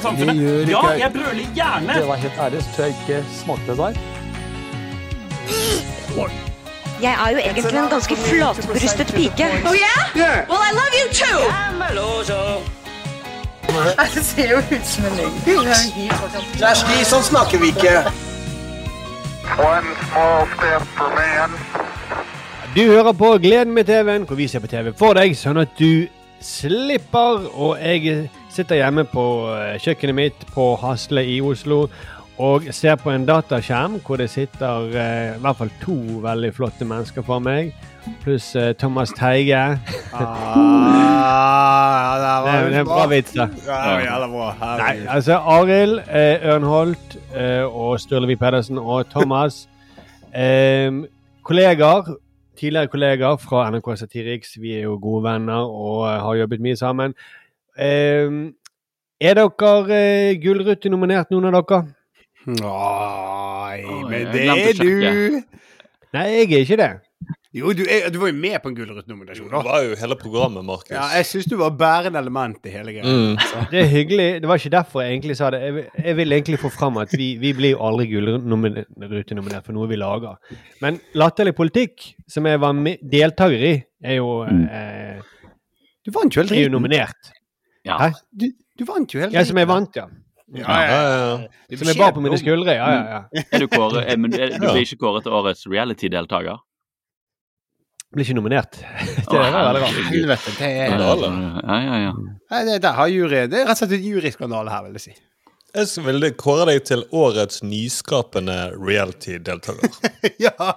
norske samfunnet. Ja, jeg. brøler gjerne! Det var helt ærlig, så tror jeg ikke smakte det der. Jeg er jo egentlig en ganske flatbrystet pike. Oh yeah? Well, I love you too. Det ser jo ut som en løgn. Kjersti, sånn snakker vi ikke. One small step for man. Du hører på Gleden med TV-en, hvor vi ser på TV for deg, sånn at du slipper. Og jeg sitter hjemme på eh, kjøkkenet mitt på Hasle i Oslo og ser på en dataskjerm hvor det sitter eh, i hvert fall to veldig flotte mennesker for meg, pluss eh, Thomas Teige. Ah, Det det er en bra vits, da. Ja, var. Nei, altså Arild eh, Ørnholt eh, og Sturlevi Pedersen og Thomas. Eh, kollegaer, tidligere kollegaer fra NRK Satiriks. Vi er jo gode venner og har jobbet mye sammen. Eh, er dere eh, Gullrute-nominert, noen av dere? Nei, men det er du. Nei, jeg er ikke det. Jo, du, er, du var jo med på en Gullruten-nominasjon. Det var jo hele programmet, Markus. Ja, jeg syns du var bærende element i hele greia. Mm. Det er hyggelig. Det var ikke derfor jeg egentlig sa det. Jeg, vil- jeg vil egentlig få fram at vi, vi blir jo aldri Gullruten-nominert for noe vi lager. Men Latterlig politikk, som jeg var deltaker i, er jo, Mm. eh, Du vant jo hele er jo nominert. Ja. Hæ? Du, du vant jo hele Ja, som jeg vant, ja. Ja, Ja, ja. Som jeg bar på mine skuldre. Ja, ja, ja. Er du, kåret, er, men er, du blir ikke kåret til årets reality-deltaker? Blir ikke nominert. Det er veldig rart. Helvete, det er Ja, ja, ja. Det, der har jury, det er rett og slett en juryskandale her, vil jeg si. Jeg ville kåre deg til årets nyskapende reality-deltaker. ja,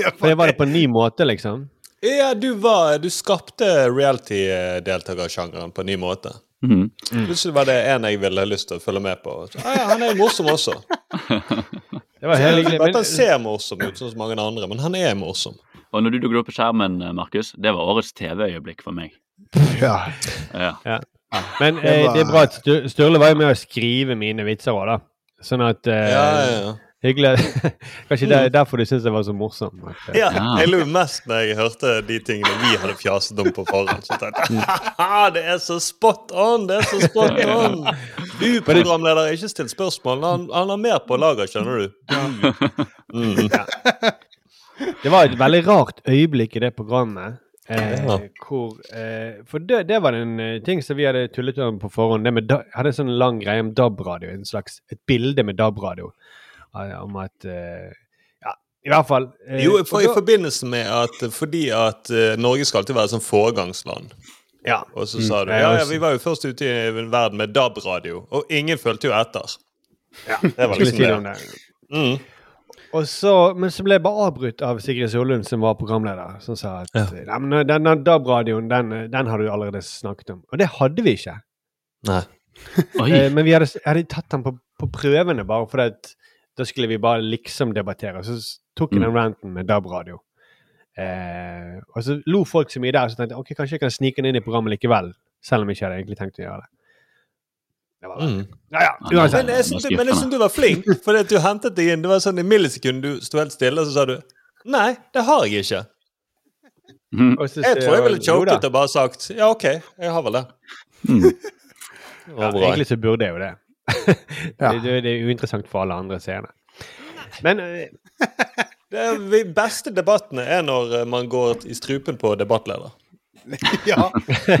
ja, For det var det på en ny måte, liksom. Ja, du var Du skapte reality-deltakersjangeren på en ny måte. Mhm. Plutselig var det en jeg ville lyst til å følge med på. Så, ah, ja, han er morsom også. Det var helt Men, han ser morsom ut, sånn som mange andre, men han er morsom. Og når du dukket opp på skjermen, Markus, det var årets TV-øyeblikk for meg. ja. Ja. men Det eh, det er bra at Sturle var jo med å skrive mine vitser òg, da. Sånn at eh, Ja, ja, ja. Hyggelig. Kanskje det er derfor du syns jeg var så morsom. Eh, Ja, jeg lo mest når jeg hørte de tingene vi hadde fjaset om på forhånd. Så tenkte jeg, det er så spot on! Det er så spot on! Du, programleder, ikke still spørsmål. Han, han har mer på lager, skjønner du. Mm. Det var et veldig rart øyeblikk i det programmet. Eh, Ja. hvor, eh, for det, det var en eh, ting som vi hadde tullet om på forhånd. Det med da, hadde en sånn lang greie om DAB-radio. En slags, et bilde med DAB-radio. Eh, Om at eh, Ja, i hvert fall. eh, Jo, for, i forbindelse med at fordi at Norge skal alltid være et sånn foregangsland. ja. Og så sa du Ja, ja, ja, vi var jo først ute i verden med DAB-radio, og ingen fulgte jo etter. Ja, Det var liksom om det. Mm. Og så, men så ble jeg bare avbrutt av Sigrid Sollund, som var programleder, som sa at Ja. den, den DAB-radioen, den, den har du allerede snakket om. Og det hadde vi ikke. Nei. Oi. Men vi hadde, hadde tatt den på, på prøvene, bare fordi at da skulle vi bare liksom debattere. Så tok jeg den ranten med DAB-radio. Eh, og så lo folk så mye der, så tenkte jeg ok, kanskje jeg kan snike den inn i programmet likevel. Selv om jeg ikke hadde egentlig tenkt å gjøre det. det var, Mm. ja, ja, uansett. Men jeg syns du, men du var flink, for du hentet deg inn. Det var sånn i millisekundet du sto helt stille, og så sa du Nei, det har jeg ikke. Mm. Jeg tror jeg ville choket og bare sagt ja, OK, jeg har vel det. Mm. Ja, egentlig så burde jeg jo det. Ja. det, det, er uinteressant for alle andre seerne. Men eh, Det de beste debattene er når eh, man går i strupen på debattleder. ja.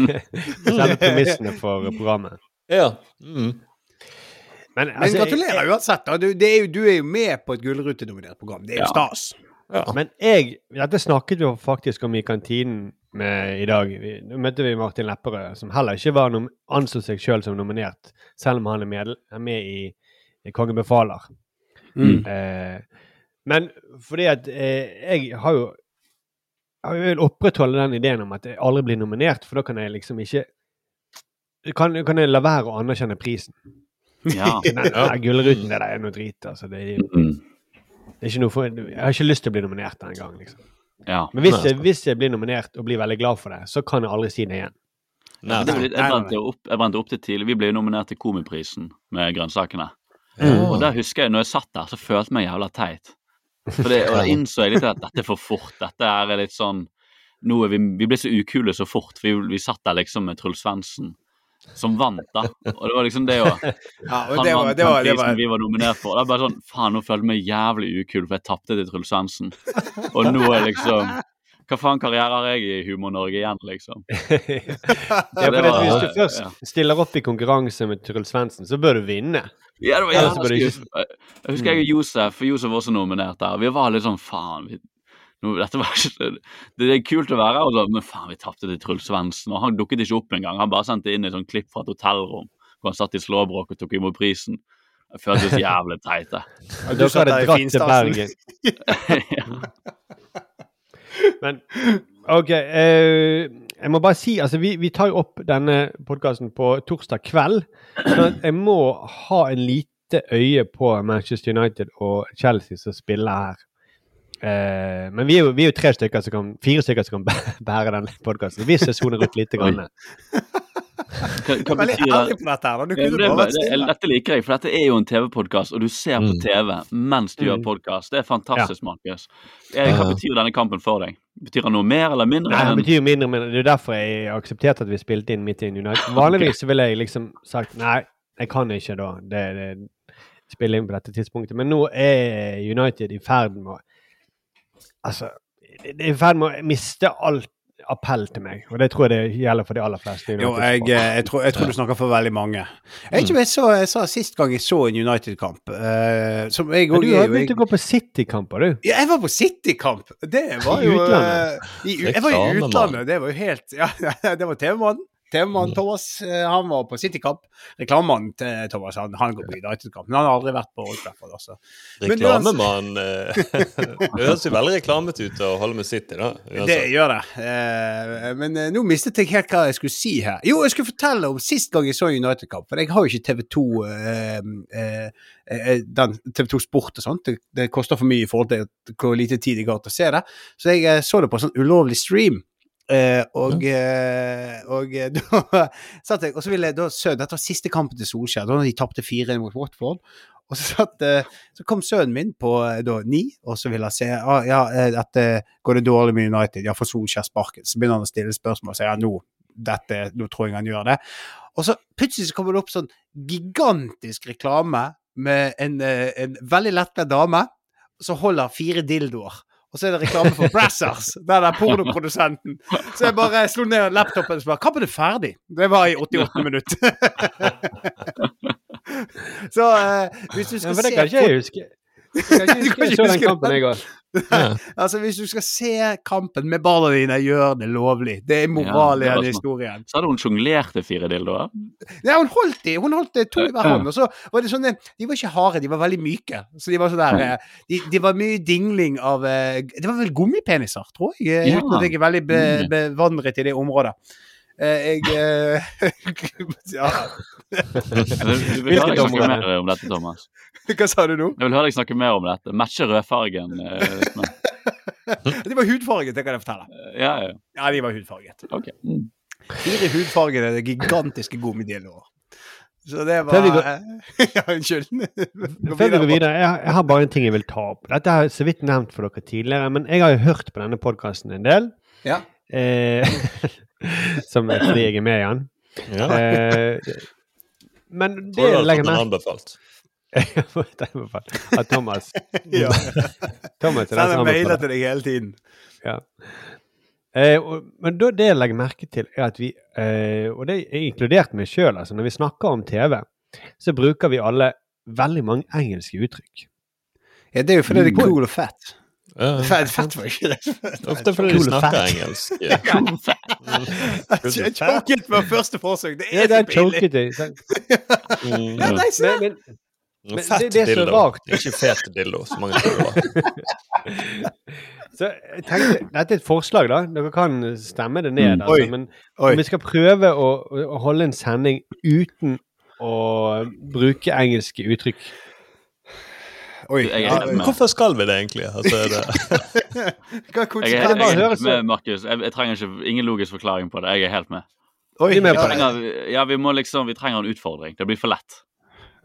selve premissene for programmet. Ja. Mm. Men, Men altså, jeg- gratulerer uansett. da. Du, det er jo, du er jo med på et Gullrute-nominert program. Det er jo Ja. stas. Men jeg Dette snakket vi faktisk om i kantinen med i dag. Vi, nå møtte vi Martin Lepperød, som heller ikke var anså seg sjøl som nominert, selv om han er med, er med i, i Kongen befaler. Mm. Eh, men fordi at eh, jeg har jo Jeg vil opprettholde den ideen om at jeg aldri blir nominert, for da kan jeg liksom ikke kan, kan jeg la være å anerkjenne prisen. Ja. Nei, nei, Gullruten, det der er noe drit. altså. Det er, Mm. det er ikke noe for, jeg har ikke lyst til å bli nominert denne gangen. liksom. Ja. Men hvis jeg, hvis jeg blir nominert og blir veldig glad for det, så kan jeg aldri si det igjen. Nei, Det litt, jeg, brente opp, jeg brente opp til tidlig. Vi ble jo nominert til Komiprisen med grønnsakene. Mm. Og der husker jeg, når jeg satt der, så følte jeg meg jævla teit. For det, og da innså jeg litt at dette er for fort. Dette er litt sånn nå er vi, vi ble så ukule så fort. Vi, vi satt der liksom med Truls Svendsen som vant, da. Og det var liksom det òg. Ja, Han det var, vant det var, den prisen vi var nominert for. Det er bare sånn Faen, nå følte jeg meg jævlig ukul, for jeg tapte til Truls Svendsen. Og nå er liksom Hva faen karriere har jeg i Humor-Norge igjen, liksom? ja, for hvis du først ja. stiller opp i konkurranse med Truls Svendsen, så bør du vinne. Ja, det var jævlig. Jeg husker jeg og Josef, for Josef var også nominert der. Vi var litt sånn faen vi, nå, dette var ikke, Det er kult å være her, men faen, vi tapte til Truls Svendsen. Han dukket ikke opp engang. Han bare sendte inn et sånt klipp fra et hotellrom hvor han satt i slåbrok og tok imot prisen. Det føltes jævlig teit, Ja, du Dere hadde i dratt til. Bergen. Men OK. Uh jeg må bare si, altså vi, vi tar jo opp denne podkasten på torsdag kveld. Så jeg må ha en lite øye på Manchester United og Chelsea som spiller her. Eh, men vi er, jo, vi er jo tre stykker som kan, fire stykker som kan bære den podkasten. Jeg soner ut litt. Grann. Hva, hva betyr det? dette her. da. Du Ja, kunne det, det, dette liker jeg, for dette er jo en TV-podkast, og du ser på Mm. TV mens du gjør Mm. podkast. Det er fantastisk, Markus. Eh, Hva betyr denne kampen for deg? Betyr den noe mer eller mindre? Nei, det betyr jo mindre, men det er derfor jeg har akseptert at vi spilte inn midt i United. Vanligvis okay. ville jeg liksom sagt nei, jeg kan ikke da det, det, spille inn på dette tidspunktet. Men nå er United i ferd med å Altså, det er i ferd med å miste alt appell til meg, og det tror jeg det gjelder for de aller fleste. Jo, jeg, eh, jeg, tror, jeg tror du snakker for veldig mange. Jeg vet ikke så, jeg sa sist gang jeg så en United-kamp uh, som jeg Men du har begynt å gå på City-kamper, du. Ja, jeg var på City-kamp! Det var I utlandet. Uh, i, Jeg var i utlandet, det var jo helt Ja, det var TV-mannen. TV-mannen Thomas, eh, han var på City-kamp. Reklamemannen til Thomas, han, han går på United-kamp. Men han har aldri vært på Old Trafford, altså. Reklamemann eh, Det høres jo veldig reklamete ut å holde med City, da. Det gjør det. Eh, men nå mistet jeg helt hva jeg skulle si her. Jo, jeg skulle fortelle om sist gang jeg så United-kamp. For jeg har jo ikke TV2 eh, eh, eh, den TV2 Sport og sånt. Det, det koster for mye i forhold til hvor lite tid jeg har til å se det. Så jeg så det på en sånn ulovlig stream. Eh, og, eh, og eh, da satt jeg Og så ville jeg da sønnen Dette var siste kampen til Solskjær, da de tapte 4 mot Watford. Og så, satt, så kom sønnen min på da ni, og så ville han se ah, ja, dette går det dårlig med United, ja, for Solskjær sparket. Så begynner han å stille spørsmål og sier ja, nå, dette, nå tror jeg han gjør det. Og så plutselig så kommer det opp sånn gigantisk reklame med en, en veldig lettkledd dame som holder fire dildoer. Og så er det reklame for Brassers, der pornoprodusenten. Så jeg bare slo ned laptopen og spurte kampen er ferdig. Det var i 88 minutter. så eh, hvis du Ja, skal for det se kan ikke jeg huske. Jeg kan ikke huske jeg så den kampen, i jeg òg. Ja. Altså, hvis du skal se kampen med barna dine, gjør det lovlig. Det er moral i Ja, denne sånn. historien. Så hadde hun sjonglerte fire dildoer. Ja, hun holdt de, hun holdt to i hver hånd. Og så var det sånne De var ikke harde, de var veldig myke. Så de var sånn der eh, de, de var mye dingling av eh, Det var vel gummipeniser, tror jeg. eh, Ja. Uten at jeg er veldig be, bevandret i det området. Eh, jeg eh, Ja, Du vil, høre deg snakke mer om dette, Thomas. hva sa du nå? Jeg vil høre deg snakke mer om dette. Matche rødfargen. eh. De var hudfarget, det kan jeg fortelle. Ja, ja. Ja, de var hudfarget. Ok. Mm. Fire hudfargede, gigantiske gummideler. Så det var vi går- Ja, unnskyld. Før vi går videre, jeg, jeg har bare en ting jeg vil ta opp. Dette har jeg så vidt nevnt for dere tidligere, men jeg har jo hørt på denne podkasten en del. Ja. Eh, som er fordi jeg er med i den. Ja. Eh, men det Tror du jeg legger fått merke at Thomas Ja. Thomas er den Sender som mailer anbefaler. til deg hele tiden. Ja. Eh, og, men da, det jeg legger merke til, er at vi, eh, og det er inkludert meg sjøl, altså, når vi snakker om TV, så bruker vi alle veldig mange engelske uttrykk. Ja, det er jo fordi det er cool og fett. Ja. Fett, fett var ikke det. Ofte fordi de snakker engelsk. Ja. Jeg choket med første forsøk. Det er det så er pinlig. Mm. Ja, nei, se Men, der. men, Men Fett det- det er så dildo. rart. Ikke fet dildo, som mange tror det var. så jeg tenkte, dette er et forslag, da. Dere kan stemme det ned. Mm. Altså, Oi. men Oi. om vi skal prøve å, å holde en sending uten å bruke engelske uttrykk Oi. Jeg Ja. Hvorfor skal vi det egentlig? Altså, er det, hva Jeg er, jeg bare er helt med, Markus. Jeg, jeg trenger ikke, ingen logisk forklaring på det. Jeg er helt med. Oi, Vi er med på. Trenger, ja, vi må liksom, vi trenger en utfordring. Det blir for lett.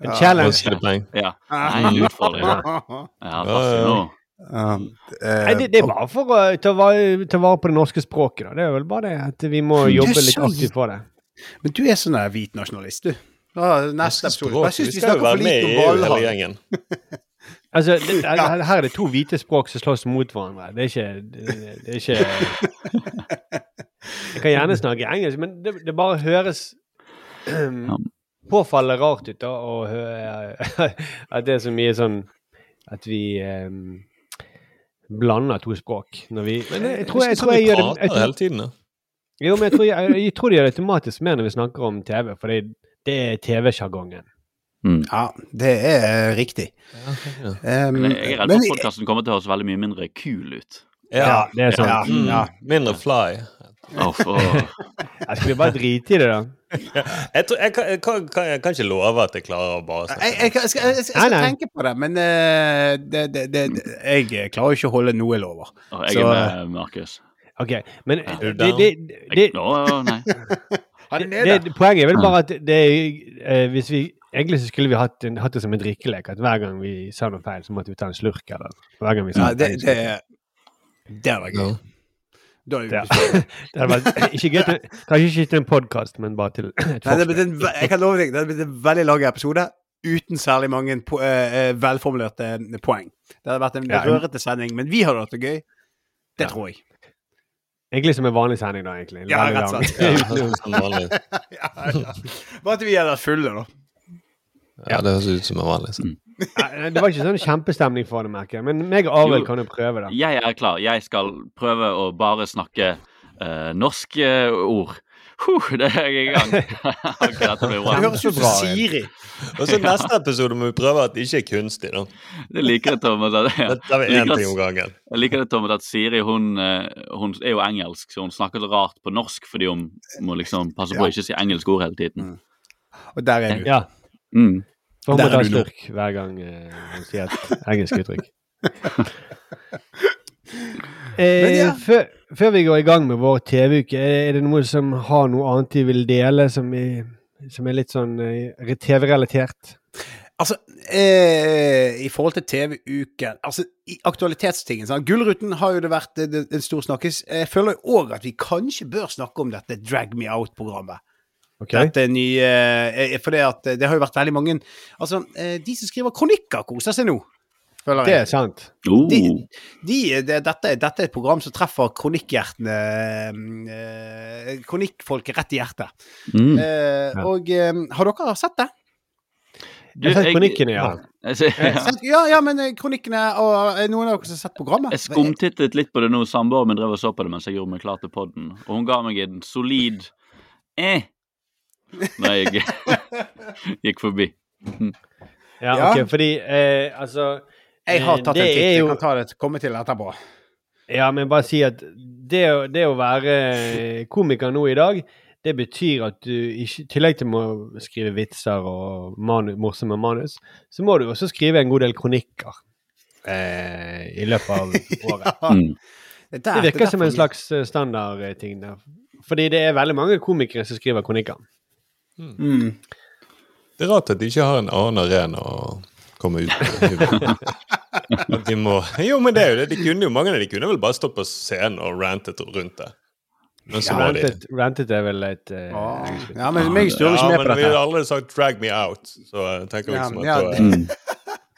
En Ja. challenge. Ja. Nei, en utfordring. Ja. Um, eh, Nei, det, det er bare for å ta vare, ta vare på det norske språket. Da. Det er vel bare det at vi må jobbe litt aktivt for det. Men du er sånn hvit nasjonalist, du. Neste episode. Jeg syns Vi vi skal jo snakker for være med lite i om EU hele gjengen. Altså, det, her her er det to hvite språk som slåss mot hverandre. Det er ikke Det, det er ikke Jeg kan gjerne snakke engelsk, men det, det bare høres påfallende rart ut da, å høre at det er så mye sånn At vi um, blander to språk når vi Men jeg, jeg tror jeg, tror jeg det jeg, prater tror, hele tiden. da. Jo, men jeg tror, jeg, jeg tror de gjør det automatisk mer når vi snakker om TV, for det, det er TV-sjargongen. Ja, det er riktig. Um, jeg er redd men- for at podkasten kommer til å høres veldig mye mindre kul ut. Ja, det er sånn. Ja, Mm, ja. Mindre fly. Jeg skulle bare drite i det, da. Jeg, tror, jeg, kan, jeg, kan, kan, jeg kan ikke love at jeg klarer å bare Jeg, jeg, jeg, skal, jeg, skal, jeg skal Nei, nei. tenke på det, men uh, det, det, det, jeg klarer ikke å holde noe lover. Åh, Jeg Så, er med, Markus. OK, men det, det, det, Jeg- Åh, nei. Det, det, Poenget er vel bare at det eh, Hvis vi Egentlig så skulle vi hatt, hatt det som en drikkelek. At hver gang vi sa noe feil, så måtte vi ta en slurk. Eller hver gang vi sa Ja, noe det, feil, det, det var gøy. Da er vi Ja. Det vært ikke gøy til, Kanskje ikke til en podkast, men bare til et ve- jeg kan love deg, det blitt en veldig lang episode uten særlig mange po eh, eh, velformulerte poeng. Det hadde vært en Ja. rørete sending, men vi hadde hatt det gøy. Det tror jeg. Egentlig som en vanlig sending, da. egentlig. Ja, rett og slett. Ja. Ja, ja. Bare at vi hadde vært fulle, da. Ja, det høres ut som en vanlig. så. Det var ikke sånn kjempestemning for det, merker jeg. Men meg og Arild kan jo prøve, da. Jeg er klar. Jeg skal prøve å bare snakke uh, norske ord. Huh, det er jeg i gang. Ok, dette blir Det bra. høres ut som Siri. Og så neste episode må vi prøve at det ikke er kunstig. da. Det liker jeg, Thomas. at- ja. én liker ting om gangen. Jeg liker det, Thomas, at Siri hun, eh, hun er jo engelsk, så hun snakker så rart på norsk fordi hun må liksom passe på å ikke si engelske ord hele tiden. Og der er du. Ja. Mm. For hun må ta slurk hver gang eh, hun sier et engelsk uttrykk. Eh, ja. før, før vi går i gang med vår TV-uke, er det noe som har noe annet de vil dele, som er, som er litt sånn eh, TV-relatert? Altså, eh, i forhold til TV-uken Altså, i aktualitetstingen sånn, Gullruten har jo det vært en stor snakkes. Jeg føler jo òg at vi kanskje bør snakke om dette Drag Me Out-programmet. Ok? Dette nye eh, For det, at, eh, det har jo vært veldig mange Altså, eh, de som skriver kronikker, koser seg nå. Føler Det er sant. Oh. De, de, det, dette, dette er et program som treffer kronikkhjertene eh, Kronikkfolket rett i hjertet. Mm. Eh, Ja. Og eh, har dere sett det? Du, Jeg har sett kronikkene, ja. Jeg, jeg, ja, ja, men eh, kronikkene og noen av dere som har sett programmet? jeg skumtittet litt på det nå. Samboeren min drev og så på det mens jeg gjorde meg klar til podden, og hun ga meg en solid eh da jeg gikk forbi. Ja, Ja. ok, fordi eh, altså Jeg har tatt det en titt. Jeg kan ta det, komme til etterpå. Ja, men bare si at det, det å være komiker nå i dag, det betyr at du i tillegg til å skrive vitser og manu, morsomme manus, så må du også skrive en god del kronikker eh, i løpet av året. Mm. Det, Det virker som en slags eh, standardting der. Fordi det er veldig mange komikere som skriver kronikker. Mm. Det er rart at de ikke har en annen arena å komme ut på. De må Jo, men det er jo det. De kunne jo, mange av de kunne vel bare stått på scenen og rantet rundt det. Men så Ja, Rantet, rantet er vel et uh, Ah. Ja, men meg er Ja, men vi har allerede aldri sagt 'drag me out', så jeg tenker Ja, liksom at ja, da- Mm.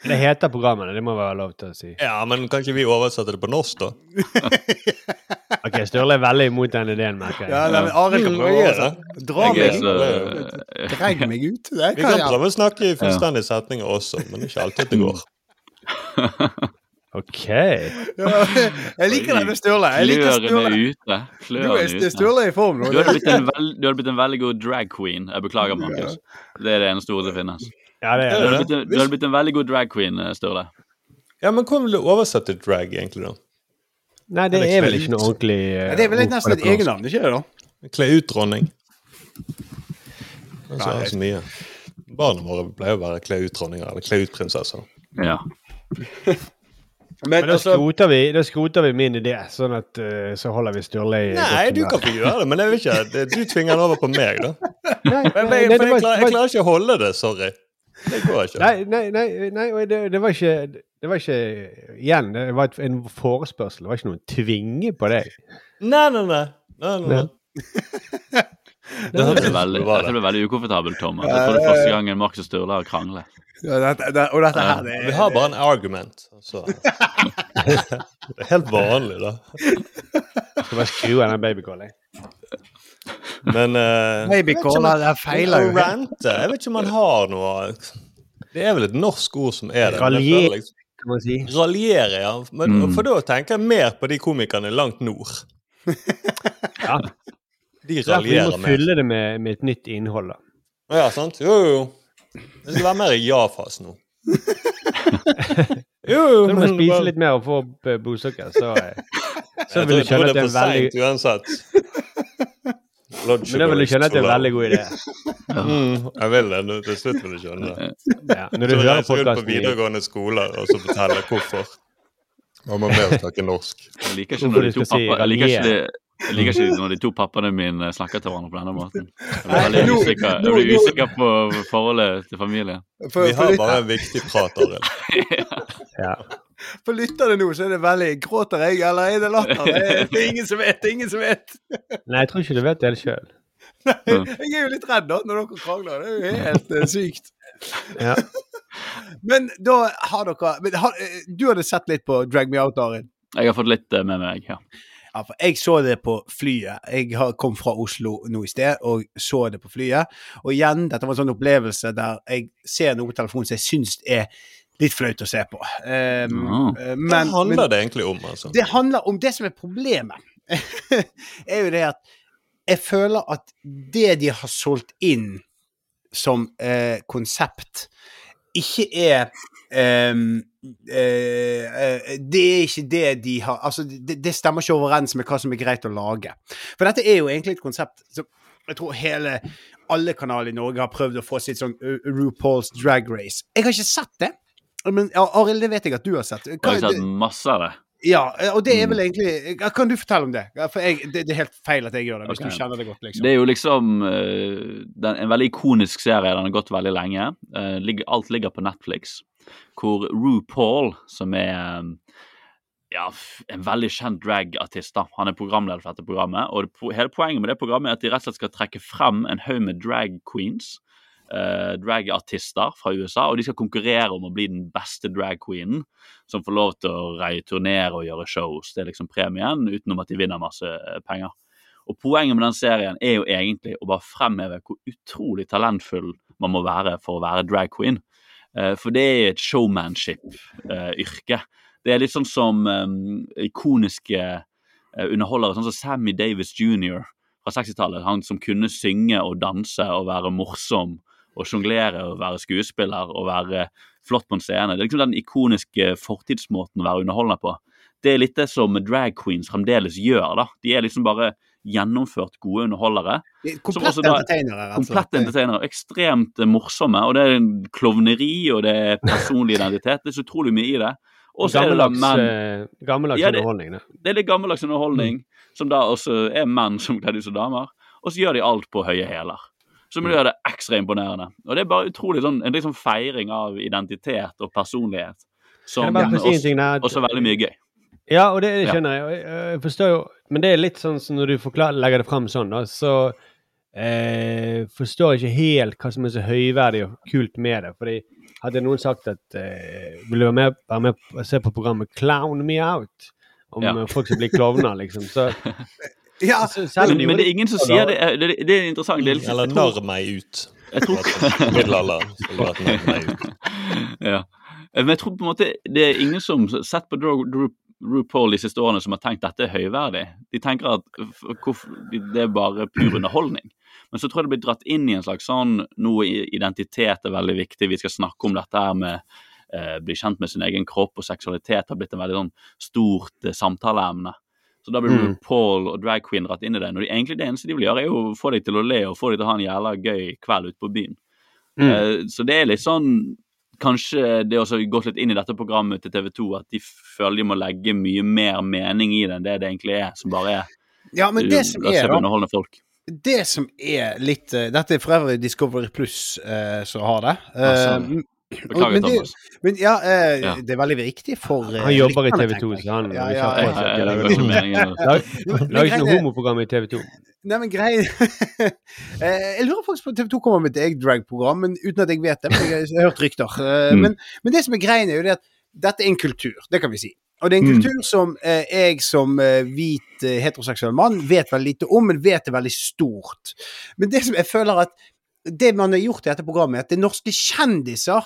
Det heter programmene, det må være lov til å si. Ja, men kan ikke vi oversette det på norsk, da? Ok, Sturle er veldig imot den ideen, merker jeg. Ja, nei, men Arild kan Mm, prøve å er det. dra meg er ut. så Dreg meg ut. Det Vi kan kan prøve å snakke i fullstendige setninger også, men ikke alltid at det går. Ok. Ja, jeg liker denne Sturle. Jeg liker Sturle. ute. Klørne er ute. Sturle i form nå. Du hadde, blitt en veld, blitt en veldig god drag queen. Jeg beklager, Markus. Det er det eneste ordet som finnes. Ja, det Du er det. du hadde blitt en veldig god drag queen, eh, Sturle. Ja, men hvordan vil du oversette drag, egentlig, da? Nei, det er vel ikke noe ordentlig uh, det er vel litt nesten et egennavn, ikke det? da? Kle ut dronning. Det er så, så mye. Barna våre pleier å være kle ut dronninger eller kle ut prinsesser. Ja. Men da skroter, vi, da skroter vi min idé, sånn at uh, så holder vi Sturle i Nei, du kan få gjøre det, men jeg vil ikke det- Du tvinger den over på meg, da. Nei, Men, nei, men, nei, for jeg, klarer, jeg klarer ikke å holde det, sorry. Det går ikke. Nei, nei, nei, nei og det, det var ikke Det var ikke Igjen, det var et, en forespørsel. Det var ikke noen tvinge på deg. Nei, nei, nei. nei, nei, nei. Det Dette ble veldig, dette det. ble veldig ukomfortabelt, Thomas. Jeg tror det er første gangen Markus og Sturle har kranglet. Ja, dette, det, og dette her, det Vi har bare en argument. Så. Det er helt vanlig, da. Skal bare skru av den babycallen. Men eh, Babycall, jeg vet ikke om- det feiler jo rante Jeg vet ikke om man har noe Det er vel et norsk ord som er det. men Raljer- liksom- Kan man si. Raljere, ja. Men, Mm. For da tenker jeg mer på de komikerne langt nord. Ja. De Så vi må fylle det med, med et nytt innhold, da. Ja, sant? Jo, jo. Det skal være mer i ja-fase nå. Jo, jo, må men spise litt mer og få opp eh, blodsukker, så, eh, så Jeg vil du skjønne det at det er er for veldig seint uansett. Men det vil du skjønne at det er en veldig god idé. Mm, jeg vil det. nå- Til slutt vil du skjønne det. Ja, når du Så hører reiser rundt på videregående skoler og så forteller hvorfor. Man må med å snakke norsk. Jeg liker ikke når de to pappa, jeg liker ikke, det- jeg liker ikke når de to pappaene mine snakker til hverandre på denne måten. Jeg blir usikker, jeg blir usikker på forholdet til familien. For, Vi har bare en viktig prat, Arild. Ja. for lytterne nå, så er det veldig Gråter jeg, eller er det latter? Det er- ingen som vet, det er ingen som vet. Nei, jeg tror ikke du vet det sjøl. Jeg er jo litt redd da, når dere krangler. Det er jo helt uh, sykt. Ja. Men da har dere men, har, eh, Du hadde sett litt på Drag Me Out, Arin? Jeg har fått litt eh, med meg, ja. Ja, for jeg så det på flyet. Jeg har, kom fra Oslo nå i sted og så det på flyet. Og igjen, dette var en sånn opplevelse der jeg ser noe på telefonen som jeg syns er litt flaut å se på. Um, mm. men, Hva handler men det egentlig om, altså? det handler om det som er problemet. er jo det at jeg føler at det de har solgt inn som eh, konsept, ikke er um, eh, eh, Det er ikke det de har Altså, det, det stemmer ikke overens med hva som er greit å lage. For dette er jo egentlig et konsept som jeg tror hele alle kanaler i Norge har prøvd å få sitt sånn uh, RuPaul's Drag Race. Jeg har ikke sett det. Men Arild, det vet jeg at du har sett. Jeg har sett masse av det. ja, og det Mm. er vel egentlig Kan du fortelle om det? For jeg, det, det er helt feil at jeg gjør det, hvis okay. du kjenner det godt, liksom. Det er jo liksom uh, den, en veldig ikonisk serie. Den har gått veldig lenge. Uh, ligger, alt ligger på Netflix. Hvor RuPaul, som er um, ja, en veldig kjent dragartist, da. han er programleder for dette programmet. Og det, hele poenget med det programmet er at de rett og slett skal trekke frem en haug med drag queens. Eh, dragartister fra USA, og de skal konkurrere om å bli den beste dragqueenen som får lov til å reie og gjøre shows. Det er liksom premien, utenom at de vinner masse eh, penger. Og Poenget med den serien er jo egentlig å bare fremheve hvor utrolig talentfull man må være for å være drag queen. Eh, For det er et showmanship-yrke. Det er litt sånn som um, ikoniske uh, underholdere, sånn som Sammy Davis jr. fra 60-tallet. Han som kunne synge og danse og være morsom og sjonglere og være skuespiller og være flott på en scene. Det er liksom den ikoniske fortidsmåten å være underholdende på. Det er litt det som drag queens fremdeles gjør. da. De er liksom bare gjennomført gode underholdere. Komplett entertainere, Altså. Komplett entertainere. Ekstremt morsomme. Og det er en klovneri, og det er personlig identitet. Det er så utrolig mye i det. Er det Gammeldags, menn eh, gammeldags Ja, det- underholdning. Det. Det er litt gammeldags underholdning, som da også er menn som kler ut som damer. Og så gjør de alt på høye hæler. Som gjør det ekstra imponerende. Og det er bare utrolig sånn, en liksom feiring av identitet og personlighet. Som også, veldig mye gøy. Ja, og det skjønner jeg. jeg. Forstår jo Men det er litt sånn som når du forklar, legger det fram sånn, da, så eh, forstår jeg ikke helt hva som er så høyverdig og kult med det. Fordi hadde noen sagt at eh, Vil du være med, være med og se på programmet Clown Me Out? Om Ja. folk som blir klovner, liksom. Så, Ja, selv Men, men det er ingen som sier det. Det, Det, det er interessant. Det er liksom, Eller narr meg ut. jeg tror- ja. Eh, Men jeg tror på en måte det er ingen som har sett på RuPaul de siste årene som har tenkt dette er høyverdig. De tenker at det er bare pur underholdning. Men så tror jeg det blir dratt inn i en slags sånn Nå identitet er veldig viktig, vi skal snakke om dette her med eh, bli kjent med sin egen kropp, og seksualitet har blitt en veldig sånn stort eh, samtaleemne. Så da blir Mm. Paul og drag queen dratt inn i det. Når de, egentlig det eneste de vil gjøre, er jo å få deg til å le og få deg til å ha en jævla gøy kveld ute på byen. Mm. Uh, Så det er litt sånn Kanskje det også har gått litt inn i dette programmet til TV 2 at de føler de må legge mye mer mening i det enn det det egentlig er, som bare er ja, men det som er, da folk. Det som er litt eh, Dette er for øvrig Discovery Pluss eh, som har det. Eh, Beklager, men det- Thomas. Men ja, eh, Ja. det er veldig viktig for eh, Han jobber i TV 2, tenker så han ja, ja, ja, ja, det var ikke meningen. Lag- ikke noe homoprogram i TV 2. Nei, men greien Eh, Jeg lurer faktisk på TV 2 kommer med et eget drag-program, men uten at jeg vet det. Men jeg, jeg har hørt rykter. Eh, Mm. Men, men det som er greia, er jo det at dette er en kultur. Det kan vi si. Og det er en Mm. kultur som eh, jeg som eh, hvit eh, heteroseksuell mann vet veldig lite om, men vet det veldig stort. Men det som jeg føler at det man har gjort i dette programmet, er at det er norske kjendiser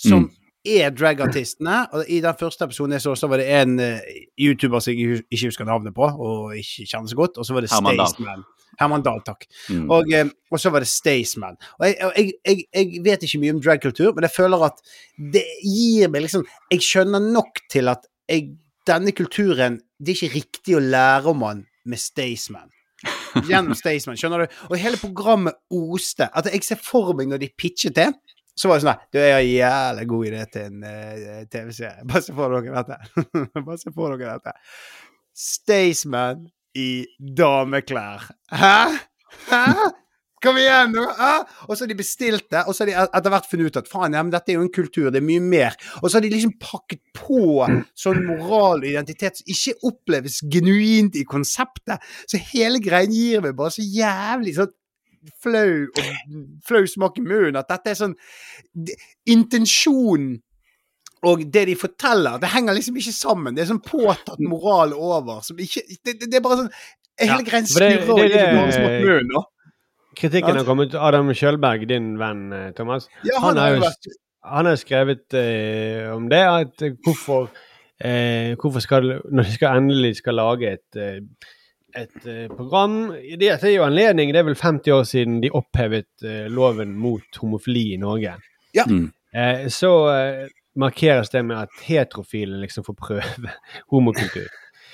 som Mm. er dragartistene. Og i den første episoden jeg så, så var det en uh, YouTuber som jeg ikke husker navnet på, og ikke kjenner så godt, og så var det Staysman. Herman Dahl, takk. Mm. Og, eh, og så var det Staysman. Og jeg, jeg, jeg, jeg vet ikke mye om dragkultur, men jeg føler at det gir meg liksom Jeg skjønner nok til at denne kulturen Det er ikke riktig å lære om den med Staysman. Gjennom Staysman, skjønner du? Og hele programmet oste. At jeg ser for meg når de pitchet det, så var det sånn Du, jeg har en jævlig god idé til en uh, TV-serie. Bare se for dere dette. Bare se for dere dette. Staysman i dameklær. Hæ? Hæ? Kom igjen, nå! Og så har de bestilt det, og så har de etter hvert funnet ut at faen, ja, men dette er jo en kultur, det er mye mer. Og så har de liksom pakket på sånn moral og identitet som ikke oppleves genuint i konseptet. Så hele greien gir meg bare så jævlig sånn flau og flau smak i munnen at dette er sånn Intensjonen og det de forteller, det henger liksom ikke sammen. Det er sånn påtatt moral over som ikke Det, det, er bare sånn Hele greien for skurrer og gir smak i munnen. Kritikken har kommet Adam Kjølberg, din venn, eh, Thomas. Ja, Han han har jo vært Han har skrevet eh, om det, at hvorfor eh, Hvorfor skal Når de skal endelig skal lage et eh, et eh, program Det er jo anledning, det er vel 50 år siden de opphevet eh, loven mot homofili i Norge. Ja. Mm. Eh, så markeres det med at heterofile liksom får prøve homokultur.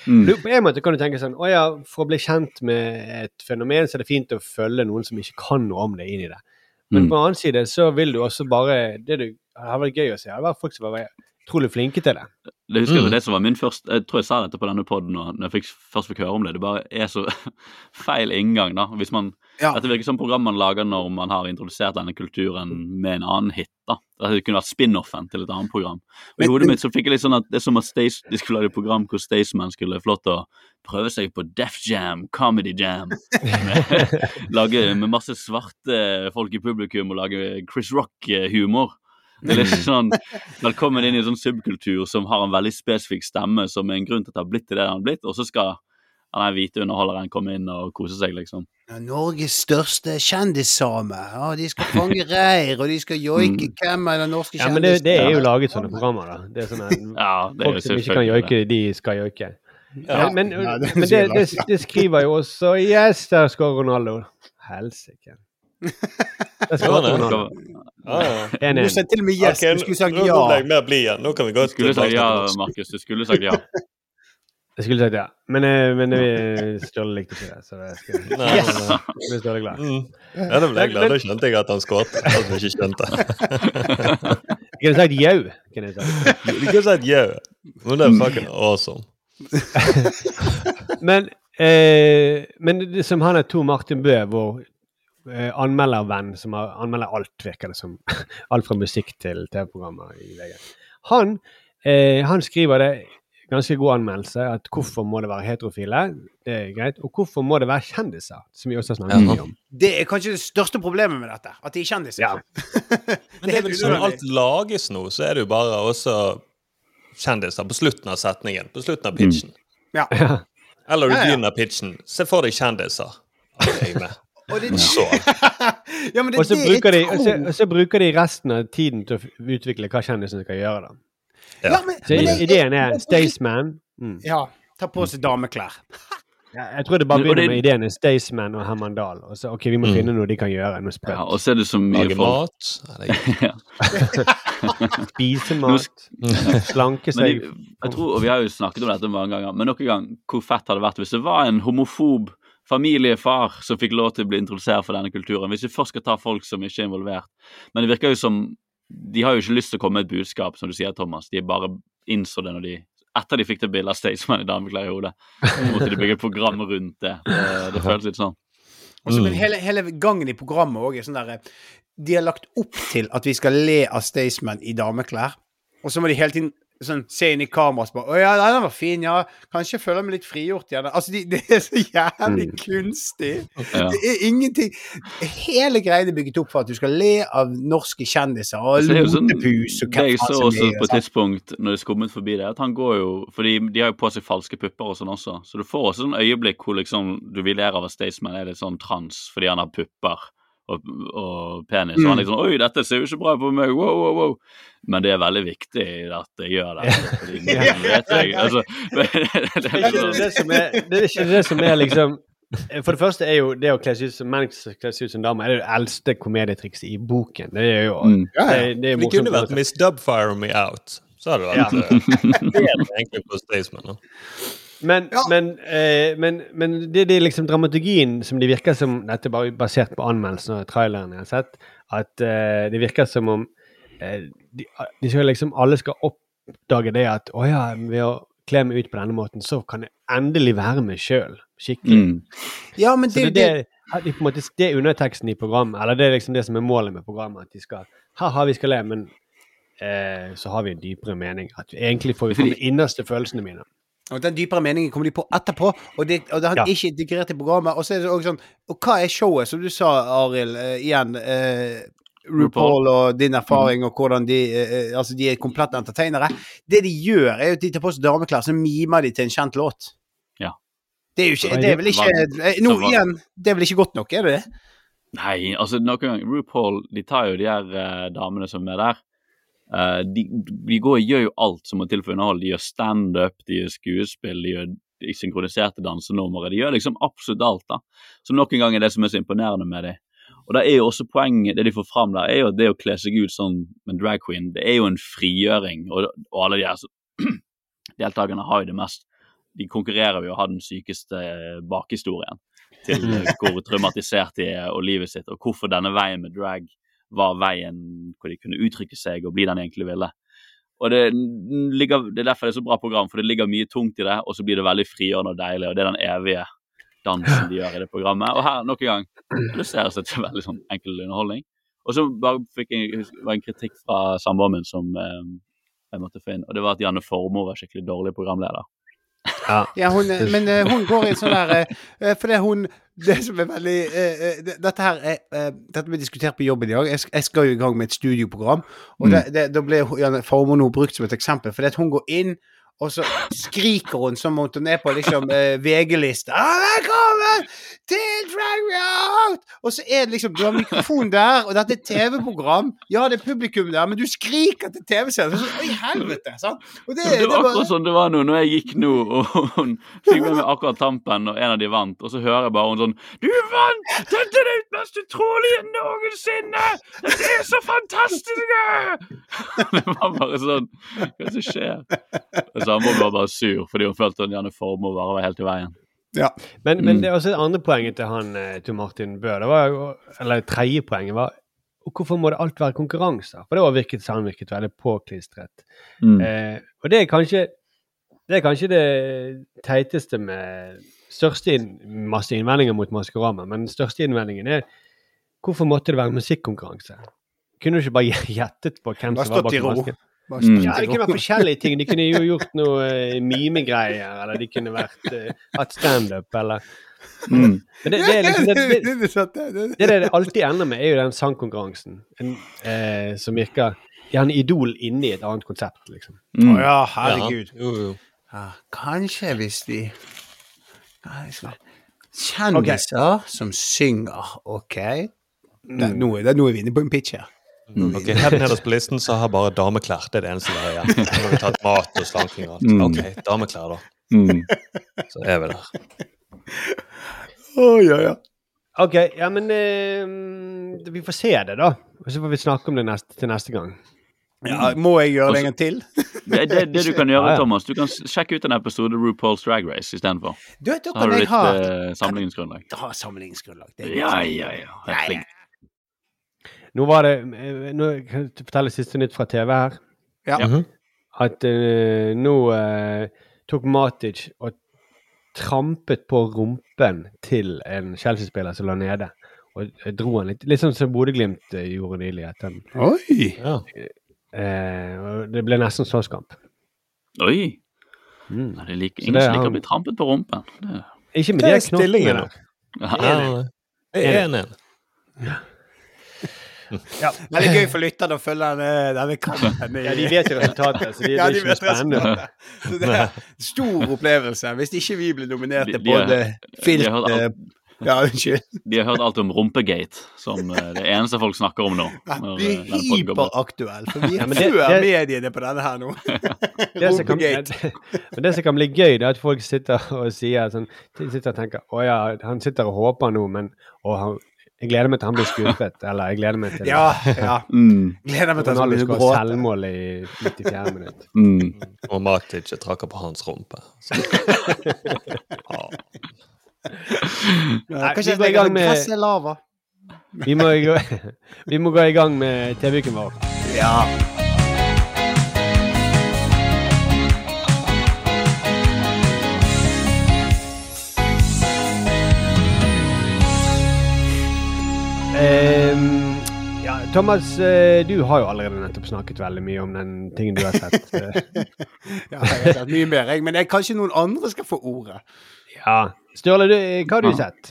Mm. På en måte kan du tenke sånn Å ja, for å bli kjent med et fenomen, så er det fint å følge noen som ikke kan noe om det, inn i det. Men Mm. på den annen side så vil du også bare Det du, det hadde vært gøy å se, det var folk som var utrolig flinke til det. Det husker jeg Mm. det som var min første Jeg tror jeg sa dette på denne poden når jeg fikk, først fikk høre om det. Det bare er så feil inngang, da. Hvis man, Ja. Dette virker som program man lager når man har introdusert denne kulturen med en annen hit. da. Det kunne vært spin-offen til et annet program. Og I hodet mitt så fikk jeg litt sånn at det er som at Stace, de skulle lage et program hvor Staysman skulle få lov til å prøve seg på Def Jam, Comedy Jam. Med, lage med masse svarte folk i publikum og lage Chris Rock-humor. Det er sånn Velkommen inn i en sånn subkultur som har en veldig spesifikk stemme, som er en grunn til at det har blitt til det det har blitt, og så skal den hvite underholderen komme inn og kose seg, liksom. Ja, Norges største kjendissame. Ja, de skal fange reir, og de skal joike. Hvem er den norske Ja, men det, det er jo laget sånne programmer, da. Det er sånne Ja, det er Folk som ikke kan joike, de skal joike. Ja. Men, Ja, det men det, det, det skriver jo også Yes, der skårer Ronaldo. Helsike. Der skåret Ja. Ja, ja. Du 1-1. sa til og med yes. Okay, Du skulle sagt ja. nå ble jeg mer blid igjen. Nå kan vi gå Du skulle sagt ja, Markus. Du skulle sagt ja. Jeg skulle sagt ja, men, eh, men eh, Ståle likte ikke det. Så det skal Yes! Ble glad. Mm. Ja, det ble jeg glad. Da skjønte jeg at han skåret. At vi ikke skjønte. Jeg kunne sagt kunne jeg sagt. Du kunne sagt yeah. Men det er fucking awesome. Men, eh, men som han er Tor Martin Bø, vår eh, anmeldervenn som har, anmelder alt, virker det som. alt fra musikk til TV-programmer i VG. Han, eh, han skriver det ganske god anmeldelse, at hvorfor må det være heterofile? Det er greit. Og hvorfor må det være kjendiser? Som vi også har snakket mye om. Det er kanskje det største problemet med dette. At de er kjendiser. Ja. Men det er vel sånn alt lages nå, så er det jo bare også kjendiser på slutten av setningen. På slutten av pitchen. Ja. Ja. Eller du begynner pitchen. Se for deg kjendiser. Okay. Og det, Så. ja, men det, Og så bruker, de, og så, og så bruker de resten av tiden til å utvikle hva kjendisen skal gjøre. da. Ja, men, Så men ideen er Staysman. Mm. Ja. Ta på seg dameklær. Jeg tror det bare begynner med ideen er Staysman og Herman Dahl. Og så, ok, vi må Mm. finne noe de kan gjøre. Noe ja. Og så er det så mye Lage folk mat. Ja, Spise mat. Slanke seg. jeg, jeg tror, og Vi har jo snakket om dette mange ganger, men nok en gang, hvor fett hadde det vært hvis det var en homofob familiefar som fikk lov til å bli introdusert for denne kulturen. Hvis vi først skal ta folk som ikke er involvert. Men det virker jo som De har jo ikke lyst til å komme med et budskap, som du sier, Thomas. De bare innså det når de etter de fikk det bildet av Staysman i dameklær i hodet. Så måtte de bygge et program rundt det. Det, det føles litt sånn. Og så- Mm. Men hele, hele gangen i programmet òg er sånn derre De har lagt opp til at vi skal le av Staysman i dameklær, og så må de hele tiden sånn, se inn i kameraet og bare 'Å ja, den var fin, ja. Kanskje jeg føler meg litt frigjort igjen.' Altså, de, det er så jævlig Mm. kunstig. Ja. Det er ingenting Hele greia er bygget opp for at du skal le av norske kjendiser og lotepus det er jo som lotepus jeg så også er, på et tidspunkt når det skummet forbi det, at han går jo Fordi de har jo på seg falske pupper og sånn også, så du får også sånn øyeblikk hvor liksom du vil lære av at Staysman er litt sånn trans fordi han har pupper og, og penis. Og han liksom 'Oi, dette ser jo ikke bra på meg', wow, wow, wow. Men det er veldig viktig at jeg gjør det. Fordi, vet jeg, altså, det er ikke det som er, det er, ikke det som er liksom For det første er jo det å kle seg ut som menn seg ut som damer, er det eldste komedietrikset i boken. Det er jo Mm. Det, det er Det kunne vært Miss Dubfire Me Out. Så hadde det vært Ja. eh, egentlig på Staysman. Men, Ja. men, eh, men, men det, det er liksom dramaturgien som det virker som Dette er bare basert på anmeldelsen og traileren jeg har sett. At eh, det virker som om eh, de, de skal liksom alle skal oppdage det at å ja, ved å kle meg ut på denne måten, så kan jeg endelig være meg sjøl. Skikkelig. mm. Ja, men Så det, det, det, det, at de på en måte, det er underteksten i programmet, eller det er liksom det som er målet med programmet. At de skal Ha-ha, vi skal le, men eh, så har vi en dypere mening. At egentlig får vi fram de innerste følelsene mine. Og den dypere meningen kommer de på etterpå, og det, og det har Ja. ikke integrert i programmet. Og så er det også sånn Og hva er showet, som du sa, Arild, uh, igjen? Uh, RuPaul og din erfaring og hvordan de eh, Altså, de er komplette entertainere. Det de gjør, er jo at de tar på seg dameklær, så mimer de til en kjent låt. Ja. Det er jo ikke Det er vel ikke Nå Så igjen, det er vel ikke godt nok, er det det? Nei, altså noen gang RuPaul de tar jo de her damene som er der. Eh, de, de går, gjør jo alt som må til for underhold. De gjør standup, de gjør skuespill, de gjør de synkroniserte dansenumre. De gjør liksom absolutt alt. da. Så noen gang er det som er så imponerende med dem. Og da er jo også poenget, det de får fram der, er jo at det å kle seg ut som en drag queen, det er jo en frigjøring. Og, og alle de her så- deltakerne har jo det mest De konkurrerer jo å ha den sykeste eh, bakhistorien til eh, hvor traumatisert de er og livet sitt, og hvorfor denne veien med drag var veien hvor de kunne uttrykke seg og bli den de egentlig ville. Og det, ligger, det er derfor det er så bra program, for det ligger mye tungt i det, og så blir det veldig frigjørende og deilig, og det er den evige dansen de gjør i det programmet. Og her, nok en gang, illustreres det til veldig sånn enkel underholdning. Og så bare fikk jeg en kritikk fra samboeren min som eh, jeg måtte få inn, og det var at Janne Formoe var skikkelig dårlig programleder. Ja, hun, men eh, hun går i en sånn der eh, eh, For det er hun Det som er veldig uh, Dette her er uh, Dette ble diskutert på jobben i dag. Jeg, jeg skal jo i gang med et studioprogram. Og det, da ble hun- Janne brukt som et eksempel. For hun går inn, og så skriker hun som om hun er på liksom eh, VG-liste. Ah, 'Velkommen til Drag Me Out!' Og så er det liksom Du har mikrofon der, og dette er TV-program. Ja, det er publikum der, men du skriker til TV-seeren. Oi, helvete! Sant? Det, Det det var var- akkurat sånn det var nå når jeg gikk nå, og hun fikk med meg akkurat tampen og en av de vant, og så hører jeg bare hun sånn 'Du vant! Dette er det mest utrolige noensinne! Dette er så fantastisk!' Det var bare sånn Hva er det som skjer? Samboeren var bare sur fordi hun følte hun gjerne Formoe bare var helt i veien. ja. Men, men Mm. det er også det andre poenget til han eh, til Martin Bø. Det var eller tredje poenget var og hvorfor må det alt være konkurranser? For det var virket, så han virket veldig påklistret. Mm. Eh, og det er kanskje det er kanskje det teiteste med største inn, masse innvendinger mot Maskorama, men den største innvendingen er hvorfor måtte det være musikkonkurranse? Kunne du ikke bare gjettet på hvem som var bak masken? Mm. Ja, det kunne vært forskjellige ting. De kunne jo gjort noe uh, mimegreier, eller de kunne vært uh, hatt standup, eller Mm. Men det, det er liksom det, det, det, det, alltid ender med, er jo den sangkonkurransen en, eh, som virker en idol inni et annet konsept, liksom. Å Mm. ja, herregud. Ja, jo, jo. Ja, kanskje hvis de Kjendiser okay. Som synger, OK? Det, nå, det, nå er vi inne på en pitch her. Mm. Ok, Helt nederst på listen så har bare dameklær. Det er det eneste vi har igjen. Så har vi tatt mat og slanking og alt. Mm. Ok, dameklær, da. Mm. Så er vi der. Å, ja, ja. OK, ja, men eh, vi får se det, da. Og så får vi snakke om det neste, til neste gang. ja. Må jeg gjøre det en gang til? Det, det, det du kan gjøre. Thomas, du kan sjekke ut en episode RuPaul's Drag Race istedenfor. Da Så har du litt ha eh, sammenligningsgrunnlag. Ha sammenligningsgrunnlag. Er Ja, ja, ja. Helt flink. Nå var det eh, Nå kan jeg fortelle siste nytt fra TV her. Ja. Mhm. At uh, nå uh, tok Matic og trampet på rumpen til en Chelsea-spiller som lå nede. Og dro han litt Litt sånn som Bodø-Glimt gjorde nylig. Oi! Ja. Uh, det ble nesten slåsskamp. Oi. Mm. Nei, det liker, ingen er liker å bli trampet på rumpen. Det, Ikke med de er knottene. stillingen, da. da? ja. Ja, det er 1-1. Det er litt gøy for lytterne å følge denne, denne kampen. Ja, de vet jo resultatet, så de, det Ja, de vet spennende. Så det er en stor opplevelse. Hvis ikke vi blir nominert til de både filt Ja, unnskyld. De har hørt alt om rumpegate, som eh, det eneste folk snakker om nå. Ja, Vi eh, er hyperaktuelle, for vi er Ja, men det- før ja, mediene på denne her nå. Det kan, men det som kan bli gøy, det er at folk sitter og sier sånn de sitter og tenker Å ja, han sitter og håper nå, men og han, jeg gleder meg til han blir skuffet. Eller jeg gleder meg til Ja, ja. Mm, Gleder meg til han blir gråte. selvmål i 94 minutt. mm. Og Matic trakker på hans rumpe. Nei, Kanskje vi går i gang med- lava. Vi må, gå, vi må gå i gang med TV-uken vår. Ja. Ehm, ja, Thomas, eh, du har jo allerede nettopp snakket veldig mye om den tingen du har sett. eh. ja, jeg har sett mye mer, jeg. Men jeg, kanskje noen andre skal få ordet. ja. Sturle, du, hva har du sett?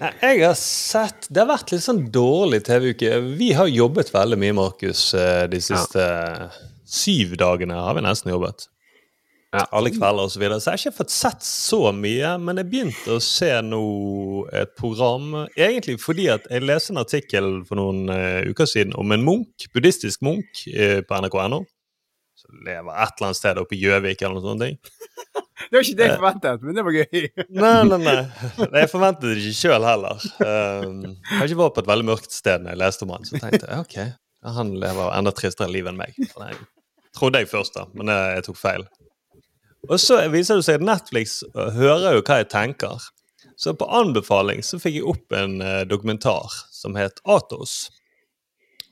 Nei, jeg har sett Det har vært litt sånn dårlig TV-uke. Vi har jobbet veldig mye, Markus, eh, de siste syv dagene har vi nesten jobbet. Ja. Alle kvelder og så videre. Så jeg har ikke fått sett så mye, men jeg begynte å se nå et program. Egentlig fordi at jeg leste en artikkel for noen uh, uker siden om en munk, buddhistisk munk, uh, på nrk.no. Som lever et eller annet sted oppe i Gjøvik eller noe sånt. Det var ikke det jeg forventet, men det var gøy. Nei, nei, nei. Jeg forventet det ikke sjøl heller. Um, kanskje var på et veldig mørkt sted når jeg leste om han, så tenkte jeg ok, han lever enda tristere liv enn meg. Det trodde jeg først, da, men jeg, jeg tok feil. Og så viser det seg at Netflix uh, hører jo hva jeg tenker. Så på anbefaling så fikk jeg opp en uh, dokumentar som het Atos.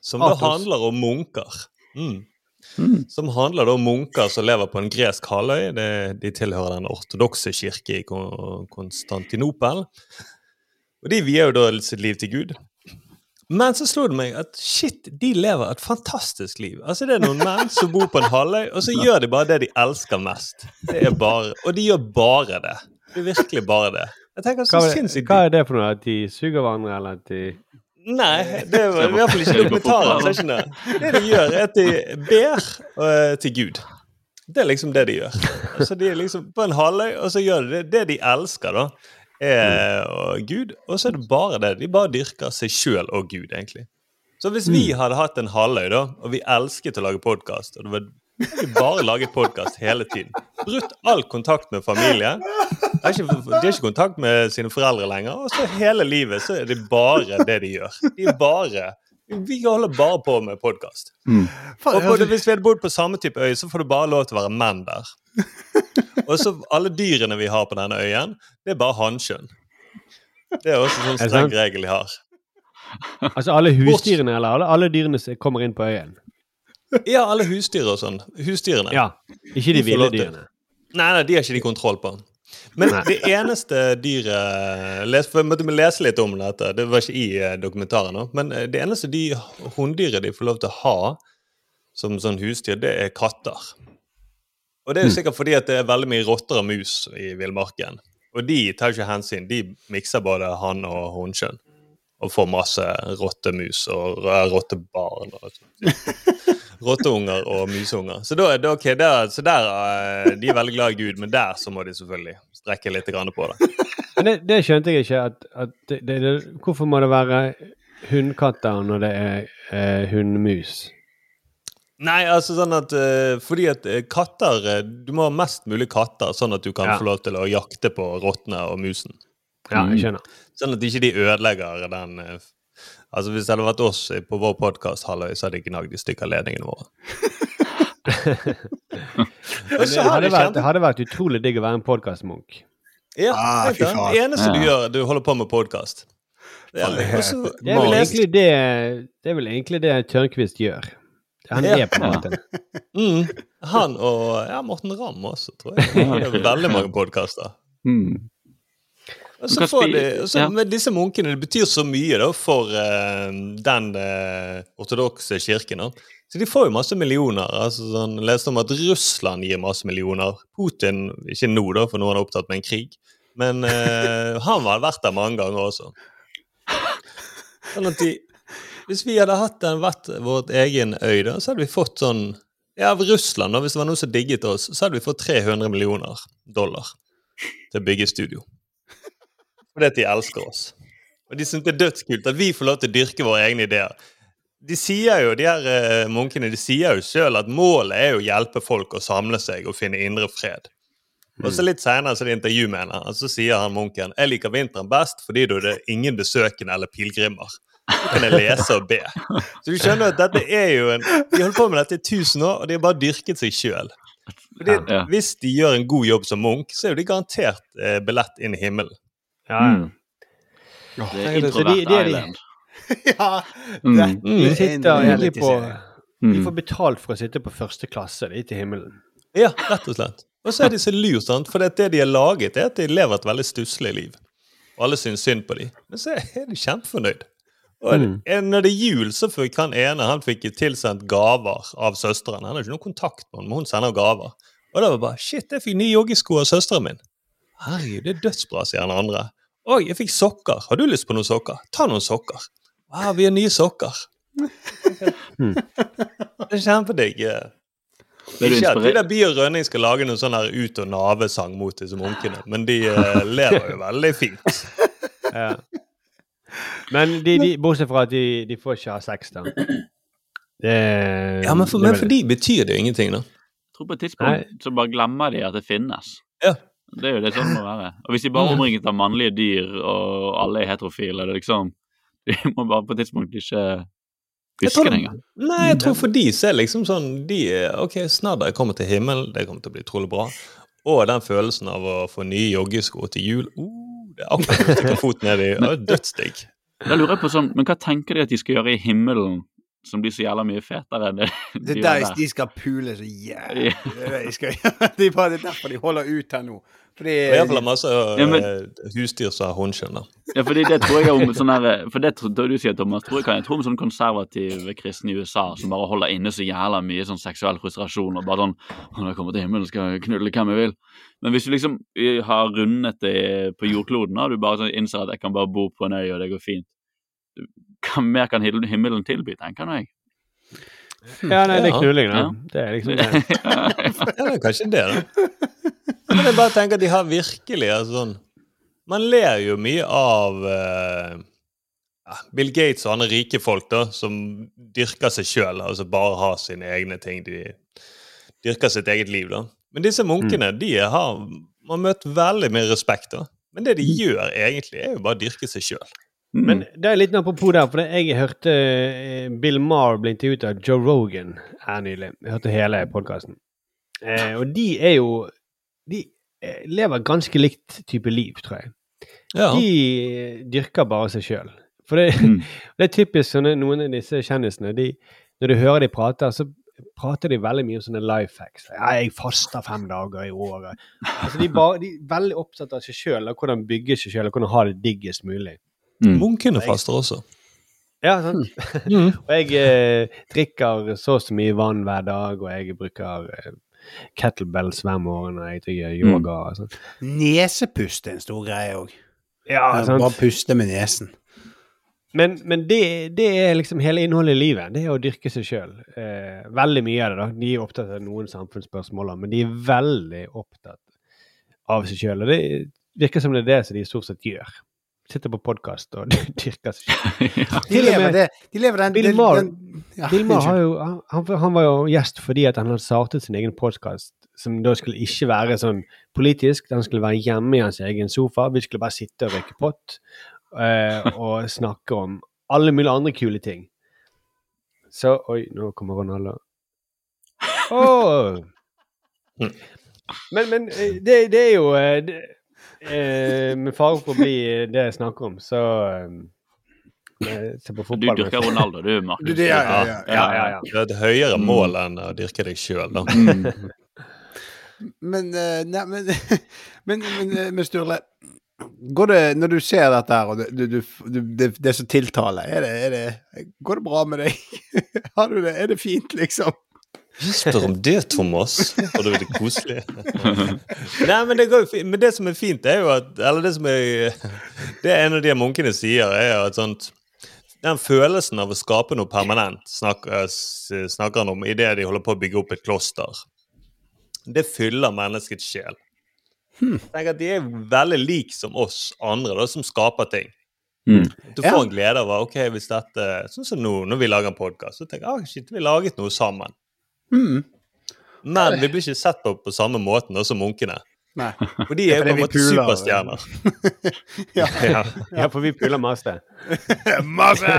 Som da handler om munker. Mm. Som handler om munker som lever på en gresk halvøy. De, de tilhører den ortodokse kirke i Konstantinopel. Og de vier jo da sitt liv til Gud. Men så slo det meg at shit, de lever et fantastisk liv. Altså Det er noen menn som bor på en halvøy, og så gjør de bare det de elsker mest. Det er bare, Og de gjør bare det. Det er virkelig bare det. Jeg tenker så Hva, er- sinnssykt hva er det for noe? At de suger hverandre, eller at de Nei, det er i hvert fall ikke dokumentarer. er det. Det de gjør, er at de ber uh, til Gud. Det er liksom det de gjør. Altså, de er liksom på en halvøy, og så gjør de det. Det de elsker, da, er øh, Gud. Og så er det bare det. De bare dyrker seg sjøl og Gud, egentlig. Så hvis vi hadde hatt en halvøy, da, og vi elsket å lage podkast, og det var vi bare laget podkast hele tiden. Brutt all kontakt med familie. De har ikke, de har ikke kontakt med sine foreldre lenger. Og så hele livet så er det bare det de gjør. De bare Vi holder bare på med podkast. Og både, hvis vi hadde bodd på samme type øy, så får du bare lov til å være menn der. Og så alle dyrene vi har på denne øyen, det er bare hannkjønn. Det er også en sånn streng regel de har. Altså alle husdyrene, eller alle, alle dyrene som kommer inn på øyen? Ja, alle husdyr og sånn. Husdyrene. Ja. Ikke de De ville dyrene. Nei, nei, de har ikke de kontroll på. Men Nei. det eneste dyret les, for Jeg måtte lese litt om dette, det var ikke i eh, dokumentaren. nå, Men eh, det eneste de hunndyret de får lov til å ha som sånn husdyr, det er katter. Og det er jo sikkert fordi at det er veldig mye rotter og mus i villmarken. Og de tar ikke hensyn. De mikser både hann- og hunnkjønn. Og får masse rottemus og eh, rottebarn. og sånt. Rotteunger og museunger. Så da er det ok, der, så der eh, De er veldig glad i Gud, men der så må de selvfølgelig strekke litt på det. Men det, det skjønte jeg ikke. At, at det, det, hvorfor må det være hundkatter når det er eh, hundmus? Nei, altså sånn at eh, Fordi at eh, katter Du må ha mest mulig katter, sånn at du kan Ja. få lov til å jakte på rottene og musen. Ja, jeg skjønner. Sånn at ikke de ødelegger den Altså Hvis det hadde vært oss på vår podkast, så hadde ikke gnagd i stykker ledningene våre. Det hadde vært, det hadde vært utrolig digg å være en podkastmunk. Ja, Ah, det eneste du Ja. gjør, du holder på med podkast. Det er vel egentlig det, det, er vel egentlig det Tørnquist gjør. Han er på en måte. mm, Han og ja, Morten Ramm også, tror jeg. Det er veldig mange podkaster. Mm. Og så får de, og så ja. med disse munkene, det betyr så mye da for uh, den uh, ortodokse kirken. da. Så de får jo masse millioner. altså sånn, leste om at Russland gir masse millioner. Putin, ikke nå, da, for nå er han opptatt med en krig. Men uh, han har vært der mange ganger også. Sånn at de, Hvis vi hadde hatt den vært vårt egen øy, da, så hadde vi fått sånn Ja, av Russland, da, hvis det var noen som digget oss, så hadde vi fått 300 millioner dollar til å bygge studio. Fordi at de elsker oss. Og de syns det er dødskult at vi får lov til å dyrke våre egne ideer. De sier jo, de her eh, munkene de sier jo sjøl at målet er å hjelpe folk å samle seg og finne indre fred. Og så litt seinere så er det intervju med henne, og så sier han munken jeg liker vinteren best fordi da er ingen besøkende eller pilegrimer. Så kan jeg lese og be. Så du skjønner at dette er jo en De holder på med dette i tusen år, og de har bare dyrket seg sjøl. Ja. Hvis de gjør en god jobb som munk, så er jo de garantert eh, billett inn i himmelen. Ja, Mm. ja. Det er introvert de- island. ja, Mm. det De er sitter egentlig på Vi De Mm. får betalt for å sitte på første klasse de til himmelen. Ja, rett og slett. Og så er de så lurt, sant? for det de har laget, er at de lever et veldig stusslig liv. Og alle syns synd på dem. Men så er de kjempefornøyd. Og Mm. når det er jul, så fikk han ene han fikk tilsendt gaver av søsteren. Han har ikke noen kontakt med henne, men hun sender gaver. Og da var det bare Shit, jeg fikk nye joggesko av søsteren min. Herregud, det er dødsbra, sier den andre. Oi, jeg fikk sokker. Har du lyst på noen sokker? Ta noen sokker. Wow, vi har nye sokker. Mm. Det er kjempedigg. Ikke at de der By og Rønning skal lage noen sånn her ut- og navesang mot disse munkene, men de eh, lever jo veldig fint. Ja. Men de, de, bortsett fra at de, de får ikke ha sex, da. Det, Ja, Men for, men for de betyr det jo ingenting, da. Jeg tror på et tidspunkt så bare glemmer de at det finnes. Ja. Det er jo det sånn det må være. Og hvis de bare er omringet av mannlige dyr, og alle er heterofile, det liksom De må bare på et tidspunkt ikke huske det engang. Nei, jeg tror for de så er liksom sånn de er, Ok, snadder kommer jeg til himmelen, det kommer til å bli utrolig bra. Og den følelsen av å få nye joggesko til jul uh, Det er akkurat å stikke foten ned i Dødsdigg. Da lurer jeg på sånn, Men hva tenker de at de skal gjøre i himmelen som blir så jævla mye fetere enn det Det de er gjør der der? de skal pule så jævlig. Det det de skal gjøre. Er bare det er derfor de holder ut her nå. Fordi er iallfall masse Ja, men- eh, husdyr som har håndskjønn. da. Ja, fordi det tror jeg om sånn her, For det tror du sier, Thomas, tror jeg kan jeg tro om sånn konservative kristne i USA som bare holder inne så jævla mye sånn seksuell frustrasjon og bare sånn «Å, Når jeg kommer til himmelen, skal jeg knulle hvem jeg vil. Men hvis du liksom eh, har rundet det på jordkloden, og du bare sånn innser at jeg kan bare bo på en øy, og det går fint Hva mer kan himmelen tilby, tenker jeg. Ja, nei, det er knulling, da. Ja. Det er liksom det. Ja, det er kanskje det, da. Men jeg bare tenker at de har virkelig altså, sånn Man ler jo mye av uh, Bill Gates og andre rike folk da, som dyrker seg sjøl, altså bare har sine egne ting. De dyrker sitt eget liv, da. Men disse munkene de har man møtt veldig mye respekt, da. Men det de gjør egentlig, er jo bare å dyrke seg sjøl. Mm. Men det er litt apropos der, for jeg hørte eh, Bill Maher bli intervjuet av Joe Rogan her nylig. Jeg hørte hele podkasten. Eh, og de er jo De eh, lever ganske likt type liv, tror jeg. Ja. De dyrker bare seg sjøl. For det, Mm. det er typisk sånne, noen av disse kjendisene. De, når du hører de prater, så prater de veldig mye om sånne life hacks. Ja, 'Jeg faster fem dager i året'. Altså, de, bare, de er veldig opptatt av seg sjøl, og hvordan bygge seg sjøl, og hvordan ha det diggest mulig. Mm. Munkene faster også. Ja, sant? og jeg eh, drikker så og så mye vann hver dag, og jeg bruker eh, kettlebells hver morgen når jeg driver yoga. og. Nesepust er en stor greie òg. Ja, sant? Bare puste med nesen. Men, men det, det er liksom hele innholdet i livet. Det er å dyrke seg sjøl. Eh, veldig mye av det. da. De er opptatt av noen samfunnsspørsmål, men de er veldig opptatt av seg sjøl. Og det virker som det er det som de stort sett gjør. Sitter på podkast og dyrker seg ja. De lever, det, de lever den, Bill Maher- den- ja, Bill Maher har jo, han, han var jo gjest fordi at han hadde startet sin egen podkast som da skulle ikke være sånn politisk, den skulle være hjemme i hans egen sofa. Vi skulle bare sitte og røyke pott uh, og snakke om alle mulige andre kule ting. Så Oi, nå kommer Ronaldo. Åh! Men, men eh, det, det er jo eh, det, eh, Med fare for å bli eh, det jeg snakker om, så eh, Se på Du dyrker Ronaldo, du, Markus. Du, det- ja, ja, ja. Ja, ja, ja. Det er et høyere mål enn å dyrke deg sjøl, da. Mm. Men, eh, nei, men, men, men, eh, men Sturle Går det, når du ser dette her, og du, du, du, det, det er så tiltale, er det, er det, går det bra med deg? Har du det? Er det fint, liksom? Ikke spør om det, Thomas. Og det er koselig. Nei, men det, går, jo men det som er fint, er jo at Eller det som er Det en av de munkene sier, er jo at sånt Den følelsen av å skape noe permanent snakker, snakker han om idet de holder på å bygge opp et kloster. Det fyller menneskets sjel. Tenk at De er veldig lik som oss andre, da, som skaper ting. Mm. Du får en glede av ok, hvis dette Sånn som nå, når vi lager en podkast, så tenker jeg ah, shit, vi laget noe sammen. Mm. Men vi blir ikke sett på på samme måten som munkene. Nei. For de er jo på en måte puler. superstjerner. Ja. Ja. Ja, for vi puler masse. Masse!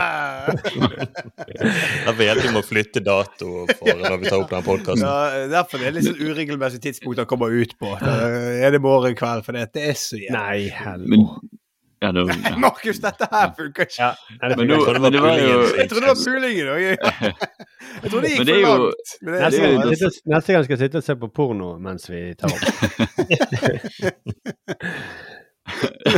Derfor vet vi må flytte dato for når vi tar opp den podkasten. Ja, derfor det er litt sånn uregelmessig tidspunkt han kommer ut på. Da er det morgen kveld, for det er så jævlig. Nei, helvete. Ja, det, ja. Markus, dette her funker ikke. Ja, Men nå- men det var jo Jeg trodde det var pulingen òg. Jeg trodde det gikk det for langt. jo- Neste det gang, jeg sitte, neste gang skal jeg sitte og se på porno mens vi tar opp.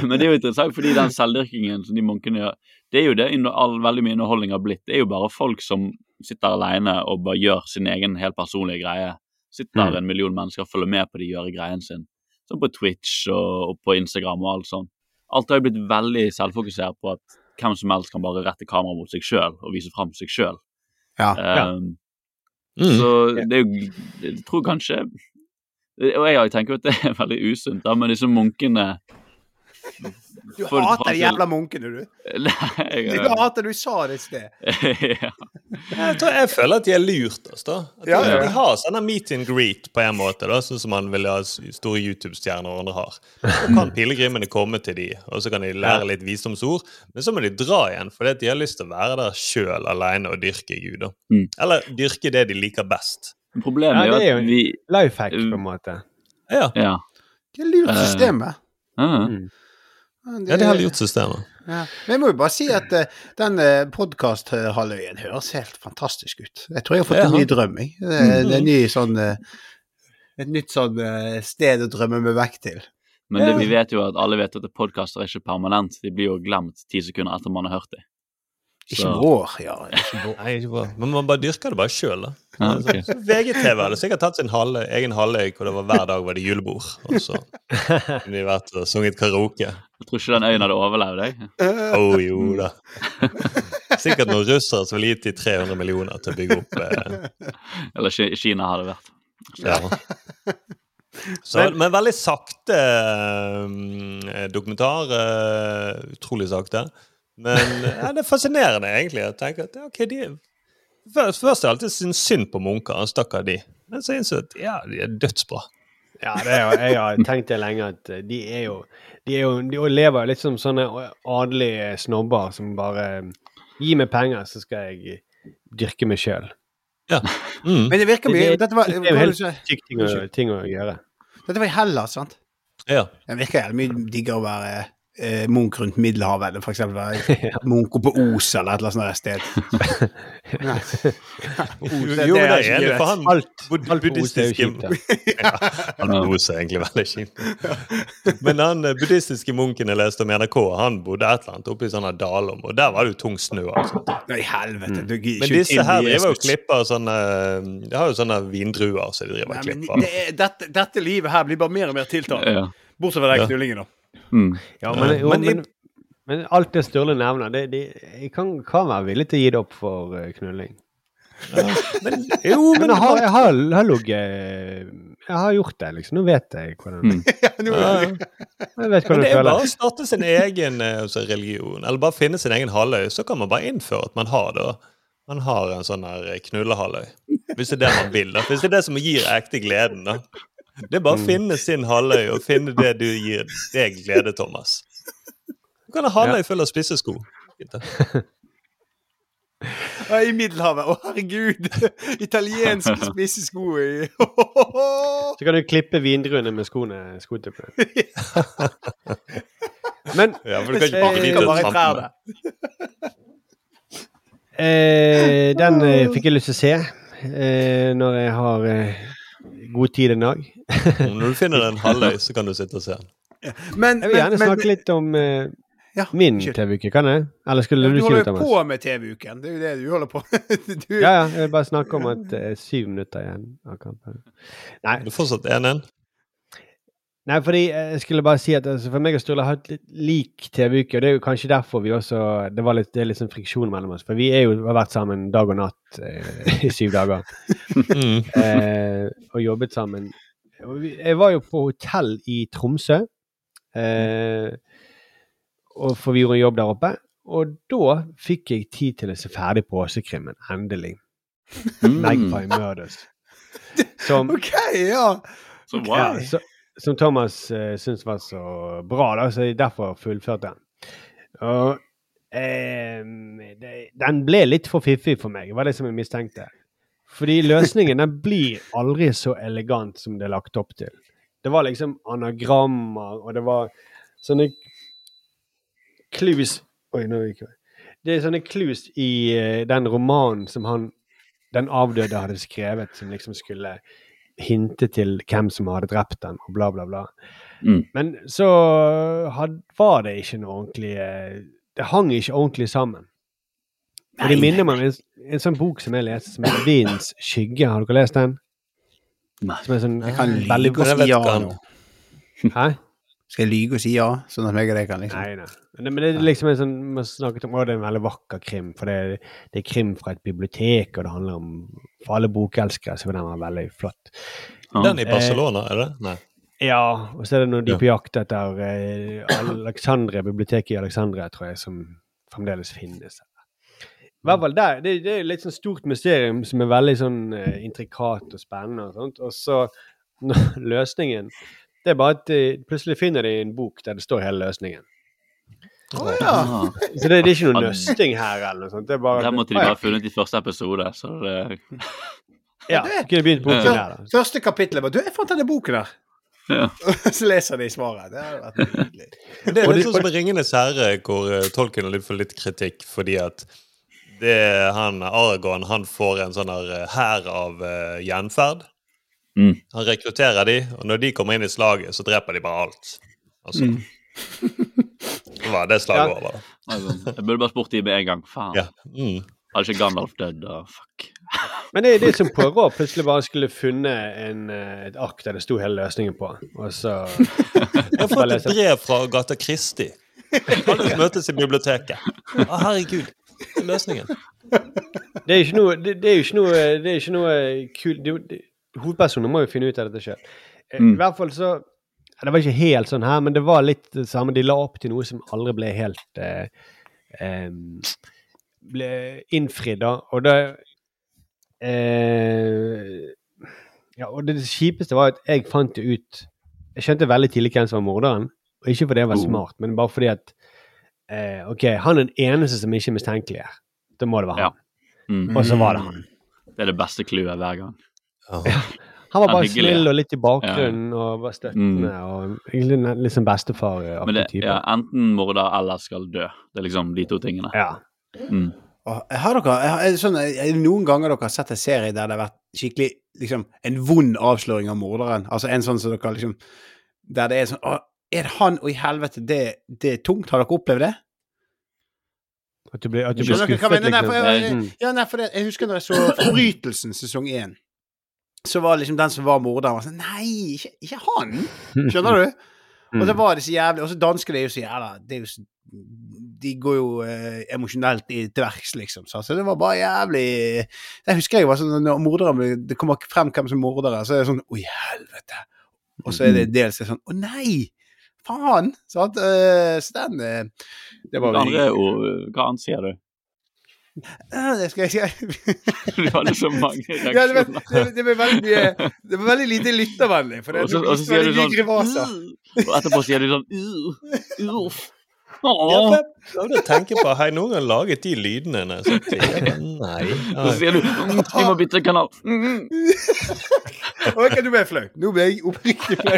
Men det er jo interessant, fordi den selvdyrkingen som de munkene gjør, det er jo det all, veldig mye underholdning har blitt. Det er jo bare folk som sitter alene og bare gjør sin egen helt personlige greie. Sitter Mm. en million mennesker og følger med på de gjør greien sin. Som på Twitch og, og på Instagram og alt sånt. Alt har jo blitt veldig selvfokusert på at hvem som helst kan bare rette kameraet mot seg sjøl og vise fram seg sjøl. Ja. Ja. Um, Mm. Så det er jo Jeg tror kanskje Og jeg tenker jo at det er veldig usunt, da, men disse munkene Du For hater fram de jævla munkene, du. Nei, Du hater Du sa det i sted. ja. Jeg, tror, jeg føler at de har lurt oss, da. At Ja, de, ja. de har sånne meet and greet på en måte, da, sånn som man vil ha store YouTube-stjerner og andre har. Så kan pilegrimene komme til de, og så kan de lære litt visdomsord. Men så må de dra igjen, fordi at de har lyst til å være der sjøl alene og dyrke Gud. da. Mm. Eller dyrke det de liker best. Problemet Ja, er det er jo at vi Life hack, på en måte. Ja, Ja. Det er lurt systemet. systemet. Ja. Mm. Ja de har gjort systemet. Ja. Men jeg må jo bare si at uh, den uh, podkast-halvøyen høres helt fantastisk ut. Jeg tror jeg har fått en ny drøm, jeg. Det, er- det er en ny sånn uh, Et nytt sånn uh, sted å drømme meg vekk til. Men det, vi vet jo at alle vet at podkaster er ikke permanent. De blir jo glemt ti sekunder etter man har hørt dem. Ikke vår, ja. Ikke vår. Nei, ikke vår. Men man bare dyrker det bare sjøl, da. Ja, Så- så VGTV hadde sikkert tatt sin halve, egen halvøy hvor det var hver dag var det julebord. Og så kunne de vært og sunget karaoke. Jeg tror ikke den øyen hadde overlevd jeg. Å oh, jo da. Sikkert noen russere som ville gitt de 300 millioner til å bygge opp eh, Eller Kina hadde vært. ja. Så, men veldig sakte eh, dokumentar. eh, utrolig sakte. Men ja, det er fascinerende, egentlig. å tenke at ja, ok, de Først, først har jeg alltid syntes synd på munker. Stakkar de. Men så innså jeg at ja, de er dødsbra. Ja, det er jo, jeg har tenkt det lenge at eh, de er jo De, er jo, de lever litt som sånne adelige snobber som bare Gi meg penger, så skal jeg dyrke meg sjøl. Mm. Men det virker mye Det- Dette var, Det er jo helt sykt ting, ting å gjøre. dette var i Hellas, sant? Ja. Det virker jævlig mye diggere å være eh, Munch rundt Middelhavet eller eksempel være Munch på Os eller et eller annet sånt sted. Nei. Os, Jo, det- det er enig, for han Alt, er buddhistiske ja. Han Os er egentlig veldig kjipt. Men han eh, buddhistiske munken jeg leste om i NRK, han bodde et eller annet oppe i sånne dalom, og der var det jo tung snø. Altså. Nei, helvete. Du gir Men disse her driver jo og klipper sånne De har jo sånne vindruer som de driver og klipper. det dette, dette livet her blir bare mer og mer tiltalende. Ja. Bortsett fra den Ja. knullingen, da. Mm. Ja, men, jo, Men men, men alt det Sturle nevner, det, det, jeg kan, kan være villig til å gi det opp for knulling. knulling. Men, jo, Men men jeg har, jeg har, jeg har ligget Jeg har gjort det, liksom. Nå vet jeg hvordan Mm. Ja, nå, Jeg vet hvordan det det er bare å starte sin egen eh, altså, religion, eller bare finne sin egen halvøy. Så kan man bare innføre at man har det. Man har en sånn her eh, knullehalvøy. Hvis det er det man vil. da. Hvis det er det som gir ekte gleden, da. Det er bare å finne sin halvøy og finne det du gir deg glede, Thomas. Du kan ha halvøy full av spisse sko. I Middelhavet. Å, herregud! Italienske spisse sko Så kan du klippe vindruene med skoene. skotuppene. Men Ja, for du kan ikke de bare trampene. eh, den eh, fikk jeg lyst til å se eh, når jeg har eh, god tid en dag. Når du finner en halvøy, så kan du sitte og se den. Men, Jeg vil gjerne men- men- snakke litt om eh, ja, min. TV-uke, kan jeg? Eller skulle Du du si noe, jo holder på med TV-uken. Det er jo det du holder på du, Ja, ja. Jeg vil bare snakke om at det er syv minutter igjen av kampen. Nei, Du er fortsatt 1-1. Nei, fordi eh, jeg skulle bare si at altså, for meg og Sturle har hatt litt lik TV-uke, og det er jo kanskje derfor vi også Det var litt, det er litt sånn friksjon mellom oss. For vi er jo, har vært sammen dag og natt eh, i syv dager. Mm. eh, og jobbet sammen. Jeg var jo på hotell i Tromsø. Eh, og for vi gjorde en jobb der oppe. Og da fikk jeg tid til å se ferdig på Åsekrimmen, Endelig. Mm. Magpie Murders. Som OK, ja. Så ja, wow. så, som Thomas uh, syntes var så bra, da, så jeg derfor fullførte den. Og uh, det, den ble litt for fiffig for meg, var det som jeg mistenkte. Fordi løsningen den blir aldri så elegant som det er lagt opp til. Det var liksom anagrammer, og det var sånne clues Oi, nå gikk jeg Det er sånne clues i eh, den romanen som han, den avdøde hadde skrevet, som liksom skulle hinte til hvem som hadde drept den, og bla, bla, bla. Mm. Men så had, var det ikke noe ordentlig eh, Det hang ikke ordentlig sammen. Og det minner meg om en, en sånn bok som jeg leste, som heter 'Vindens skygge'. Har dere lest den? Nei. Som er sånn Jeg kan veldig og Jeg si ja nå. Hæ? Skal jeg lyge og si ja, sånn at meg og deg kan liksom Nei, nei. Men det er liksom en sånn Man snakket om å, det er en veldig vakker krim, for det, det er krim fra et bibliotek, og det handler om For alle bokelskere så vil den veldig flott. Ja. Den i Barcelona, er det? Nei. Ja, og så er det når de er på jakt etter eh, Alexandria, biblioteket i Alexandria, tror jeg, som fremdeles finnes. I hvert fall der. Det, det er litt sånn stort mysterium som er veldig sånn eh, intrikat og spennende og sånt. Og så løsningen Det er bare at de, plutselig finner de en bok der det står hele løsningen. Oh, ja. Så det, det er ikke noe nøsting her eller noe sånt. Det er bare Der måtte de bare funnet i første episode, så det Ja, kunne begynt boken Ja. der, da. Første kapittelet bare Du, jeg fant denne boken der! Ja. så leser de svaret. Det hadde vært nydelig. Det er litt sånn som Ringenes herre, hvor uh, Tolkien har litt kritikk fordi at det han Aragorn han får en sånn eh, hær av uh, gjenferd. Mm. Han rekrutterer de, og når de kommer inn i slaget, så dreper de bare alt. Altså, Det var det slaget Ja. over, da. Altså, jeg burde bare spurt de med en gang. Faen. Ja. Mm. Hadde ikke Gandalf dødd, da? Fuck. Men det er det som Poirot plutselig bare skulle funnet en, eh, et ark der det sto hele løsningen på. Og så Jeg har fått et brev fra Gata Kristi. Alle møtes i biblioteket. Å, herregud. Er løsningen. Det er jo ikke noe Det, det er jo ikke noe, det er ikke noe kult det, det, Hovedpersonene må jo finne ut av dette sjøl. I Mm. hvert fall så Det var ikke helt sånn her, men det var litt det samme. De la opp til noe som aldri ble helt eh, eh, ble innfridd, da. Og det eh, Ja, og det kjipeste var at jeg fant jo ut Jeg skjønte veldig tidlig hvem som var morderen. Og ikke fordi jeg var Oh. smart, men bare fordi at eh, OK, han er den eneste som ikke er mistenkelig her. Da må det være Ja. han. Mm. Og så var det han. Det er det beste clouet hver gang. Ja. Han var Han bare hyggelig, snill ja. og litt i bakgrunnen og var støttende. og egentlig en- Litt som bestefar. Men det ja, enten morder eller skal dø. Det er liksom de to tingene. ja. Mm. Og Har dere er sånn, er det noen ganger dere har sett en serie der det har vært skikkelig liksom, en vond avsløring av morderen? Altså en sånn som dere liksom Der det er sånn Å, er det han? Og i helvete, det, det er tungt. Har dere opplevd det? At du blir, at du blir skuffet, liksom. jeg, Mm. ja, nei, for det, jeg husker når jeg så Forbrytelsen sesong én. Så var liksom den som var morderen, var sånn Nei, ikke, ikke han! Skjønner du? Og så var det så jævlig Og så danskene er jo så jævla det er jo så, De går jo eh, emosjonelt i- til verks, liksom. Så så, det var bare jævlig Jeg husker jeg var sånn Når morderen ble, Det kommer frem hvem som er morderen, så er det sånn Oi, helvete. Og så er det dels sånn Å nei! Faen! Sant? Eh, så den eh, Det var veldig hva annet sier du? Ja, det skal jeg si. Du hadde så mange Ja, det, var, reaksjoner. det, det, var veldig det var veldig lite lyttervennlig. For det, Og så, og så sier du sånn Og etterpå sier du sånn «Uh, Uff. Ja, jeg prøvde å tenke på Har jeg noen gang laget de lydene? når jeg satt i- Nei. Så sier du mm, 'Vi må bytte kanal'. Mm. Ok, nå ble jeg flau. Nå ble jeg oppriktig flau.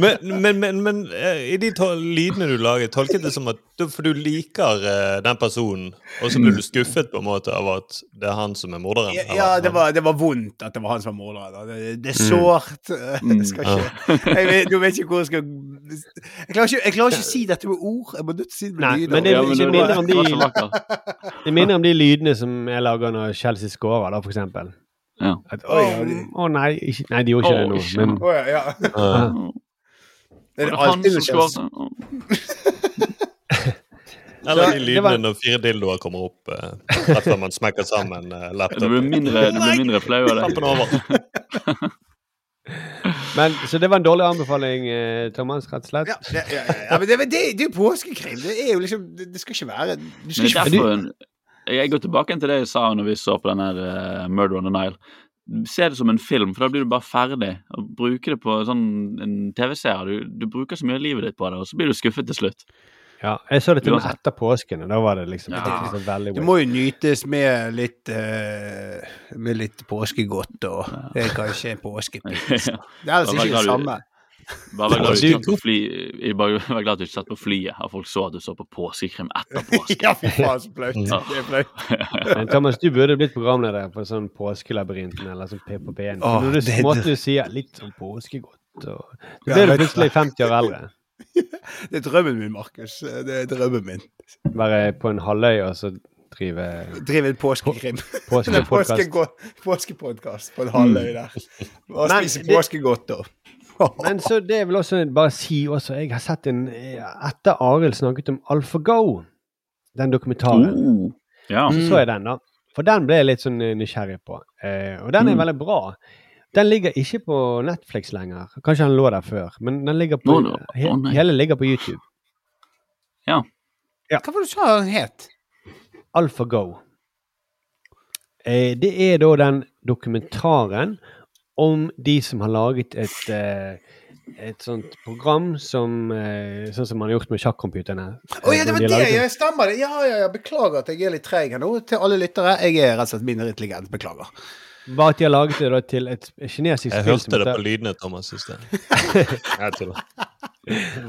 Men, men, men, men eh, i de lydene du laget, tolket det som at du, For du liker eh, den personen, og så blir du skuffet på en måte av at det er han som er morderen? Ja, eller ja det, var, det var vondt at det var han som var morderen. Det, det er sårt. Jeg skal ikke jeg vet, Nå vet ikke hvor jeg skal Jeg klarer ikke, jeg klarer ikke å si dette med ord. Jeg må nødt til å si men det- Ja, men det mindre om det de-. Det minner om de lydene som jeg lager når Chelsea scorer, da, for eksempel. Ja. At, å, å nei, ikke, nei, de gjorde ikke Å, det nå, ikke men Å, ja, ja. Det er Var det han alltid som noe kjent. Eller de lydene var- når fire dildoer kommer opp eh, rett før man smekker sammen eh, Du blir mindre, mindre flau av det. Men, så det var en dårlig anbefaling, eh, Thomas, rett og slett. Ja, ja, ja, ja, ja, men det, det, det er jo påskekrim. Det er jo liksom Det, det skal ikke være Du skal ikke derfor Jeg går tilbake til det jeg sa når vi så på den her uh, Murder on the Nile. Se det som en film, for da blir du bare ferdig. Og bruke det på sånn en TV-serie. Du, du bruker så mye av livet ditt på det, og så blir du skuffet til slutt. Ja, jeg så det til og med etter påsken, og da var det liksom, Ja. det var veldig Det må jo nytes med litt uh, Med litt påskegodt og er kanskje en påskepils. Det er altså ikke det samme. Bare vær glad du Du- ikke fly, jeg bare vær glad du ikke satt på flyet, og folk så at du så på påskekrim etter påske. Ja, fy faen, så flaut. Det er flaut. Men Thomas, du burde blitt programleder for sånn Påskelabyrinten eller sånn P1. Åh, Når du måtte du sier litt sånn påskegodt, og du så ble du plutselig 50 år eldre. Det er drømmen min, Markus. Det er drømmen min. Være på en halvøy og så drive Drive en påskekrim. påskepodkast. påske på en halvøy der. Og Men spise påskegodt og Men så det vil også bare si også, jeg har sett en Etter Arild snakket om AlphaGo, den dokumentaren, uh, ja. så så jeg den, da. For den ble jeg litt sånn eh, nysgjerrig på. Eh, og den er Mm. veldig bra. Den ligger ikke på Netflix lenger. Kanskje den lå der før, men den ligger på, Nå, nå. he hele ligger på YouTube. Ja. Hva var det du sa den het? AlphaGo. Eh, det er da den dokumentaren om de som har laget et, eh, et sånt program som eh, Sånn som man har gjort med sjakkcomputerne. Å ja, det var de det! laget Jeg stemmer det. Ja, ja, ja. Beklager at jeg er litt treig her nå. Til alle lyttere. Jeg er rett og slett mindre intelligent. Beklager. Bare at de har laget det da til et kinesisk Jeg spill hørte det på lydene, Thomas, synes jeg Jeg tuller.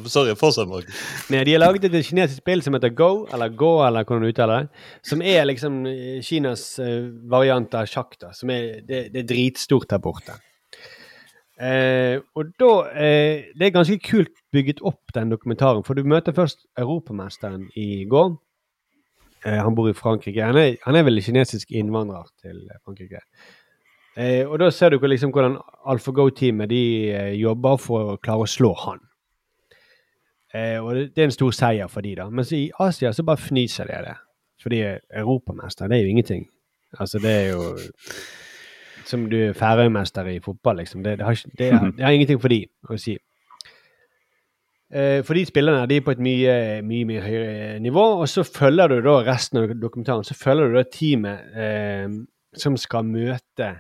Sorry, fortsett, Markus. Nei, de har laget et kinesisk spill som heter Go, eller Go, eller hvordan du uttaler det. Som er liksom eh, Kinas eh, variant av sjakk, da. Som er, det, det er dritstort her borte. Eh, og da eh, Det er ganske kult bygget opp, den dokumentaren. For du møter først europamesteren i går. Eh, han bor i Frankrike. Han er, han er vel kinesisk innvandrer til Frankrike. Eh, og da ser du liksom hvordan AlphaGo-teamet de eh, jobber for å klare å slå han. Eh, og det, det er en stor seier for de da. Mens i Asia så bare fnyser de av det. Fordi europamester, det er jo ingenting. Altså, det er jo Som du er Færøymester i fotball, liksom. Det, det, har, det, det har ingenting for de å si. Eh, for de spillerne de er på et mye, mye mye høyere nivå, og så følger du da resten av dokumentaren, så følger du da teamet eh, som skal møte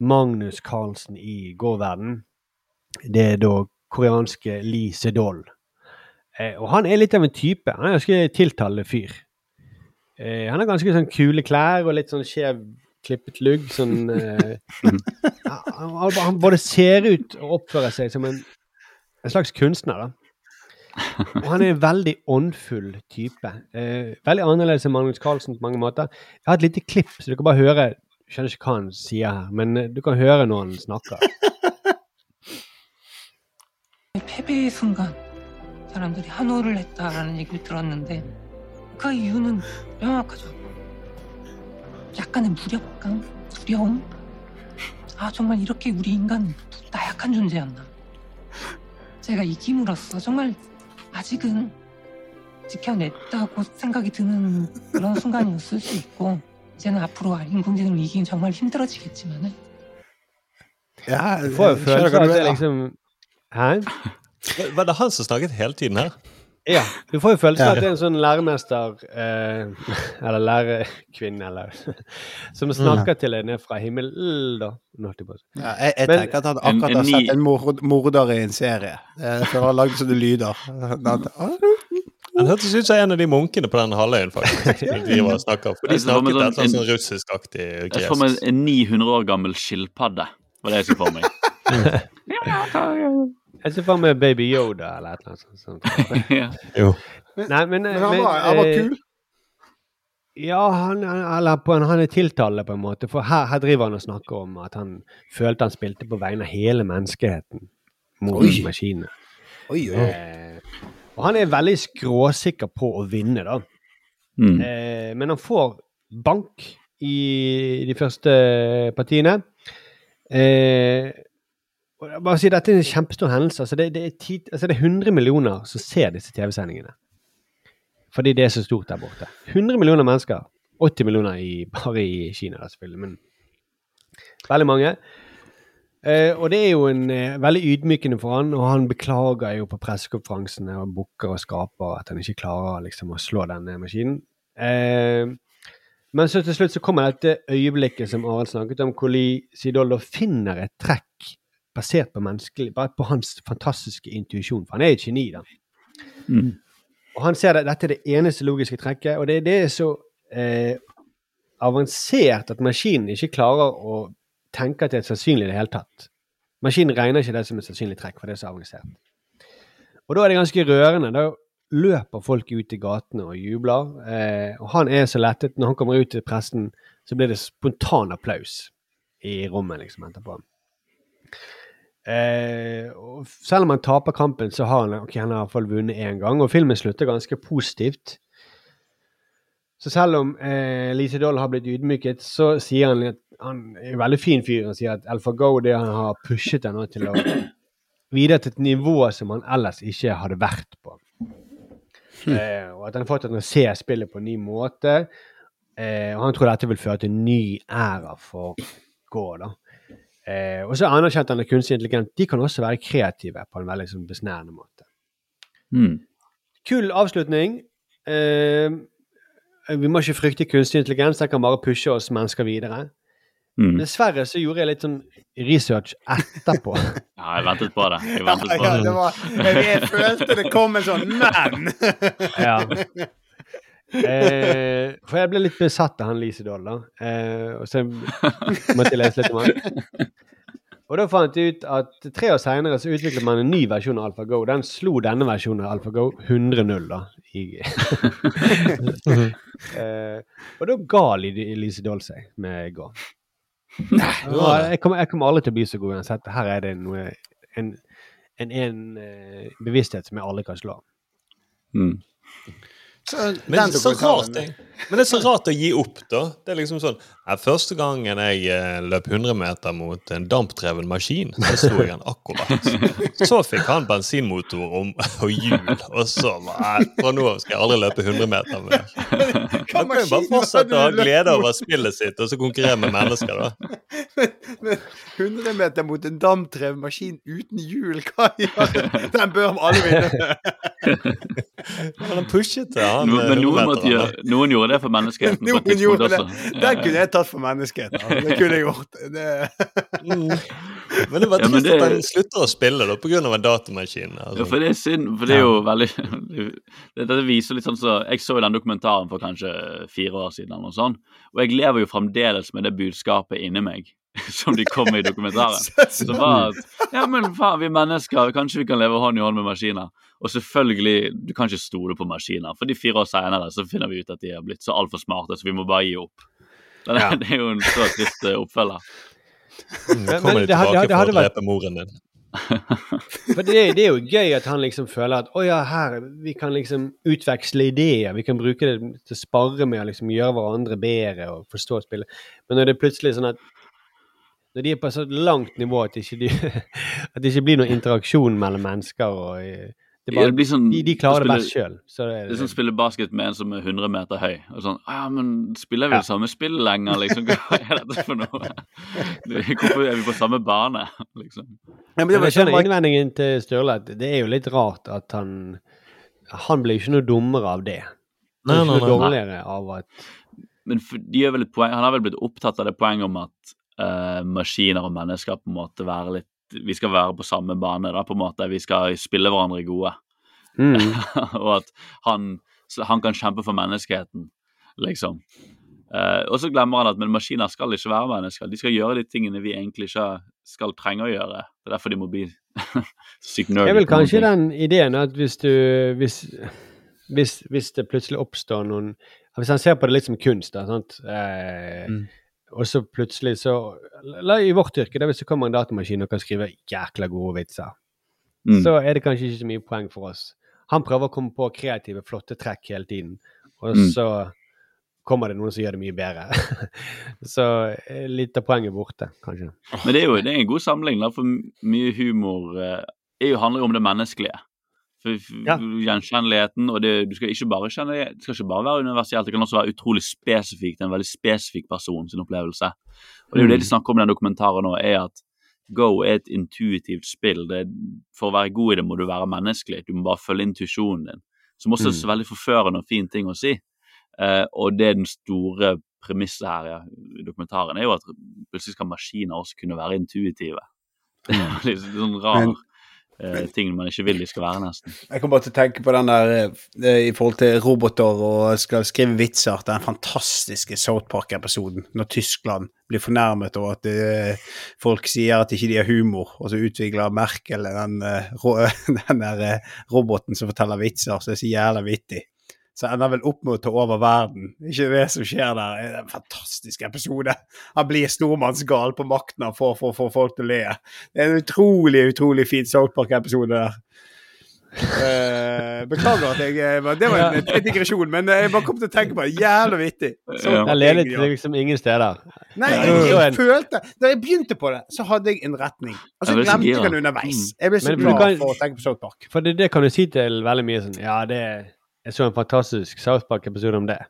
Magnus Carlsen i gårverden. Det er da koreanske Lee Sedol. Eh, og han er litt av en type. Han er ganske tiltalende fyr. Eh, han har ganske sånn kule klær og litt sånn skjev klippet lugg. Sånn eh, han, han, han både ser ut og oppfører seg som en, en slags kunstner, da. Og han er en veldig åndfull type. Eh, veldig annerledes enn Magnus Carlsen på mange måter. Jeg har et lite klipp, så du kan bare høre Jeg skjønner ikke hva han sier her, men eh, du kan høre når han snakker. 패배의 순간 사람들이 한호를 했다라는 얘기를 들었는데 그 이유는 명확하죠. 약간의 무력감, 두려움. 아 정말 이렇게 우리 인간 나약한 존재였나. 제가 이김으로써 정말 아직은 지켜냈다고 생각이 드는 그런 순간이었을 수 있고 이제는 앞으로 인공지능을 이기긴 정말 힘들어지겠지만은 Ja, Du får jo følelsen av at det er liksom Hæ? Var- Var det han som snakket hele tiden her? Ja. Du får jo følelsen av Ja. at det er en sånn læremester, eh, eller lærekvinne, eller Som snakker til deg ned fra himmelen, da. Nå holdt jeg på å si. Ja, jeg, jeg Men- tenker at han En- akkurat en har ny- sett en mord, morder i en serie. Eh, For han har lagd sånne lyder. Han- hørtes ut som en av de munkene på den halvøyen, faktisk. De snakker, for for snakket et sånn- sånn russiskaktig Jeg får meg en 900 år gammel skilpadde. var det jeg så for meg. Jeg ser for meg Baby Yoda eller et eller annet sånt. ja. Jo. Nei, men, Men han var, han var eh, kul. Ja, han, han- eller på en, han er tiltalende på en måte. For her, her driver han og snakker om at han følte han spilte på vegne av hele menneskeheten mot maskinene. Oi, oi. Eh, og han er veldig skråsikker på å vinne, da. Mm. Eh, men han får bank i de første partiene. Eh, bare si, Dette er en kjempestor hendelse. Altså det, det, er ti, altså det er 100 millioner som ser disse TV-sendingene. Fordi det er så stort der borte. 100 millioner mennesker. 80 millioner i, bare i Kina, da, selvfølgelig. Men veldig mange. Eh, og det er jo en eh, veldig ydmykende for han, og han beklager jo på pressekonferansene og bukker og skraper at han ikke klarer liksom, å slå denne maskinen. Eh, men så til slutt så kommer dette øyeblikket som Arild snakket om, hvor Lee Sidoldo finner et trekk basert på menneskelig, bare på hans fantastiske intuisjon, for han er et geni, da. Mm. Og han ser at dette er det eneste logiske trekket, og det, det er så eh, avansert at maskinen ikke klarer å tenke at det er sannsynlig i det hele tatt. Maskinen regner ikke det som et sannsynlig trekk, for det er så avansert. Og da er det ganske rørende. Da løper folk ut i gatene og jubler. Eh, og han er så lettet. Når han kommer ut til pressen, så blir det spontan applaus i rommet liksom etterpå. Eh, og selv om han taper kampen, så har han okay, han har i hvert fall vunnet én gang. Og filmen slutter ganske positivt. Så selv om eh, Lise Dahl har blitt ydmyket, så sier han at han er en veldig fin fyr. Han sier at AlphaGo det han har pushet henne til å videre til et nivå som han ellers ikke hadde vært på. Eh, og at han har fått henne å se spillet på en ny måte. Eh, og han tror dette vil føre til en ny æra for Gå. da. Eh, og så anerkjente han at kunstig intelligens de kan også være kreative på en veldig sånn besnærende måte. Hmm. Kul avslutning. Eh, vi må ikke frykte kunstig intelligens, den kan bare pushe oss mennesker videre. Mm. Dessverre så gjorde jeg litt sånn research etterpå. Ja, jeg ventet på det. Jeg ventet på ja, det. det var, jeg, jeg følte det kom en sånn men! ja. Eh, for jeg ble litt besatt av han Lise Doll, da. Eh, og så måtte jeg lese litt om han. Og da fant jeg ut at tre år seinere så utviklet man en ny versjon av AlphaGo. Den slo denne versjonen av AlphaGo 100-0, da. I, eh, og da ga Lise Dahl seg med Gå. Og Jeg kommer, jeg kommer aldri til å bli så god uansett. Her er det noe, en, en, en eh, bevissthet som jeg aldri kan slå. Mm. Men det den er så rart, jeg. Men det er så rart å gi opp, da. Det er liksom sånn ja, Første gangen jeg eh, løp 100 meter mot en dampdreven maskin, så slo jeg den akkurat. Så fikk han bensinmotor og, og hjul, og så bare Fra nå av skal jeg aldri løpe 100 meter mer. da Han kan jo bare fortsette å ha glede over spillet sitt, og så konkurrere med mennesker, da. Men 100 meter mot en dampdrevet maskin uten hjul, hva gjør det? Den bør alle vinne. Men han pushet det, han. No, eh, men noen, måtte gjøre, noen gjorde det for menneskeheten. Noen gjorde det. også. Den kunne jeg tatt for menneskeheten. altså. Det kunne jeg gjort. Det, Mm. Men det var Ja, trist det- at han slutter å spille da, av en datamaskin. Ja, Altså. for det er synd, for det er jo veldig det, det viser litt sånn så Jeg så jo den dokumentaren for kanskje fire år siden, eller noe sånt, og jeg lever jo fremdeles med det budskapet inni meg som de kom med i dokumentaren. Som var at ja, men faen, vi er mennesker, kanskje vi kan leve hånd i hånd med maskiner. Og selvfølgelig, du kan ikke stole på maskiner, for de fire år senere så finner vi ut at de har blitt så altfor smarte, så vi må bare gi opp. Det, Ja. det er jo en så trist eh, oppfølger. Mm, Men- Kommer men de det hadde- det hadde å vært- drepe moren din? For det, det er jo gøy at han liksom føler at å ja, her, vi kan liksom utveksle ideer. Vi kan bruke det til å spare med å liksom gjøre hverandre bedre og forstå spillet. Men når det er plutselig sånn at når de er på et så langt nivå at, ikke de, at det ikke blir noen interaksjon mellom mennesker og eh, det Ja, bare, det blir sånn- de, de klarer det best sjøl. Det, Det er som å spille basket med en som er 100 meter høy. Og sånn, «Ah, ja, men Spiller vi Ja. det samme spillet lenger, liksom? Hva er dette for noe? Hvorfor er vi på samme bane, liksom? Ja, men det Men jeg skjønner sånn, innvendingen til Sturle. at Det er jo litt rart at han Han blir ikke noe dummere av det. Han Nei, ikke nei, noe nei. dårligere av at Men for, de er vel et poeng, han har vel blitt opptatt av det poenget om at eh, maskiner og mennesker på en måte være litt Vi skal være på samme bane, da, på en måte. Vi skal spille hverandre gode. Mm. og at han, han kan kjempe for menneskeheten, liksom. Uh, og så glemmer han at men maskiner skal ikke være mennesker. De skal gjøre de tingene vi egentlig ikke skal trenge å gjøre. Det er derfor de må bli sykt nerdy. Det er vel kanskje den ideen at hvis du hvis, hvis, hvis det plutselig oppstår noen Hvis han ser på det litt som kunst, da, sant? Eh, Mm. Og så plutselig så Eller I vårt yrke, da, hvis det kommer en datamaskin og kan skrive jækla gode vitser, Mm. så er det kanskje ikke så mye poeng for oss. Han prøver å komme på kreative, flotte trekk hele tiden, og Mm. så kommer det noen som gjør det mye bedre. så eh, litt av poenget borte, kanskje. Men det er jo det er en god sammenligning, for mye humor eh, er handler jo om det menneskelige. Ja. Gjenkjenneligheten, og det, du skal ikke bare kjenne det skal ikke bare være universelt, det kan også være utrolig spesifikt, en veldig spesifikk person sin opplevelse. Og det er jo det de snakker om i den dokumentaren nå, er at Go er et intuitivt spill. Det, for å være god i det må du være menneskelig, du må bare følge intuisjonen din. Som også er så veldig forførende og fin ting å si. Uh, og det er den store premisset her ja, i dokumentaren, er jo at plutselig skal maskiner også kunne være intuitive. Det er litt sånn rar Men- eh, ting man ikke vil de skal være, nesten. Jeg kom bare til å tenke på den der eh, i forhold til roboter og skal skrive vitser. Den fantastiske South Park-episoden når Tyskland blir fornærmet over at eh, folk sier at ikke de har humor, og så utvikler Merkel den, eh, den der eh, roboten som forteller vitser, som er så jævla vittig. Så ender vel opp med å ta over verden. Ikke det som skjer der. Det er en fantastisk episode. Han blir stormannsgal på makten han får for å få folk til å le. Det er en utrolig, utrolig fin South Park-episode der. Uh, beklager at jeg eh, Det var en, en digresjon, men eh, jeg bare kom til å tenke på det. Jævla vittig. Jeg ledet liksom ingen steder. Nei, jeg, jeg følte Da jeg begynte på det, så hadde jeg en retning. Og så Jeg ble så glemte jeg den underveis. Jeg ble så glad for å tenke på South Park. For det, det kan du si til veldig mye sånn Ja, det Jeg så en fantastisk South Park-episode om det.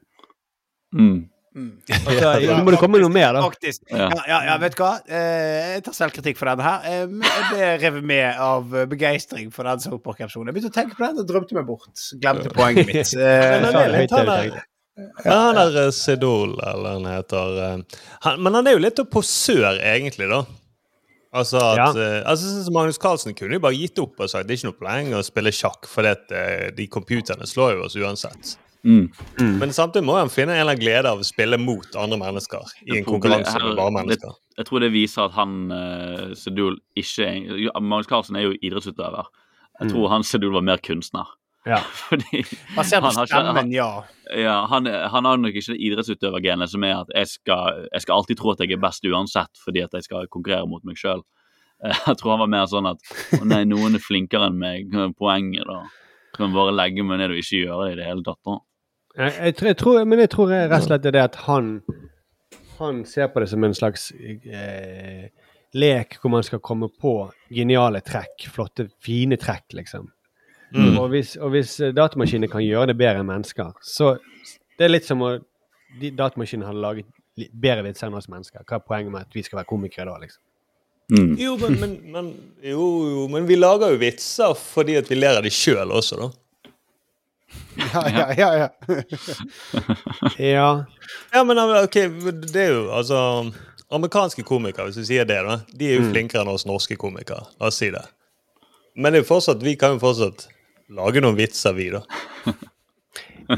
Mm. Altså, nå må det komme noe mer, da. Faktisk. Ja. Ja, ja, ja, vet du hva? Eh, jeg tar selvkritikk for denne her. Eh, jeg ble revet med av begeistring for den South Park-episoden. Jeg begynte å tenke på den og drømte meg bort. Glemte poenget mitt. Eh, han er Sidol, der, ja, han der eh, Sedol, eller han heter eh, han, Men han er jo litt posør, egentlig, da. Altså at Ja. eh, altså, sånn som Magnus Carlsen kunne jo bare gitt opp og sagt det er ikke noe poeng å spille sjakk, for de computerne slår jo oss uansett. Mm. Men samtidig må han finne en eller annen glede av å spille mot andre mennesker i en Jeg konkurranse med bare mennesker. Jeg tror det viser at han uh, Sedul ikke Magnus Carlsen er jo idrettsutøver. Jeg Mm. tror han Sedul var mer kunstner. Ja. Fordi Basert på han har han- stemmen, ja. Ja, han, han har nok ikke det idrettsutøvergenet som er at jeg skal, jeg skal alltid tro at jeg er best uansett fordi at jeg skal konkurrere mot meg sjøl. Jeg tror han var mer sånn at å nei, noen er flinkere enn meg, poenget da? Kan bare legge meg ned og ikke gjøre det i det hele tatt. da. Jeg, jeg, tror- jeg tror, men jeg tror rett og slett det er det at han Han ser på det som en slags eh, lek hvor man skal komme på geniale trekk. Flotte, fine trekk, liksom. Mm. Og, hvis, og hvis eh, datamaskiner kan gjøre det bedre enn mennesker, så Det er litt som å de Datamaskinene hadde laget bedre vitser enn oss mennesker. Hva er poenget med at vi skal være komikere da, liksom? Mm. Jo, men, men, men, jo, jo, men vi lager jo vitser fordi at vi ler av de sjøl også, da. Ja, ja, ja. ja. Ja. Ja, men ok, det er jo altså Amerikanske komikere, hvis du sier det, da, de er jo flinkere enn oss norske komikere. La oss si det. Men det er jo fortsatt, vi kan jo fortsatt lage noen vitser, vi, da.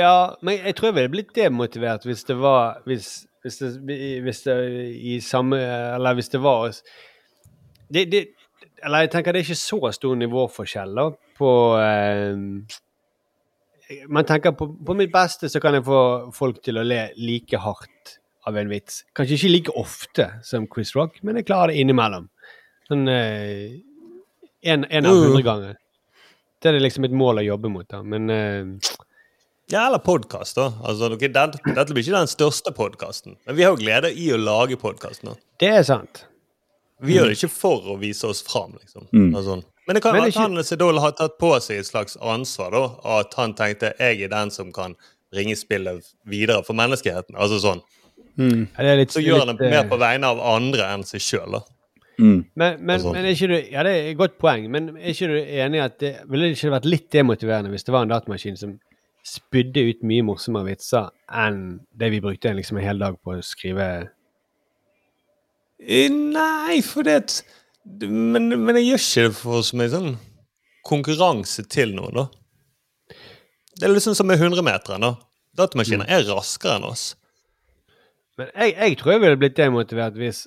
ja, men jeg tror jeg ville blitt demotivert hvis det var Hvis, hvis, det, hvis det i samme Eller hvis det var det, det, Eller jeg tenker det er ikke så stor nivåforskjell da, på eh, Man tenker på, på mitt beste så kan jeg få folk til å le like hardt av en vits. Kanskje ikke like ofte som Chris Rock, men jeg klarer det innimellom. Sånn eh, en, en av jo. hundre ganger. Det er liksom et mål å jobbe mot, da. Men uh... Ja, eller podkast, da. Altså, okay, dette, dette blir ikke den største podkasten, men vi har jo glede i å lage podkasten. det er sant. Vi gjør det ikke for å vise oss fram, liksom. Mm. Altså, men det kan være at han Sedol har tatt på seg et slags ansvar, da. At han tenkte jeg er den som kan bringe spillet videre for menneskeheten. Altså sånn. Ja, er litt, Så gjør han det mer eh, på vegne av andre enn seg sjøl, da. Mm. Men, men, Altså- men er ikke du Ja, det er et godt poeng, men er ikke du enig i at det ville ikke vært litt demotiverende hvis det var en datamaskin som spydde ut mye morsommere vitser enn det vi brukte liksom en hel dag på å skrive Eh, Nei, for det men, men jeg gjør ikke det for så mye sånn konkurranse til noe, da. Det er liksom som med 100-meteren, da. Datamaskiner er raskere enn oss. Men jeg, jeg tror jeg ville blitt demotivert hvis,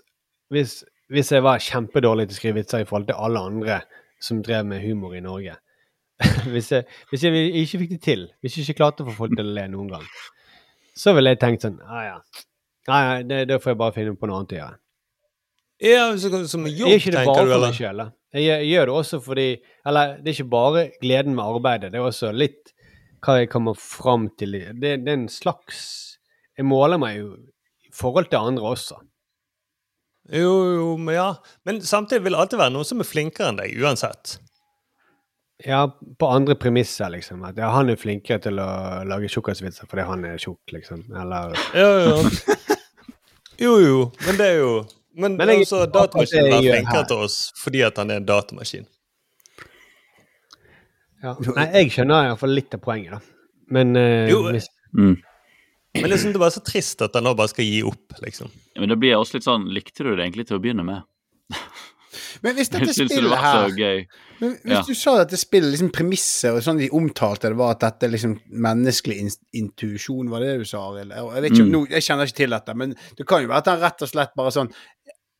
hvis, hvis jeg var kjempedårlig til å skrive vitser i forhold til alle andre som drev med humor i Norge. hvis, jeg, hvis jeg ikke fikk det til, hvis jeg ikke klarte å få folk til å le noen gang, så ville jeg tenkt sånn ah, ja. Nei, nei, det, det får jeg bare finne på noe annet å gjøre. Ja, så, som jobb, gjør ikke det tenker bare du, for eller? meg sjøl. Jeg, jeg gjør det også fordi Eller det er ikke bare gleden med arbeidet, det er også litt hva jeg kommer fram til. Det, det er en slags Jeg måler meg jo i forhold til andre også. Jo, jo, men ja. Men samtidig vil det alltid være noen som er flinkere enn deg, uansett. Ja, på andre premisser, liksom. At ja, han er flinkere til å lage tjukkasvitser fordi han er tjukk, liksom. Eller Jo, jo. Jo, jo, men det er jo Men, Men jeg- altså, datamaskinen er flinkere til oss fordi at han er en datamaskin. ja. Nei, jeg skjønner iallfall litt av poenget, da. Men uh, Jo, hvis, Mm. Men liksom, det var så trist at han nå bare skal gi opp, liksom. Ja, Men da blir jeg også litt sånn Likte du det egentlig til å begynne med? Men hvis dette spillet her. Men hvis Ja. du sa dette spillet, liksom premisset og sånn de omtalte det, var at dette liksom menneskelig in intuisjon, var det det du sa, Arild? Jeg, Mm. jeg kjenner ikke til dette, men det kan jo være at han rett og slett bare sånn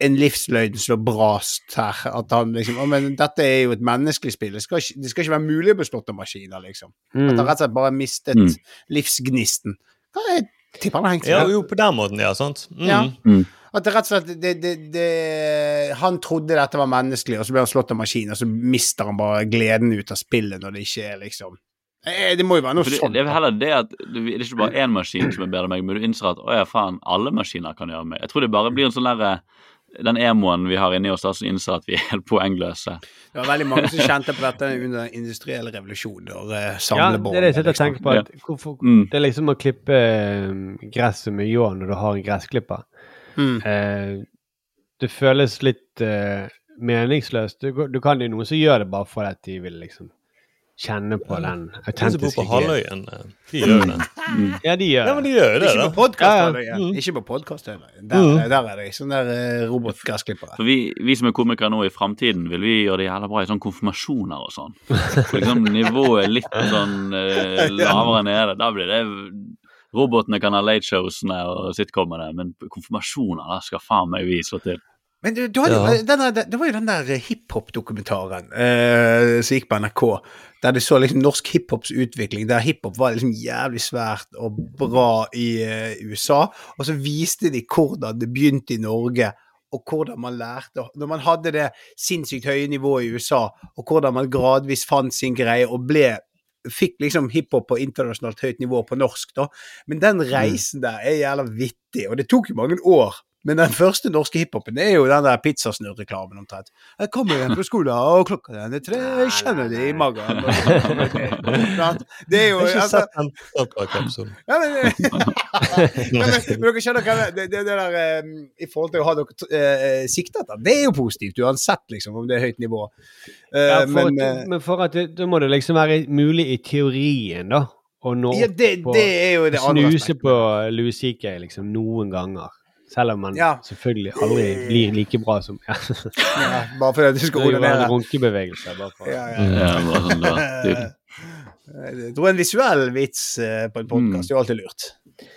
en livsløgn slår brast her. At han liksom Å, men dette er jo et menneskelig spill. Det skal ikke, det skal ikke være mulig å bli slått av maskiner, liksom. At mm, han rett og slett bare mistet Mm. livsgnisten. Hva Jeg tipper han har hengt seg Ja, jo, på den måten, ja. sant? Mm. Ja. Mm. At det rett og slett det, det, det, Han trodde dette var menneskelig, og så ble han slått av maskinen, og så mister han bare gleden ut av spillet når det ikke er liksom eh, Det må jo være noe For det, sånt. det er vel heller det at det det er ikke bare én maskin som er bedre enn meg, men du innser at å ja, faen, alle maskiner kan gjøre meg. Jeg tror det bare blir en sånn derre Den emoen vi har inni oss, da, som innser at vi er helt poengløse. Det var veldig mange som kjente på dette under den industrielle revolusjonen. Og uh, ja, det er det jeg sitter og liksom. tenker på. At, hvorfor, Mm. Det er liksom å klippe eh, gresset med ljå når du har en gressklipper. Mm. Eh, det føles litt eh, meningsløst. Du, du kan jo noen som gjør det bare for at de vil liksom kjenne på den De som bor autentiske på. Halvøyen, eh, de det. Ja, de gjør Ja, men de gjør det, Ikke da. på podkast, Ja, ja. Mm. Ikke på podcast, Der, der er det sånne der robotgassklippere. robotgressklippere. For vi, vi som er komikere nå i framtiden, vil vi gjøre det jævla bra i sånn konfirmasjoner og sånn. For liksom nivået litt sånn uh, lavere nede. Da blir det Robotene kan ha late-showsene og sitcomene, men konfirmasjoner, da skal faen meg vi slå til. Men du, du hadde, jo- Ja. denne, det var jo den der hiphop-dokumentaren eh, som gikk på NRK, der du så liksom norsk hiphops utvikling, der hiphop var liksom jævlig svært og bra i eh, USA, og så viste de hvordan det begynte i Norge. Og hvordan man lærte Når man hadde det sinnssykt høye nivået i USA, og hvordan man gradvis fant sin greie og ble Fikk liksom hiphop på internasjonalt høyt nivå på norsk, da. Men den reisen der er jævla vittig, og det tok jo mange år. Men den første norske hiphopen er jo den der pizzasnurr-reklamen omtrent. Jeg kommer hjem fra skolen, og klokka den er tre, jeg kjenner det i magen. Det er jo altså, Statoil-kapsulen. ja, men, ja, men, dere skjønner hva det, det, det der eh, I forhold til å ha dere siktet etter, det er jo positivt uansett, liksom, om det er høyt nivå. Eh, Ja, for men at, eh, men for at det, da må det liksom være mulig i teorien, da. Å nå ja, det, på- det er jo det andre snuse på Louis CK liksom noen ganger. Selv om man Ja. selvfølgelig aldri blir like bra som ja. Ja, bare fordi du Det skal er jo en runkebevegelse. Bare for. Ja, ja. Ja, bare sånn, det var. Jeg tror en visuell vits eh, på en podkast er jo alltid lurt.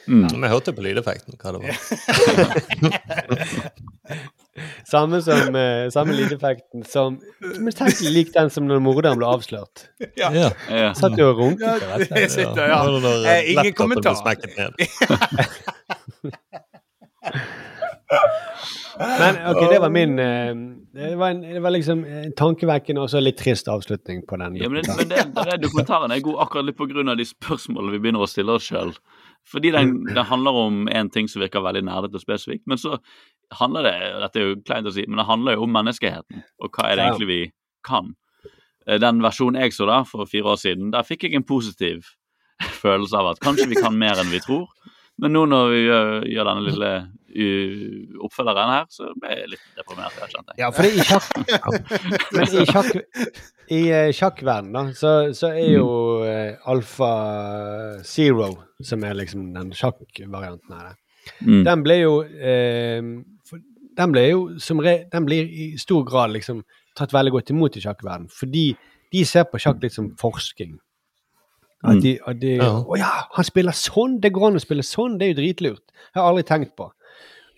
Mm. Men jeg hørte på lydeffekten hva det var. Samme som uh, samme lydeffekten som Men tenk lik den som når morderen ble avslørt. Ja. Ja. Ja. Satt jo og runket. Ja, og sitter, ja. Det når Eh, ingen kommentar. Men ok, det var min eh, det, var en, det var liksom en tankevekkende og så litt trist avslutning på den. Ja, men, men den, den dokumentaren er god akkurat litt av de spørsmålene vi begynner å stille oss sjøl. Fordi den, den handler om en ting som virker veldig nerdete og spesifikt, men så handler det Dette er jo kleint å si, men det handler jo om menneskeheten, og hva er det egentlig vi kan. Eh, Den versjonen jeg så da, for fire år siden, der fikk jeg en positiv følelse av at kanskje vi kan mer enn vi tror. Men nå når vi gjør, gjør denne lille oppfølgeren her, så ble jeg litt deprimert. Jeg kjente. Ja, for i sjakk... Men i sjakk... I uh, sjakkverdenen, så, så er jo uh, Alfa Zero, som er liksom den sjakkvarianten her, Mm. den ble jo eh, Den ble jo som re, Den blir i stor grad liksom tatt veldig godt imot i sjakkverdenen, fordi de ser på sjakk litt som forsking. At de, at de Ja. Å ja, han spiller sånn! Det går an å spille sånn! Det er jo dritlurt. Jeg har aldri tenkt på.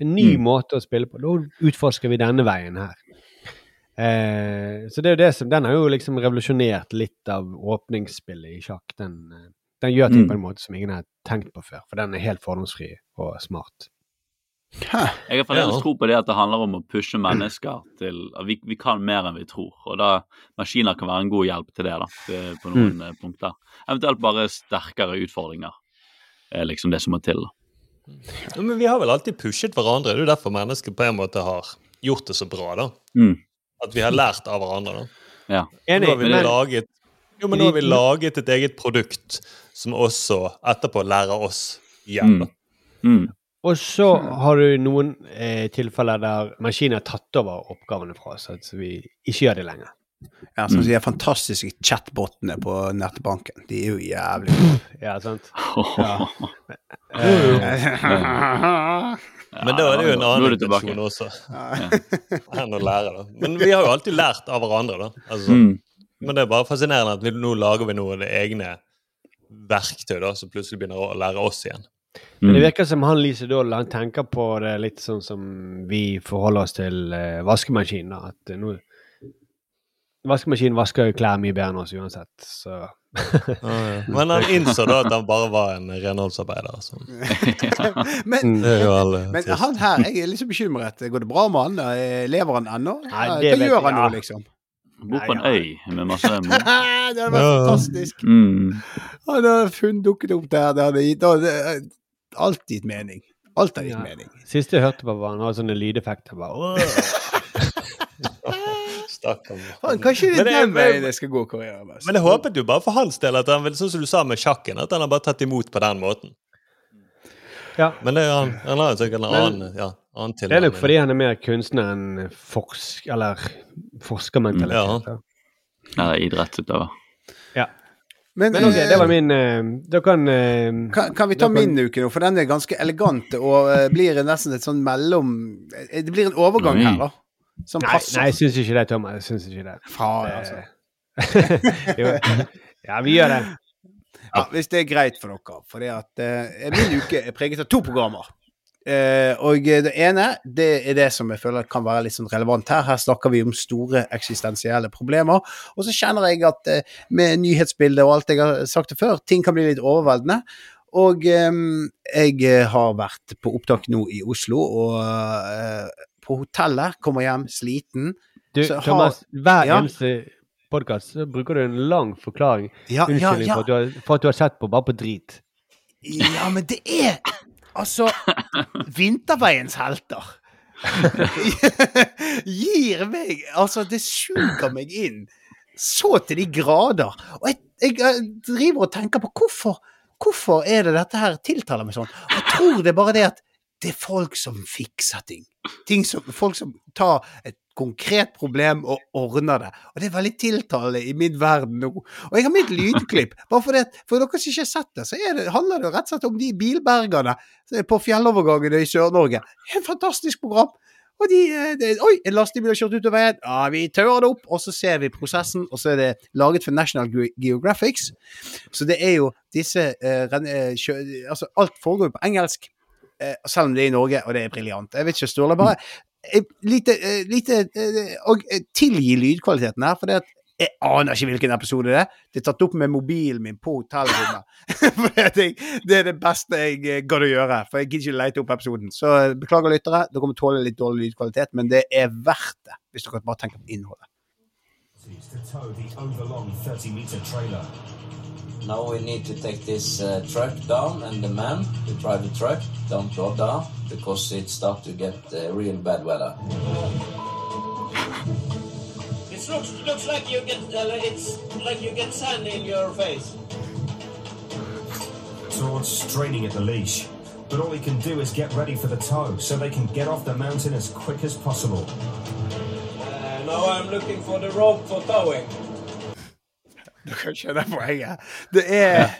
En ny måte å spille på. Da utforsker vi denne veien her. Eh, så det er jo det som Den har jo liksom revolusjonert litt av åpningsspillet i sjakk. Den, eh, den gjør ting Mm. på en måte som ingen har tenkt på før, for den er helt fordomsfri og smart. Hæ. Jeg har fremdeles Ja. tro på det at det handler om å pushe mennesker til at vi, vi kan mer enn vi tror. Og da maskiner kan være en god hjelp til det, da, på noen mm. punkter. Eventuelt bare sterkere utfordringer er liksom det som må til. da. Ja, Men vi har vel alltid pushet hverandre. Det er jo derfor mennesker på en måte har gjort det så bra. da. Mm. At vi har lært av hverandre. da. Ja. Enig, Nå har vi men laget jo, men nå har vi laget et eget produkt som også etterpå lærer oss igjen. Mm. Mm. Og så har du noen eh, tilfeller der maskiner har tatt over oppgavene fra oss, så vi ikke gjør det lenger. Ja, sånn som de fantastiske chatbotene på nettbanken. De er jo jævlig gode. Ja, sant? Ja. Men da er det jo en annen du intensjon også. Enn å lære, da. Men vi har jo alltid lært av hverandre, da. Altså, Mm. Men det er bare fascinerende at vi, nå lager vi noe egne verktøy da, som plutselig begynner å lære oss igjen. Men det Mm. virker som han Lise Dahl han tenker på det litt sånn som vi forholder oss til uh, vaskemaskin. at uh, nå Vaskemaskinen vasker jo klær mye bedre enn oss uansett, så Men han innså da at han bare var en renholdsarbeider. Så. Men, men han her, jeg er litt så bekymret. Går det bra med han? Eh, Lever han ennå? Hva gjør han nå, liksom? Han Bor på en øy med masse det hadde vært fantastisk. mm. Han har funnet dukket opp der. Det hadde gitt, det hadde alt gitt mening. Alt har gitt Ja. mening. Siste jeg hørte på, var han hadde sånne lydeffekter. bare! Stakkar. Kanskje det Men er det er- den veien jeg skal gå karrieren Men jeg håpet jo bare for hans del at han vil, sånn som du sa med sjakken, at han har bare tatt imot på den måten. Ja. Men det er han, han har jo sikkert en annen, ja, annen Det er nok fordi han er mer kunstner enn forsk... Eller forskermentalitet. Ja. Eller idrettsutøver. Men, Men ok, eh, det var min eh, Da kan eh, kan, kan vi ta kan- min uke nå, for den er ganske elegant og eh, blir nesten et sånn mellom eh, Det blir en overgang her, da. Som Nei, passer. nei, jeg syns ikke det, Thomas. Jeg syns ikke det. Faen, altså. jo. Ja, vi gjør det. Ja, hvis det er greit for dere. For det at eh, min uke er preget av to programmer. Eh, og det ene det er det som jeg føler kan være litt sånn relevant her. Her snakker vi om store eksistensielle problemer. Og så kjenner jeg at eh, med nyhetsbildet og alt jeg har sagt det før, ting kan bli litt overveldende. Og eh, jeg eh, har vært på opptak nå i Oslo, og på hotellet, kommer hjem sliten. Du, har- Thomas, hver Ja. eneste podkast bruker du en lang forklaring. Ja, ja, Unnskyldning ja. For, at har, for at du har sett på bare på drit. Ja, men det er Altså Vinterveiens helter. Gir meg Altså, det suger meg inn så til de grader. Og jeg, jeg, eh, driver og tenker på hvorfor Hvorfor er det dette her tiltaler meg sånn? Jeg tror det er bare det at det er folk som fikser ting. ting som, folk som tar et konkret problem og ordner det. Og det er veldig tiltalende i min verden nå. Og jeg har mitt lydklipp. Bare for, det, for dere som ikke har sett det, så det, handler det rett og slett om de bilbergerne på fjellovergangene i Sør-Norge. Et fantastisk program. Og de, de Oi, en lastebil har kjørt ut av veien. Ja, vi tauer det opp, og så ser vi prosessen. Og så er det laget for National Ge- Geographics. Så det er jo disse uh, eh, kjø, Altså, alt foregår på engelsk. Eh, selv om det er i Norge, og det er briljant. Jeg vet ikke, Sturle. Bare eh, lite, eh, lite eh, Og eh, tilgi lydkvaliteten her, for det at jeg aner ikke hvilken episode det er. Det er tatt opp med mobilen min på hotellrommet. for det, det er det beste jeg eh, gadd å gjøre, for jeg gidder ikke lete opp episoden. Så eh, beklager lyttere, dere kommer tåle litt dårlig lydkvalitet, men det er verdt det, hvis dere bare tenker på innholdet. to tow the overlong 30 meter trailer. Now we need to take this uh, truck down and the man who drive the truck don't go down because it start to get uh, real bad weather. It looks looks like you get uh, it's like you get sand in your face. Towards straining at the leash. But all he can do is get ready for the tow so they can get off the mountain as quick as possible. Uh, now I'm looking for the rope for towing. Dere skjønner poenget. Det er,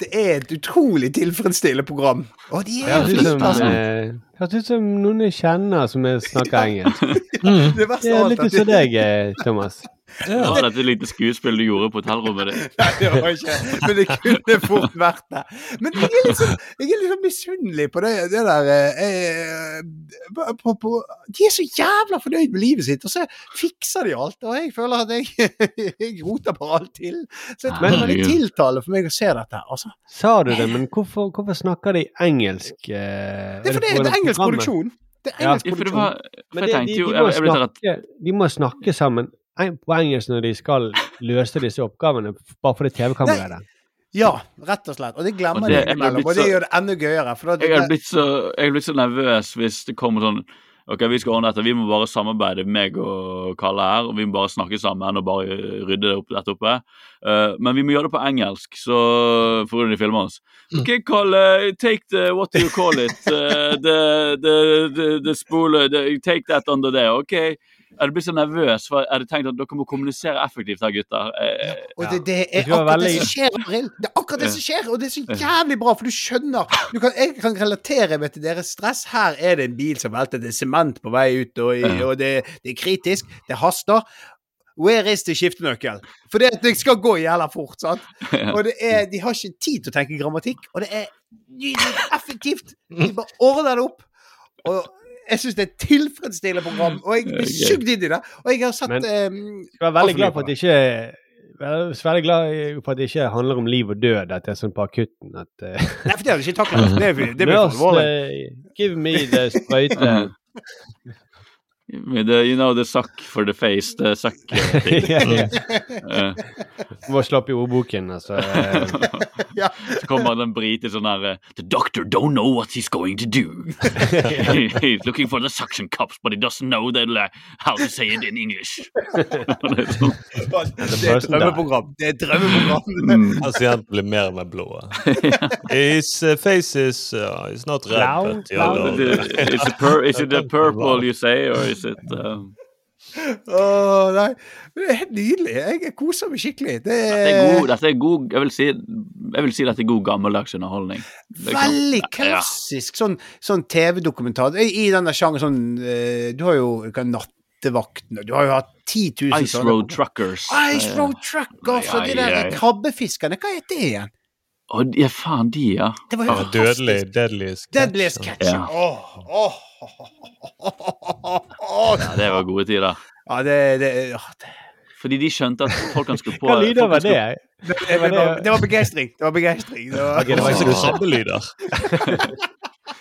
det er et utrolig tilfredsstillende program. Og de er flinke, eh, høres ut som noen jeg kjenner som er- snakker engelsk. Det Det er litt som deg, eh, Thomas. Det var dette lite skuespill du gjorde på hotellrommet ditt. Nei, det var ikke Men det kunne fort vært det. Men jeg er litt sånn, jeg er sånn misunnelig på det, det der eh, på, på, De er så jævla fornøyd med livet sitt, og så fikser de alt. Og jeg føler at jeg, jeg roter bare alt til. Så jeg det er veldig Herregud. tiltalende for meg å se dette. Altså. Sa du det, men hvorfor, hvorfor snakker de engelsk? eh, Det er fordi det er engelsk produksjon. Det er engelsk Ja, produksjon. det var, for jeg tenkte de, jo de, jeg, må jeg ble rett snakke, de må snakke sammen en- på engelsk når de skal løse disse oppgavene, bare fordi TV-kameraet er der. Ja, rett og slett. Og det glemmer Og de det- jeg har innimellom, og det gjør det enda gøyere. For det, Jeg er blitt så, jeg er blitt så nervøs hvis det kommer sånn Ok, vi skal ordne dette. Vi må bare samarbeide, meg og Kalle her. og Vi må bare snakke sammen og bare rydde opp dette oppe. Uh, men vi må gjøre det på engelsk, så for de filmer oss. Mm. Ok, Kalle, take the What do you call it? Uh, the, the, the, the the, Take that under there. Ok. Jeg du blitt så nervøs, for jeg hadde tenkt at dere må kommunisere effektivt her, gutter. Ja, Og det, det er Det akkurat det veldig- som skjer, Arild. Det er akkurat det som skjer, og det er så jævlig bra, for du skjønner du kan, Jeg kan relatere meg til deres stress. Her er det en bil som velter, det er sement på vei ut, og, og det, det er kritisk, det haster. Where is the skiftenøkkel? For det, det skal gå jævla fort, sant? Og det er, de har ikke tid til å tenke grammatikk, og det er nydelig effektivt. De bare ordner det opp. Og jeg syns det er et tilfredsstillende program, og jeg blir sugd inn i det. Og jeg har satt Men- um, Jeg er veldig glad for at det ikke jeg er veldig glad for at det ikke handler om liv og død, at det er sånn på akutten at uh, Nei, for det hadde ikke taklet. Det, er- det blir for alvorlig. Uh, give me the sprøyte. Med the, you know, the suck for the face, the suck eh. Eh, Må slå opp i ordboken, altså. Eh. Så kommer den brite sånn her eh, The doctor don't know what he's going to do. he's looking for the suction cups, but he doesn't know that, like, how to say it in English. Det er sånn. Det er drømmeprogram. Det er drømmeprogram. Pasienten blir mer med blå. His uh, face is, uh, is not red. Is it is it the purple you say, or is it um... Åh, nei. Men det er helt nydelig. Jeg koser meg skikkelig. Det Dette er god, dette er god jeg, vil si, jeg vil si dette er god gammeldags underholdning. Er Veldig Ja. klassisk sånn, sånn TV-dokumentar. I, I denne sjangeren sånn eh, Du har jo hva, Nattevaktene du har jo hatt 10 000 Ice Road Truckers. Ice Road Truckers og de der krabbefiskerne. Hva heter det igjen? Å, ja, faen, de, ja. Det var jo Ja, dødelig, deadliest catch. Deadliest Catch. Ja. Åh, åh, ja, det var gode tider. Ja, det, det, ja, det. Fordi de skjønte at folkene skulle på Hva lyder var det? Det, det, var, det var begeistring. Det var begeistring. Det var, det var ikke Så lyder.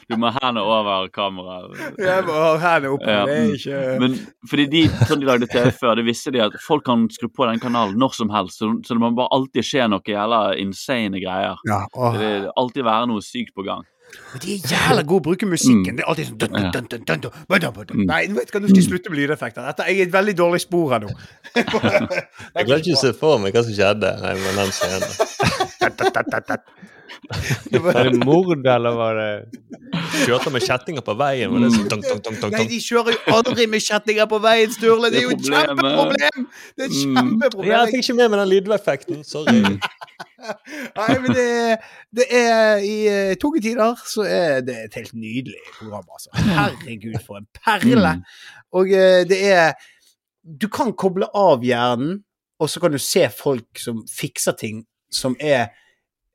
Du må ha hendene over kameraet. Jeg må ha hendene oppe. Ja, Det er ikke Men fordi de, sånn de lagde TV før, det visste de at folk kan skru på den kanalen når som helst. Så, så det må bare alltid skje noe jævla insane greier. Ja. Det vil alltid være noe sykt på gang. Men de er jævla gode å bruke musikken. Mm. Det er alltid sånn dun, dun, dun, dun, mm. Nei, nå kan du slutte med lydeffekter. Dette er et veldig dårlig spor her nå. jeg klarte ikke å se for meg hva som skjedde Nei, med den scenen. Var det mord, eller var det Kjørte med kjettinger på veien. Var det sånn, dunk, dunk, dunk, Nei, de kjører jo aldri med kjettinger på veien, Sturle. Det er jo et kjempeproblem! Det er et Mm. kjempeproblem. Ja, jeg fikk ikke med meg den lydeffekten. Sorry. Nei, men det, det er I eh, tunge tider så er det et helt nydelig program, altså. Herregud, for en perle! Mm. Og eh, det er Du kan koble av hjernen, og så kan du se folk som fikser ting som er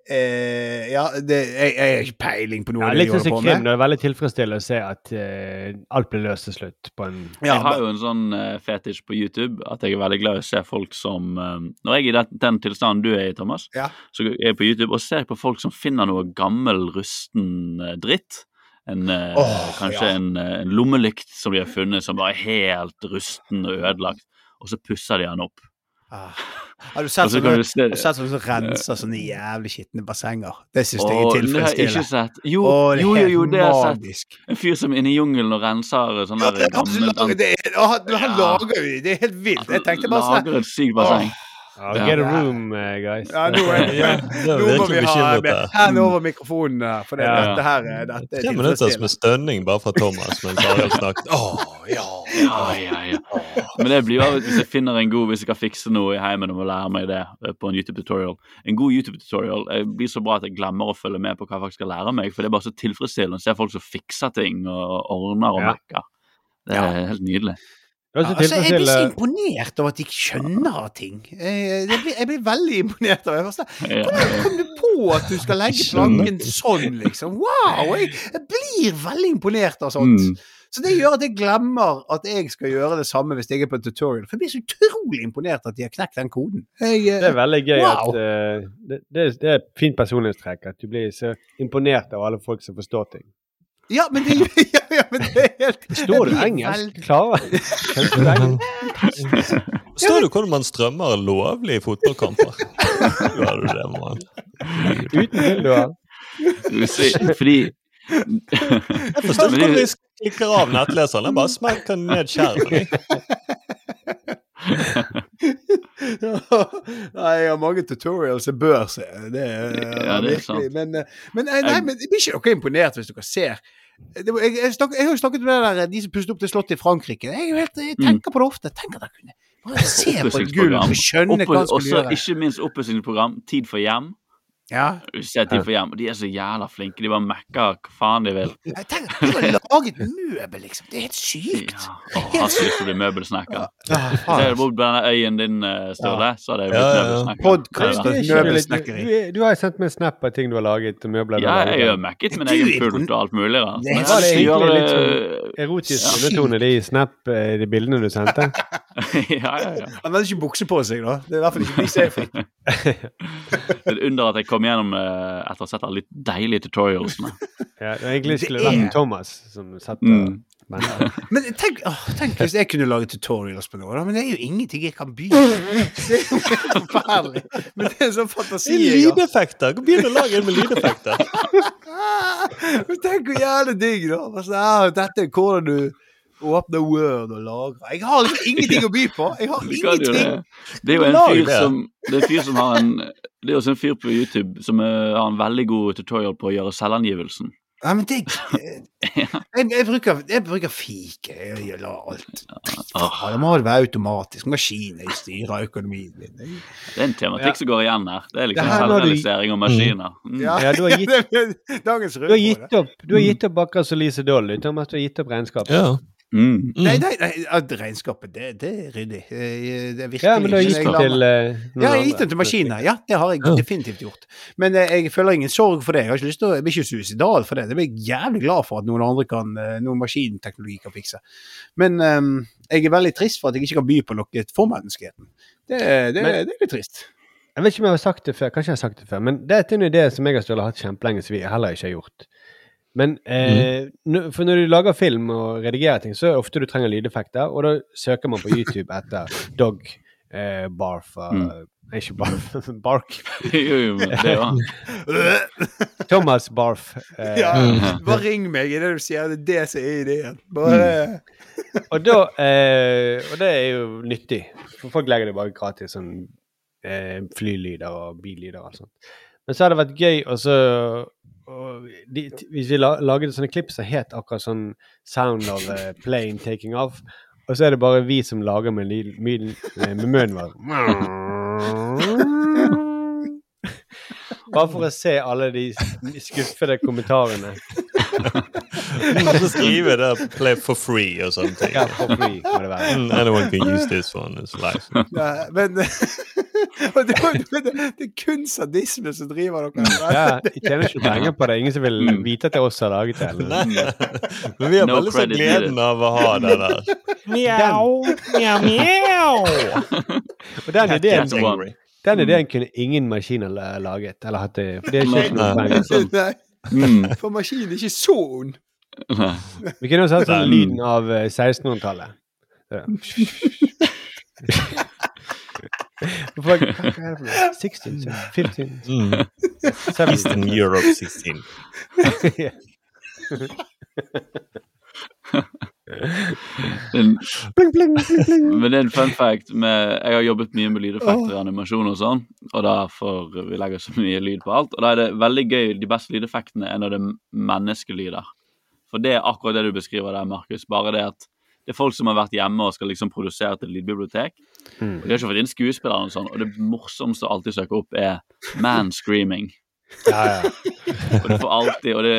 eh, Ja, det, jeg, jeg har ikke peiling på noe ja, de sånn holder på krim. med. Det er veldig tilfredsstillende å se at eh, alt blir løst til slutt på en Ja, jeg har jo en sånn uh, fetisj på YouTube at jeg er veldig glad i å se folk som eh, Når jeg er i den, den tilstanden du er i, Thomas, Ja. så er jeg på YouTube og ser på folk som finner noe gammel, rusten eh, dritt. En, eh, Åh, kanskje ja. en, eh, en lommelykt som de har funnet som bare er helt rusten og ødelagt, og så pusser de den opp. Ah. Har du sett Og så sånne, se- har sett sånne som renser sånne jævlig skitne bassenger? Det syns jeg er det tilfredsstillende. Jo, Åh, jo, jo, jo, det har jeg sett. En fyr som er inne i jungelen og renser sånne Ja, det, gammel det, er- han, lager jo det. er helt vilt. Jeg tenkte bare sånn Lager et sykt basseng. Ja, Get a room, eh, guys. Ja, nå, er, nå må vi ha hendene over mikrofonen her, for det, Ja. dette her er, dette er Tre minutter med stønning bare fra Thomas mens Arild snakket. Åh, ja. Ja, ja, ja. Men det blir jo av hvis jeg finner en god Hvis jeg kan fikse noe i heimen og må lære meg det eh, på en YouTube-tutorial. En god YouTube-tutorial eh, blir så bra at jeg glemmer å følge med på hva jeg faktisk skal lære meg. For det er bare så tilfredsstillende å se folk som fikser ting og ordner og Ja. mekker. Det er helt nydelig. Er Ja, altså, jeg blir så imponert over at de skjønner ting. Jeg, blir, jeg blir veldig imponert over. Ja. Hvordan kom du på at du skal legge planken sånn, liksom? Wow! Jeg, jeg blir veldig imponert av sånt. Mm. Så det gjør at jeg glemmer at jeg skal gjøre det samme hvis jeg er på en tutorial. For jeg blir så utrolig imponert at de har knekt den koden. Jeg, eh, Det er veldig gøy Wow. at uh, det, det, det er et fint personlighetstrekk at du blir så imponert av alle folk som forstår ting. Ja, men det, ja, ja, men det er helt Forstår du engelsk? Klarer Kan du? Hvordan man strømmer lovlige fotballkamper? Gjør du det, mann? Uten dildoer? Skal vi fordi Jeg forstår ikke hvordan de klikker av nettleseren. Jeg bare smekker ned skjermen. Nei, jeg har mange tutorials jeg bør se. Det Ja, det er sant. Men, eh, men, nei, nei, Jeg- men jeg blir ikke dere imponert hvis dere ser var- jeg, jeg, snak, jeg har jo snakket med der, de som pustet opp det slottet i Frankrike. Jeg, helt, jeg tenker på det ofte. Tenker at jeg kunne bare se på et gulv og skjønne hva han Også skulle gjøre. ikke minst oppussingsprogram Tid for hjem. Ja. Jeg Tid for hjem, og De er så jævla flinke. De bare mekker hva faen de vil. Tenk, tenker, har laget møbel, liksom. Det er helt sykt. Åh, jeg har så lyst til å bli møbelsnekker. Ja, Hvis jeg hadde bodd på denne øyen din, Sturle, ja. så hadde jeg blitt møbelsnekker. Podcast er litt- møbelsnekkeri. Du, du har jo sendt meg en snap av ting du har laget, møbler Ja, jeg gjør har mekket min egen pult og alt mulig. Da. Det Var det egentlig litt sånn erotisk undertone de snap, eh, de bildene du sendte? ja, ja, ja. Han hadde ikke bukse på seg, da. Det er i hvert fall ikke Be Safe. Det er et under at jeg kom gjennom eh, etter å ha sett alle de deilige tutorialsene. Ja, det egentlig skulle Det det vært er- Thomas som satt Mm. og ventet. Men tenk, å, tenk hvis jeg kunne lage tutorials på noe. Men det er jo ingenting jeg kan by på. Det er jo helt forferdelig. Men det er en sånn fantasi Det er lydeffekter. Begynn å lage en med lydeffekter. Men Tenk hvor jævlig digg, da. Altså, dette er hvordan du åpner Word og lagrer. Jeg har liksom ingenting å by på. Jeg har ingenting. det. Det er jo en fyr som Det er en fyr som har en Det er også en fyr på YouTube som eh, har en veldig god tutorial på å gjøre selvangivelsen. Ja, men det jeg, jeg, bruker, jeg bruker fike. Jeg, jeg lar alt ja, Det må være automatisk. Maskiner styrer økonomien min. Det er en tematikk som går igjen her. Det er liksom selvrealisering du- og maskiner. Mm. Ja, Ja, du har gitt- Du har gitt opp du har gitt opp akkurat som Lise Doll, utenom Thomas. Du har gitt opp regnskapet. Ja. Mm. Nei, nei, nei, regnskapet, det, det er ryddig. Eh, Det virker Ja, men du har gitt den til eh, Ja, jeg har gitt den til maskiner. Ja, det har jeg definitivt gjort. Men eh, jeg føler ingen sorg for det. Jeg har ikke lyst til å, jeg blir ikke suicidal for det. Det blir jeg jævlig glad for at noen andre kan, noen maskinteknologi kan fikse. Men um, jeg er veldig trist for at jeg ikke kan by på noe for menneskeheten. Det, det, Men- det er litt trist. Jeg vet ikke om jeg har sagt det før, kanskje jeg har sagt det før, men dette er en idé som jeg og Ståle har hatt kjempelenge, som vi heller ikke har gjort. Men eh, mm. For når du lager film og redigerer ting, så er det ofte du trenger lydeffekter, og da søker man på YouTube etter dog eh, barf Mm. Nei, ikke barf. Bark. jo, jo, det var Thomas Barf. Eh, Ja, bare ring meg i det du sier. Det er det som er ideen. Bare Og da eh, Og det er jo nyttig. For folk legger det bare gratis, sånn eh, flylyder og billyder og alt sånt. Men så har det vært gøy og så de, Hvis vi lager sånne klipp som het akkurat sånn Sound of a plane taking off, og så er det bare vi som lager med, med, med munnen vår. Bare for å se alle de skuffede kommentarene. Du må skrive det 'play for free' og sånne ting. Ja, for free må det være. Mm, Anyone can use this one. It's life. ja, Men det, det, det er kun sadisme som driver dere. Ja, jeg tjener ikke penger på det. Ingen som vil Mm. vite at det er oss som har laget det. Men vi har No bare lyst til gleden av å ha det der. Mjau, mjau, mjau. Og den ideen, den ideen kunne ingen maskiner laget. Eller hatt det. For det er ikke noe penger. mm. for maskinen er ikke så ond. Nei. Vi kunne jo sett sånn lyden av eh, 1600-tallet. Ja. Hvorfor- Hva er det for noe? 16, 15, Mm. 17 Eastern Europe 16. Ja. Den, Bling, bling, bling, bling. men det er en fun fact med Jeg har jobbet mye med lydeffekter i animasjon og sånn, og derfor vi legger så mye lyd på alt. Og da er det veldig gøy De beste lydeffektene er når det er menneskelyder. For det er akkurat det du beskriver der, Markus. Bare det at det er folk som har vært hjemme og skal liksom produsere til et lydbibliotek. Mm. Og de har ikke fått inn skuespillere og sånn, og det morsomste å alltid søke opp er man screaming. Ja, ja. Og det får alltid Og, det,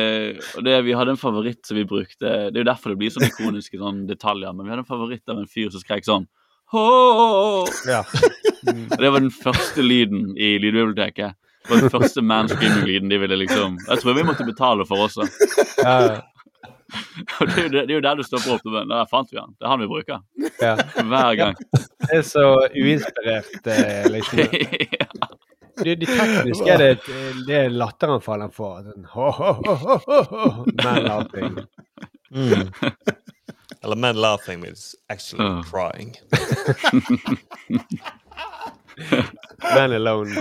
og det, vi hadde en favoritt som vi brukte Det er jo derfor det blir sånne ikoniske sånn detaljer, men vi hadde en favoritt av en fyr som skrek sånn Hå! Ja. Og det var den første lyden i lydbiblioteket. Det var den første manscreaming-lyden de ville liksom Jeg tror vi måtte betale for også. Ja, det er jo, det, det er jo der du stopper opp. Men Der fant vi han. Det er han vi bruker. Ja. Hver gang. Det er så uinspirert, liksom. ja. Det, det tekniske er det, det er latteranfall han får. Den, ho, ho, ho, ho, ho, ho, Man laughing. Mm. Eller men laughing means actually uh. crying. Man alone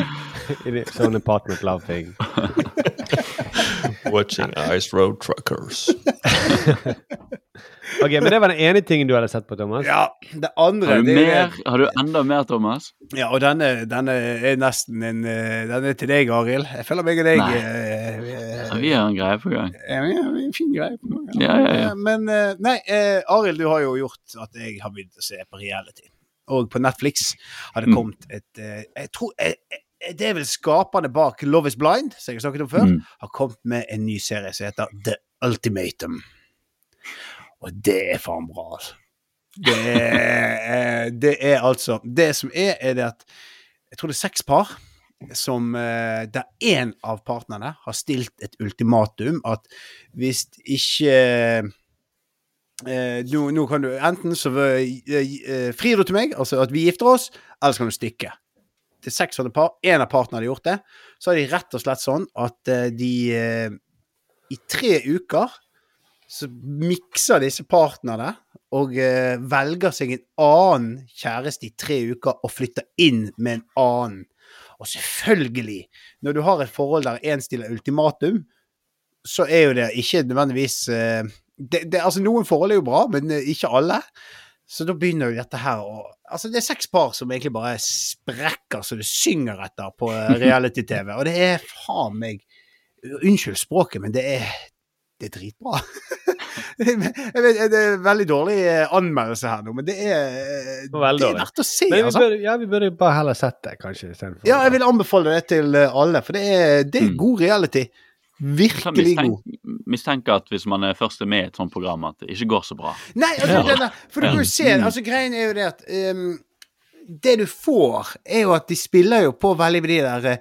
in his own apartment laughing. Watching Ice Road Truckers. Ok, Men det var den ene tingen du hadde sett på, Thomas? Ja, det andre Har du, det er- mer, har du enda mer, Thomas? Ja, og denne, denne er nesten en eh, Den er til deg, Arild. Jeg føler meg og deg Nei. eh, vi er- Ja, vi har en greie på gang. Ja, vi har en fin greie. på gang. Ja, ja, ja. Eh, Men eh, nei, eh, Arild, du har jo gjort at jeg har begynt å se på reality. Og på Netflix har det Mm. kommet et eh, Jeg tror eh, eh, Det er vel skaperne bak Love is Blind, som jeg har snakket om før, Mm. har kommet med en ny serie som heter The Ultimatum. Og det er faen bra, altså. Det er, eh, det er altså Det som er, er det at Jeg tror det er seks par som eh, Der én av partnerne har stilt et ultimatum at hvis ikke eh, nå, nå kan du enten så eh, eh, frir du til meg, altså at vi gifter oss, eller så kan du stikke. Seks sånne par. Én av partene hadde gjort det. Så er de rett og slett sånn at eh, de eh, i tre uker så mikser disse partnerne og eh, velger seg en annen kjæreste i tre uker og flytter inn med en annen. Og selvfølgelig, når du har et forhold der én stiller ultimatum, så er jo det ikke nødvendigvis det, det, Altså, noen forhold er jo bra, men ikke alle. Så da begynner jo dette her å Altså, det er seks par som egentlig bare sprekker så det synger etter på eh, reality-TV, og det er faen meg Unnskyld språket, men det er det er dritbra. jeg vet, det er veldig dårlig eh, anmeldelse her nå, men det er, Det veldig det er verdt å se. Men vi altså. ja, vi burde bare heller sett det, kanskje. Ja, jeg vil anbefale det til eh, alle, for det er, det er Mm. god reality. Virkelig god. mistenker, at hvis man er først er med i et sånt program, at det ikke går så bra. Nei, altså, Ja. det for du kan jo se Mm. altså Greien er jo det at um, Det du får, er jo at de spiller jo på veldig med de der eh,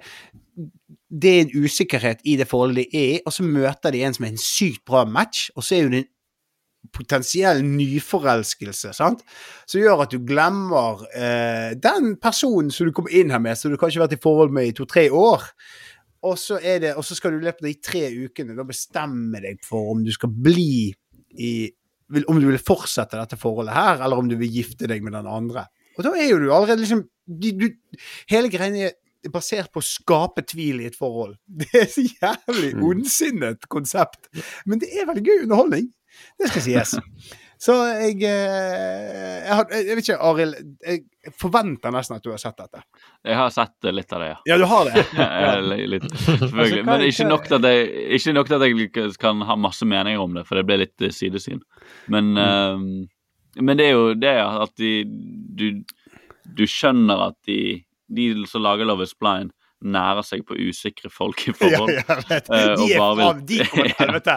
Det er en usikkerhet i det forholdet de er i, og så møter de en som er en sykt bra match, og så er jo det en potensiell nyforelskelse, sant? Som gjør at du glemmer eh, den personen som du kom inn her med, som du kanskje har vært i forhold med i to-tre år. Og så, det, og så skal du i løpet av de tre ukene da bestemme deg for om du skal bli i Om du vil fortsette dette forholdet her, eller om du vil gifte deg med den andre. Og da er jo du allerede liksom du, du, Hele greia er basert på å skape tvil i et forhold. Det er så jævlig ondsinnet konsept. Men det er veldig gøy underholdning. Det skal sies. Så jeg, eh, jeg, har, jeg vet ikke, Arild. Jeg forventer nesten at du har sett dette. Jeg har sett litt av det, ja. Ja, du har det? Ja, litt, selvfølgelig. Men ikke nok at jeg, ikke nok at jeg kan ha masse meninger om det, for det ble litt eh, sidesyn. Men, eh, men det er jo det at de du, du skjønner at de, de som lager Love is Blind, nærer seg på usikre folk i forhold. Ja, ja, jeg vet. Eh, De er faen, de kommer til helvete.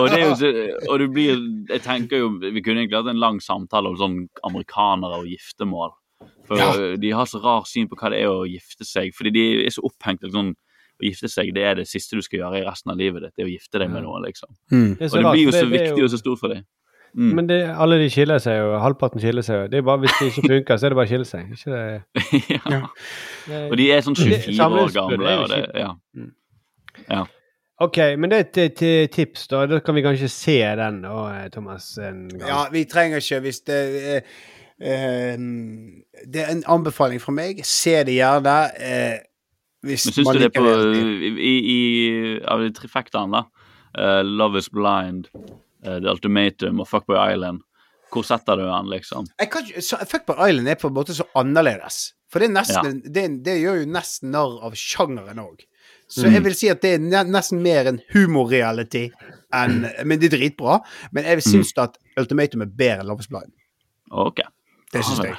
og det er jo og det blir Jeg tenker jo Vi kunne egentlig hatt en lang samtale om sånn amerikanere og giftermål. For Ja. de har så rar syn på hva det er å gifte seg. Fordi de er så opphengt liksom, Å gifte seg det er det siste du skal gjøre i resten av livet ditt. Det er å gifte deg med noen, liksom. Mm. Og det blir jo så viktig og så stort for dem. Mm. Men det, alle de skiller seg jo, halvparten skiller seg jo. Det er bare, hvis det ikke funker, så er det bare å skille seg. Ikke det, ja. det, Og de er sånn 24 år gamle. Og det, ja. Mm. ja. Ok, men det er et, tips, da. Da kan vi kanskje se den da, Thomas, en gang. Ja, vi trenger ikke hvis det er eh, Det er en anbefaling fra meg. Se det gjerne. Eh, hvis Men syns man du det er på i, i, Av de trifektaene, da. Uh, Love is blind, eh, The Ultimatum og Fuckboy Island. Hvor setter du den, liksom? Kan så, Fuckboy Island er på en måte så annerledes. For det, nesten, det, det gjør jo nesten narr av sjangeren òg. Så Mm. jeg vil si at det er nesten mer en humorreality enn Men det er dritbra. Men jeg syns at Ultimatum er bedre enn Love is Blind. Okay. Det syns Ja, jeg.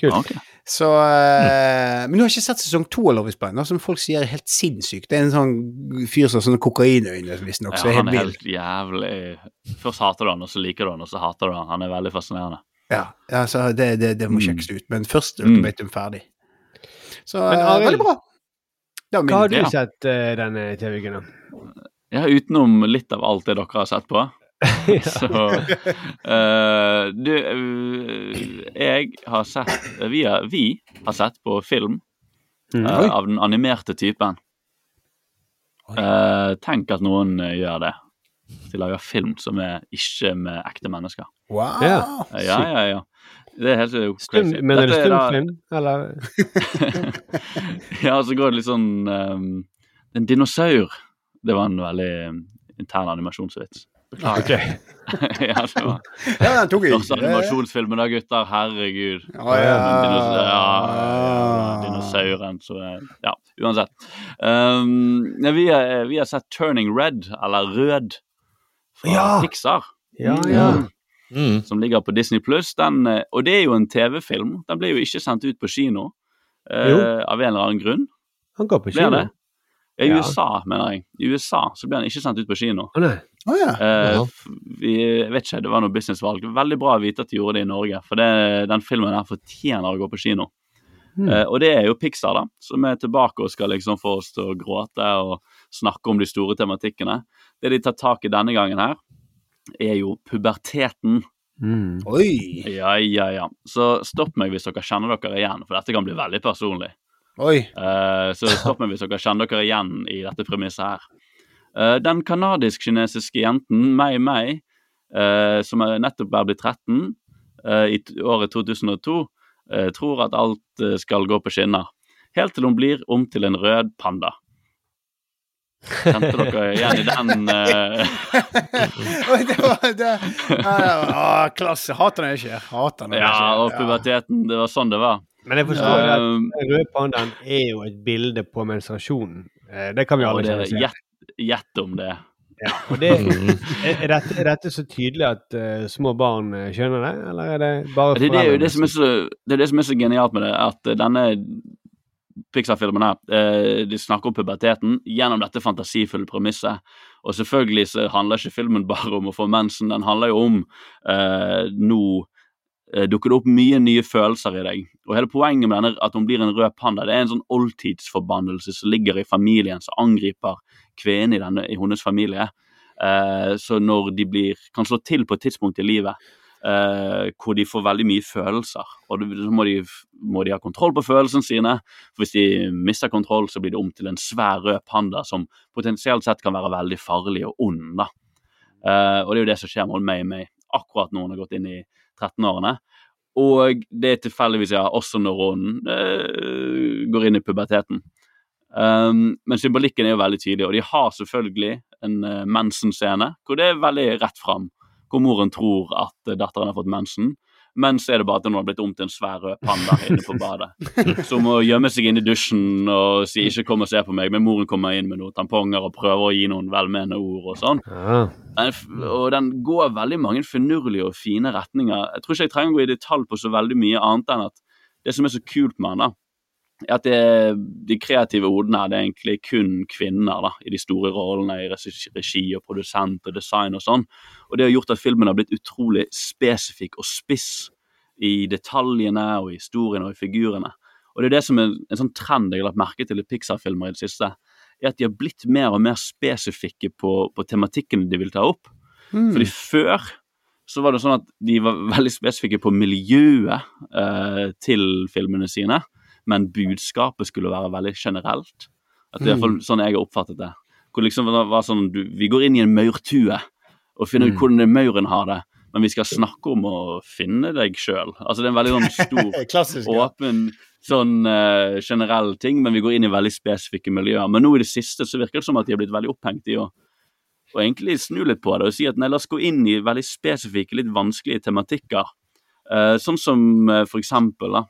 Kult. Så, mm. Men du har ikke sett sesong to av Love is Blind, som folk sier er helt sinnssykt. Det er en sånn fyr som har sånne kokainøyne, visstnok. så Ja, er han helt er vild. helt jævlig Først hater du han, og så liker du han, og så hater du han. Han er veldig fascinerende. Ja, altså, det, det, det må Mm. sjekkes ut. Men først er Mm. Ultimatum ferdig. Så Men eh, veldig bra. Hva har du Ja. sett uh, denne TV-uken. Ja, utenom litt av alt det dere har sett på. Så uh, Du, uh, jeg har sett vi har, vi har sett på film eh, av den animerte typen. Eh, tenk at noen eh, gjør det. De lager film som er ikke med ekte mennesker. Wow. Ja. Eh, Ja, ja, ja. Det er helt crazy. Stum, crazy. men er det da- stumfilm, eller? ja, så går det litt sånn um, En dinosaur. Det var en veldig intern animasjonsvits. Ok. ja, det var Ja, den tok jeg. Første animasjonsfilmen da, gutter. Herregud. Å, ja. Dinosaur, ja, ja, dinosauren, så eh, Ja, uansett. Um, ja, vi, har, vi har sett Turning Red, eller Rød, fra Ja. Pixar. Ja, ja. Mm. Som ligger på Disney Pluss. Og det er jo en TV-film. Den ble jo ikke sendt ut på kino. uh, av en eller annen grunn. Han går på kino. I Ja. USA, mener jeg. I USA så ble han ikke sendt ut på kino. Oh, nei. Å ja. Eh, vi, jeg vet ikke, det var noe businessvalg. Veldig bra å vite at de gjorde det i Norge, for det, den filmen her fortjener å gå på kino. Mm. Eh, og det er jo Pixar, da, som er tilbake og skal liksom få oss til å gråte og snakke om de store tematikkene. Det de tar tak i denne gangen her, er jo puberteten. Mm. Oi. Ja, ja, ja. Så stopp meg hvis dere kjenner dere igjen, for dette kan bli veldig personlig. Oi. Eh, så stopp meg hvis dere kjenner dere igjen i dette premisset her. Eh, den kanadisk-kinesiske jenten Mei Mei, eh, som er nettopp er blitt 13 eh, i året 2002, eh, tror at alt skal gå på skinner. Helt til hun blir om til en rød panda. Kjente dere igjen i den? eh, det var det. Ah, klasse. Hater den ikke. Hater den ikke. ja, og puberteten. Det var sånn det var. Men jeg forstår uh, at rød pandaen er jo et bilde på menstruasjonen. Eh, Det kan vi alle kjenne til. Gjett, om det. Ja, og det, er, er, dette, er dette så tydelig at uh, små barn eh, skjønner det, eller er det bare Det, det er det som er så, det er det som er så genialt med det, at eh, denne Pixar-filmen her, uh, de snakker om puberteten gjennom dette fantasifulle premisset. Og selvfølgelig så handler ikke filmen bare om å få mensen, den handler jo om uh, nå eh, dukker det opp mye nye følelser i deg. Og hele poenget med denne, at hun blir en rød panda, det er en sånn oldtidsforbannelse som ligger i familien, som angriper kvinnen i, denne, i hennes familie. Eh, så når de blir, kan slå til på et tidspunkt i livet eh, hvor de får veldig mye følelser, og så må de, må de ha kontroll på følelsene sine. For hvis de mister kontroll, så blir det om til en svær rød panda som potensielt sett kan være veldig farlig og ond. da. Eh, og det er jo det som skjer med May May akkurat når hun har gått inn i 13-årene. Og det er tilfeldigvis ja, også når hun eh, går inn i puberteten. Um, men symbolikken er jo veldig tydelig, og de har selvfølgelig en uh, mensenscene hvor det er veldig rett fram. Hvor moren tror at uh, datteren har fått mensen, men så er det bare at hun har blitt om til en svær rød panda inne på badet. Som må gjemme seg inn i dusjen og si 'ikke kom og se på meg', men moren kommer inn med noen tamponger og prøver å gi noen velmenende ord og sånn. Ja. Og den går veldig mange finurlige og fine retninger. Jeg tror ikke jeg trenger å gå i detalj på så veldig mye annet enn at det som er så kult med den, da, at det, de kreative hodene det er egentlig kun kvinner da, i de store rollene i regi, regi og produsent og design og sånn. Og det har gjort at filmen har blitt utrolig spesifikk og spiss i detaljene og i historien og i figurene. Og det er det som er en sånn trend jeg har lagt merke til i Pixar-filmer i det siste, er at de har blitt mer og mer spesifikke på, på tematikken de vil ta opp. Mm. Fordi før så var det sånn at de var veldig spesifikke på miljøet eh, til filmene sine, men budskapet skulle være veldig generelt. At det er fall sånn jeg har oppfattet det. Hvor liksom det var sånn du, Vi går inn i en maurtue og finner ut hvordan mauren har det, men vi skal snakke om å finne deg sjøl. Altså, det er en veldig sånn stor Klassisk. ja. åpen sånn uh, generell ting, men vi går inn i veldig spesifikke miljøer. Men nå i det siste så virker det som at de har blitt veldig opphengt i å og egentlig snu litt på det og si at nei, la oss gå inn i veldig spesifikke, litt vanskelige tematikker. Uh, sånn som uh, for eksempel, da.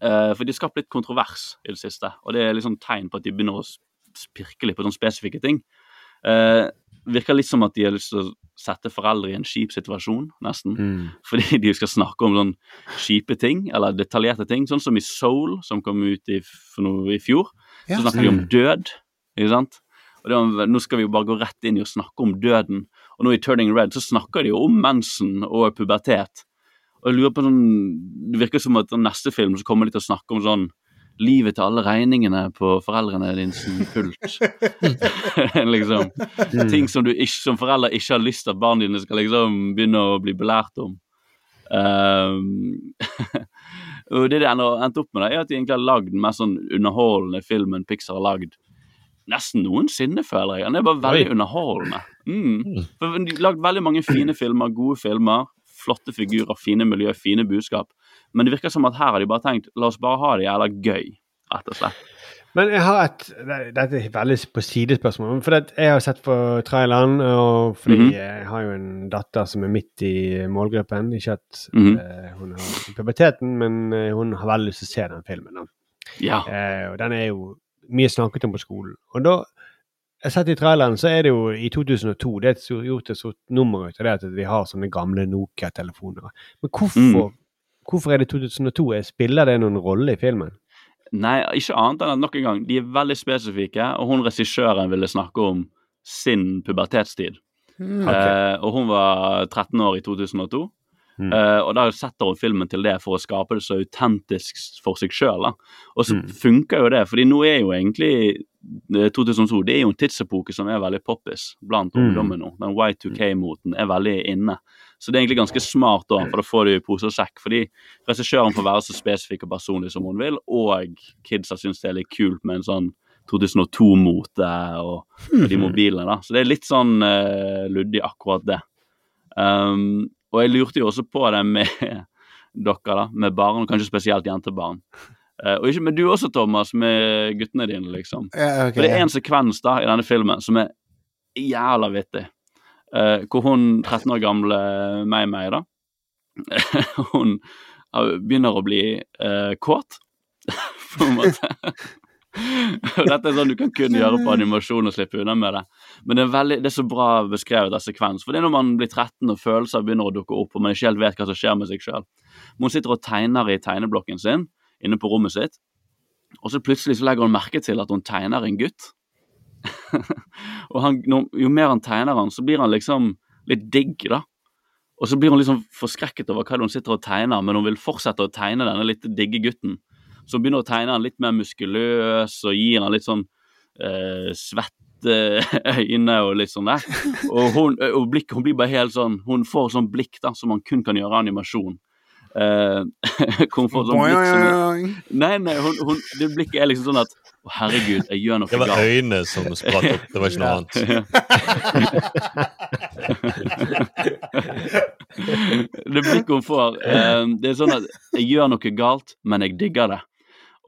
Eh, for de har skapt litt kontrovers i det siste, og det er liksom tegn på at de begynner å Spirke pirke litt på sånne spesifikke ting. Eh, virker litt som at de har lyst til å sette foreldre i en kjip situasjon, nesten. Mm. Fordi de skal snakke om sånn kjipe ting, eller detaljerte ting. Sånn som i Soul, som kom ut i, for noe, i fjor. Ja, Så snakker de om død, ikke sant. Og det var, nå skal vi jo bare gå rett inn i å snakke om døden. Og nå i Turning Red så snakker de jo om mensen og pubertet. Og jeg lurer på sånn Det virker som at neste film så kommer de til å snakke om sånn Livet til alle regningene på foreldrene dine sin kult. liksom. Ting som du ikke, som foreldre ikke har lyst til at barna dine skal liksom begynne å bli belært om. Um, og det de ender- endte opp med, da, er at de egentlig har lagd den mest sånn underholdende filmen Pixar har lagd nesten noensinne, føler jeg. Den er bare veldig Oi. underholdende. Mm. For De har lagd veldig mange fine filmer, gode filmer, flotte figurer, fine miljø, fine budskap. Men det virker som at her har de bare tenkt la oss bare ha det jævla gøy, rett og slett. Men jeg har et Dette er veldig på sidespørsmål. For det, jeg har sett på traileren, og fordi Mhm. jeg har jo en datter som er midt i målgruppen. Ikke at mm -hmm. uh, hun har puberteten, men eh, hun har veldig lyst til å se den filmen. Da. Ja. Uh, og den er jo mye snakket om på skolen. Og da jeg har sett i traileren, så er det jo i 2002 det er gjort et stort nummer ut av det at vi har sånne gamle Nokia-telefoner. Men hvorfor, Mm. hvorfor er det 2002? Spiller det noen rolle i filmen? Nei, ikke annet enn at nok en gang, de er veldig spesifikke, og hun regissøren ville snakke om sin pubertetstid. Mm. Eh, og hun var 13 år i 2002. Mm. Eh, og da setter hun filmen til det for å skape det så autentisk for seg sjøl. Og så Mm. funker jo det, fordi nå er jo egentlig 2002 det er jo en tidsepoke som er veldig poppis blant Mm. ungdommen nå. Den Y2K-moten er veldig inne. Så det er egentlig ganske smart, da, for da får du pose og sekk. Fordi regissøren får være så spesifikk og personlig som hun vil, og kidsa syns det er litt kult med en sånn 2002-mote og, og de mobilene. da. Så det er litt sånn uh, luddig, akkurat det. Um, og jeg lurte jo også på det med dere, da, med barn, og kanskje spesielt jentebarn. Eh, og ikke med du også, Thomas, med guttene dine, liksom. Ja, okay, For det er en sekvens da i denne filmen som er jævla vittig. Uh, hvor hun 13 år gamle meg-meg, da Hun begynner å bli uh, kåt, på en måte. Dette er sånn du kan kun gjøre på animasjon og slippe unna med det. Men det er, veldig, det er så bra beskrevet av sekvens. For det er når man blir 13 og følelser begynner å dukke opp, og man ikke helt vet hva som skjer med seg sjøl. Hun sitter og tegner i tegneblokken sin inne på rommet sitt, og så plutselig så legger hun merke til at hun tegner en gutt. og han, jo mer han tegner han, så blir han liksom litt digg, da. Og så blir hun liksom forskrekket over hva hun sitter og tegner, men hun vil fortsette å tegne denne litt digge gutten. Så hun begynner å tegne han litt mer muskuløs og gir han litt sånn eh, svette øyne og litt sånn der. Og, hun, og blikk, hun blir bare helt sånn Hun får sånn blikk da som man kun kan gjøre animasjon. Eh, for sånn blikk som Nei, nei, hun, hun, det blikket er liksom sånn at Å, herregud, jeg gjør noe galt. Det var øynene som spratt opp, det var ikke noe annet. det blikket hun får, eh, det er sånn at jeg gjør noe galt, men jeg digger det.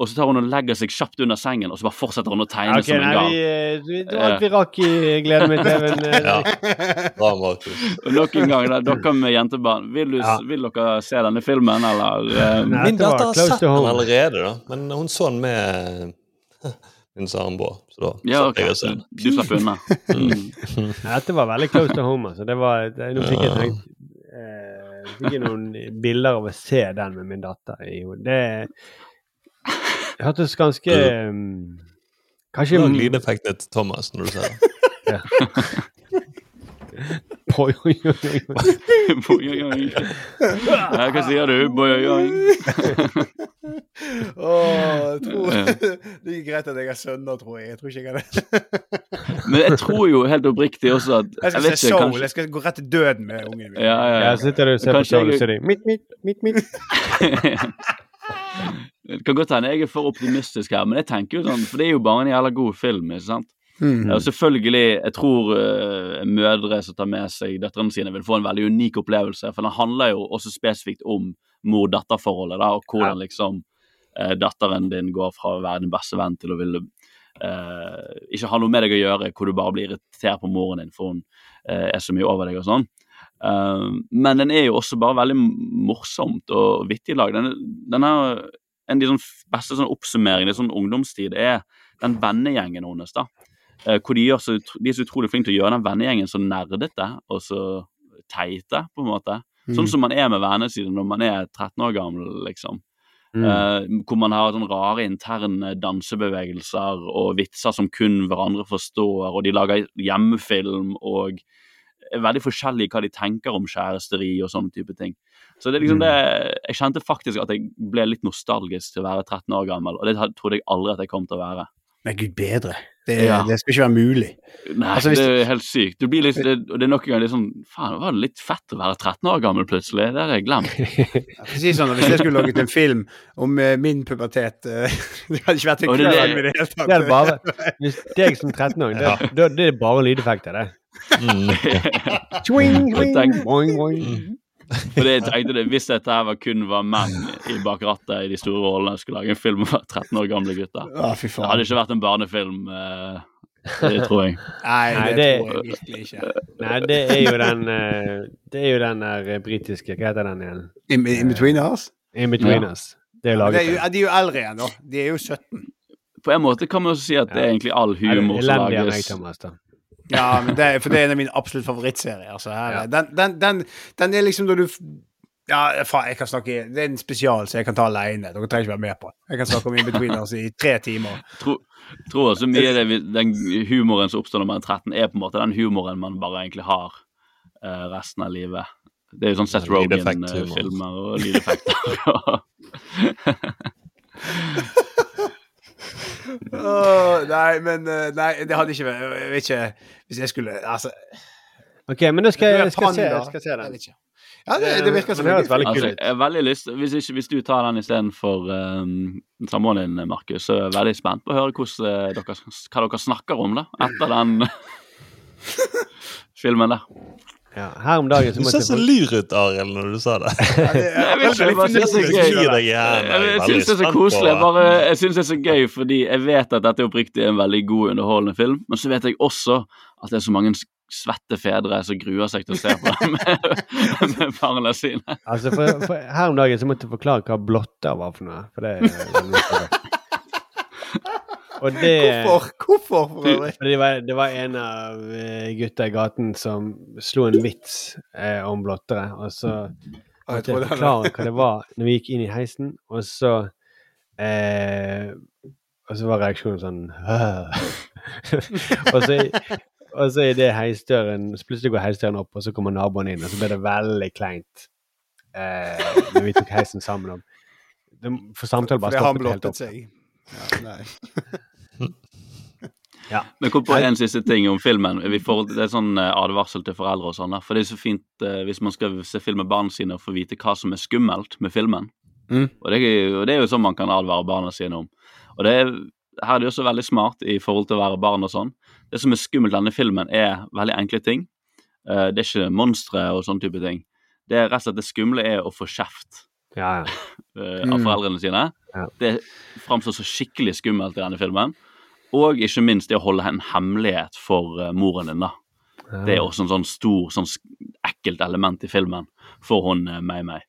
Og så tar hun og legger seg kjapt under sengen, og så bare fortsetter hun å tegne okay, som en gal. vi, eh, det var alt vi rakk i gleden min. eh, Ja. Nok en gang, da, dere med jentebarn, vil, du, Ja. vil dere se denne filmen, eller? eh, Min datter har sett den allerede, da. Men hun så den med min samboer. Så da ja, satt ok, jeg og så den. du slapp unna. Mm. Dette var veldig close to home. Altså. Det var, det, nå fikk jeg tenkt eh, fikk jeg noen bilder av å se den med min datter i hodet. Det hørtes ganske um, Kanskje Lag lydeffekten til Thomas når du ser det. Boing. Ja, Hva sier du? Jeg tror Det er greit at jeg har sønner, tror jeg. Jeg tror ikke jeg har det. Men jeg tror jo helt oppriktig også at Jeg skal vet se ikke, Soul. kanskje- Jeg skal gå rett til døden med ungen min. Ja, ja, ja. Ja, sitter du og ser på Kanskje Soul og jeg- sier de mitt, mitt, mitt, mitt. Det kan godt hende jeg er for optimistisk her, men jeg tenker jo sånn, for det er jo bare en jævla god film. ikke sant? Mm. Og selvfølgelig, jeg tror uh, mødre som tar med seg døtrene sine, vil få en veldig unik opplevelse. For den handler jo også spesifikt om mor-datter-forholdet, da, og hvordan liksom uh, datteren din går fra å være din beste venn til å ville uh, ikke ha noe med deg å gjøre, hvor du bare blir irritert på moren din for hun er så mye over deg og sånn. Men den er jo også bare veldig morsomt og vittig lag. Den, den er en av de sånn beste sånn oppsummeringene i sånn ungdomstid er den vennegjengen hennes. da. eh, hvor de, så, de er så utrolig flinke til å gjøre den vennegjengen så nerdete og så teite, på en måte. Mm. Sånn som man er med vennene sine når man er 13 år gammel, liksom. Mm. Eh, hvor man har sånne rare interne dansebevegelser og vitser som kun hverandre forstår, og de lager hjemmefilm og er veldig forskjellige hva de tenker om kjæresteri og sånne type ting. Så det er liksom Mm. det Jeg kjente faktisk at jeg ble litt nostalgisk til å være 13 år gammel, og det trodde jeg aldri at jeg kom til å være. Men gud bedre. Det, Ja. det skal ikke være mulig. Nei, Altså, hvis det er helt sykt. Du blir litt, det, og det er nok en gang litt sånn Faen, var det litt fett å være 13 år gammel plutselig? Det har jeg glemt. ja, si sånn, Hvis jeg skulle laget en film om uh, min pubertet uh, Det hadde ikke vært en kveld i det hele tatt. Det er bare, hvis deg som 13-åring, det, det, det er bare lydeffekter, det. Swing, Jeg swing, tenker- boing, boing. For jeg tenkte det, Hvis dette her var kun var menn i bak rattet i de store rollene, skulle lage en film om 13 år gamle gutter. Fy Det hadde ikke vært en barnefilm, eh, det tror jeg. Nei, Nei, det, det- tror jeg virkelig ikke. Nei, det er jo den eh, Det er jo den der eh, britiske Hva heter den igjen? In, in between us? In Between Ja. Us. Det er laget det er jo, av- de er jo eldre igjen, da. De er jo 17. På en måte kan man også si at det er egentlig all det humor som lages. Ja, men det, for det er en av mine absolutt favorittserier. Altså, her, Ja. den, den, den, den er liksom når du Ja, faen, jeg kan snakke Det er en spesial som jeg kan ta alene. Dere trenger ikke være med på. Jeg kan snakke om In Between Us i tre timer. tro, tror også mye av det, den humoren som oppstår når man er 13, er på en måte den humoren man bare egentlig har uh, resten av livet. Det er jo sånn Seth. Rogan-filmer og lydeffekter. Åh, nei, men eh, Nei, det hadde ikke vært Jeg vet ikke Hvis jeg skulle Altså OK, men nå skal jeg, skal se, jeg skal se den. Ja, det, det virker som Det høres veldig altså, kult ut. jeg har veldig lyst hvis, ikke, hvis du tar den istedenfor um, samboeren din, Markus, så er jeg veldig spent på å høre hvordan, eh, dere, hva dere snakker om da, etter den filmen der. Ja, her om dagen så Du ser så lyr ut, Arild, når du sa det. Jeg vet ikke, jeg det er gøy. Jeg syns det er så koselig. Bare, jeg synes det er så gøy fordi jeg vet at dette er en veldig god, underholdende film, men så vet jeg også at det er så mange svette fedre som gruer seg til å se på dem med, med barna sine. Altså, for, for, her om dagen så måtte jeg forklare hva blotter var for noe. For det, og det Hvorfor? Hvorfor, for øvrig? Det var, det var en av eh, gutta i gaten som slo en vits eh, om blottere, og så jeg måtte jeg forklare hva det var når vi gikk inn i heisen, og så eh, Og så var reaksjonen sånn Og så og så er det heisdøren så Plutselig går heisdøren opp, og så kommer naboen inn, og så ble det veldig kleint eh, når vi tok heisen sammen. om For samtalen bare stoppet helt opp. seg. Ja, nei. Ja. Men kom på en siste ting om filmen. Vi får, det er sånn eh, advarsel til foreldre og sånn. For det er så fint eh, hvis man skal se film med barna sine og få vite hva som er skummelt med filmen. Mm. Og, det, og det er jo sånn man kan advare barna sine om. Og det er, her er det også veldig smart i forhold til å være barn og sånn. Det som er skummelt i denne filmen, er veldig enkle ting. Eh, det er ikke monstre og sånn type ting. Det er rett og slett det skumle er å få kjeft Ja, ja. eh, av Mm. foreldrene sine. Ja. Det framstår så skikkelig skummelt i denne filmen. Og ikke minst det å holde en hemmelighet for eh, moren din. da. Det er også en sånn stor, sånn ekkelt element i filmen for hun eh, Mei-Mei.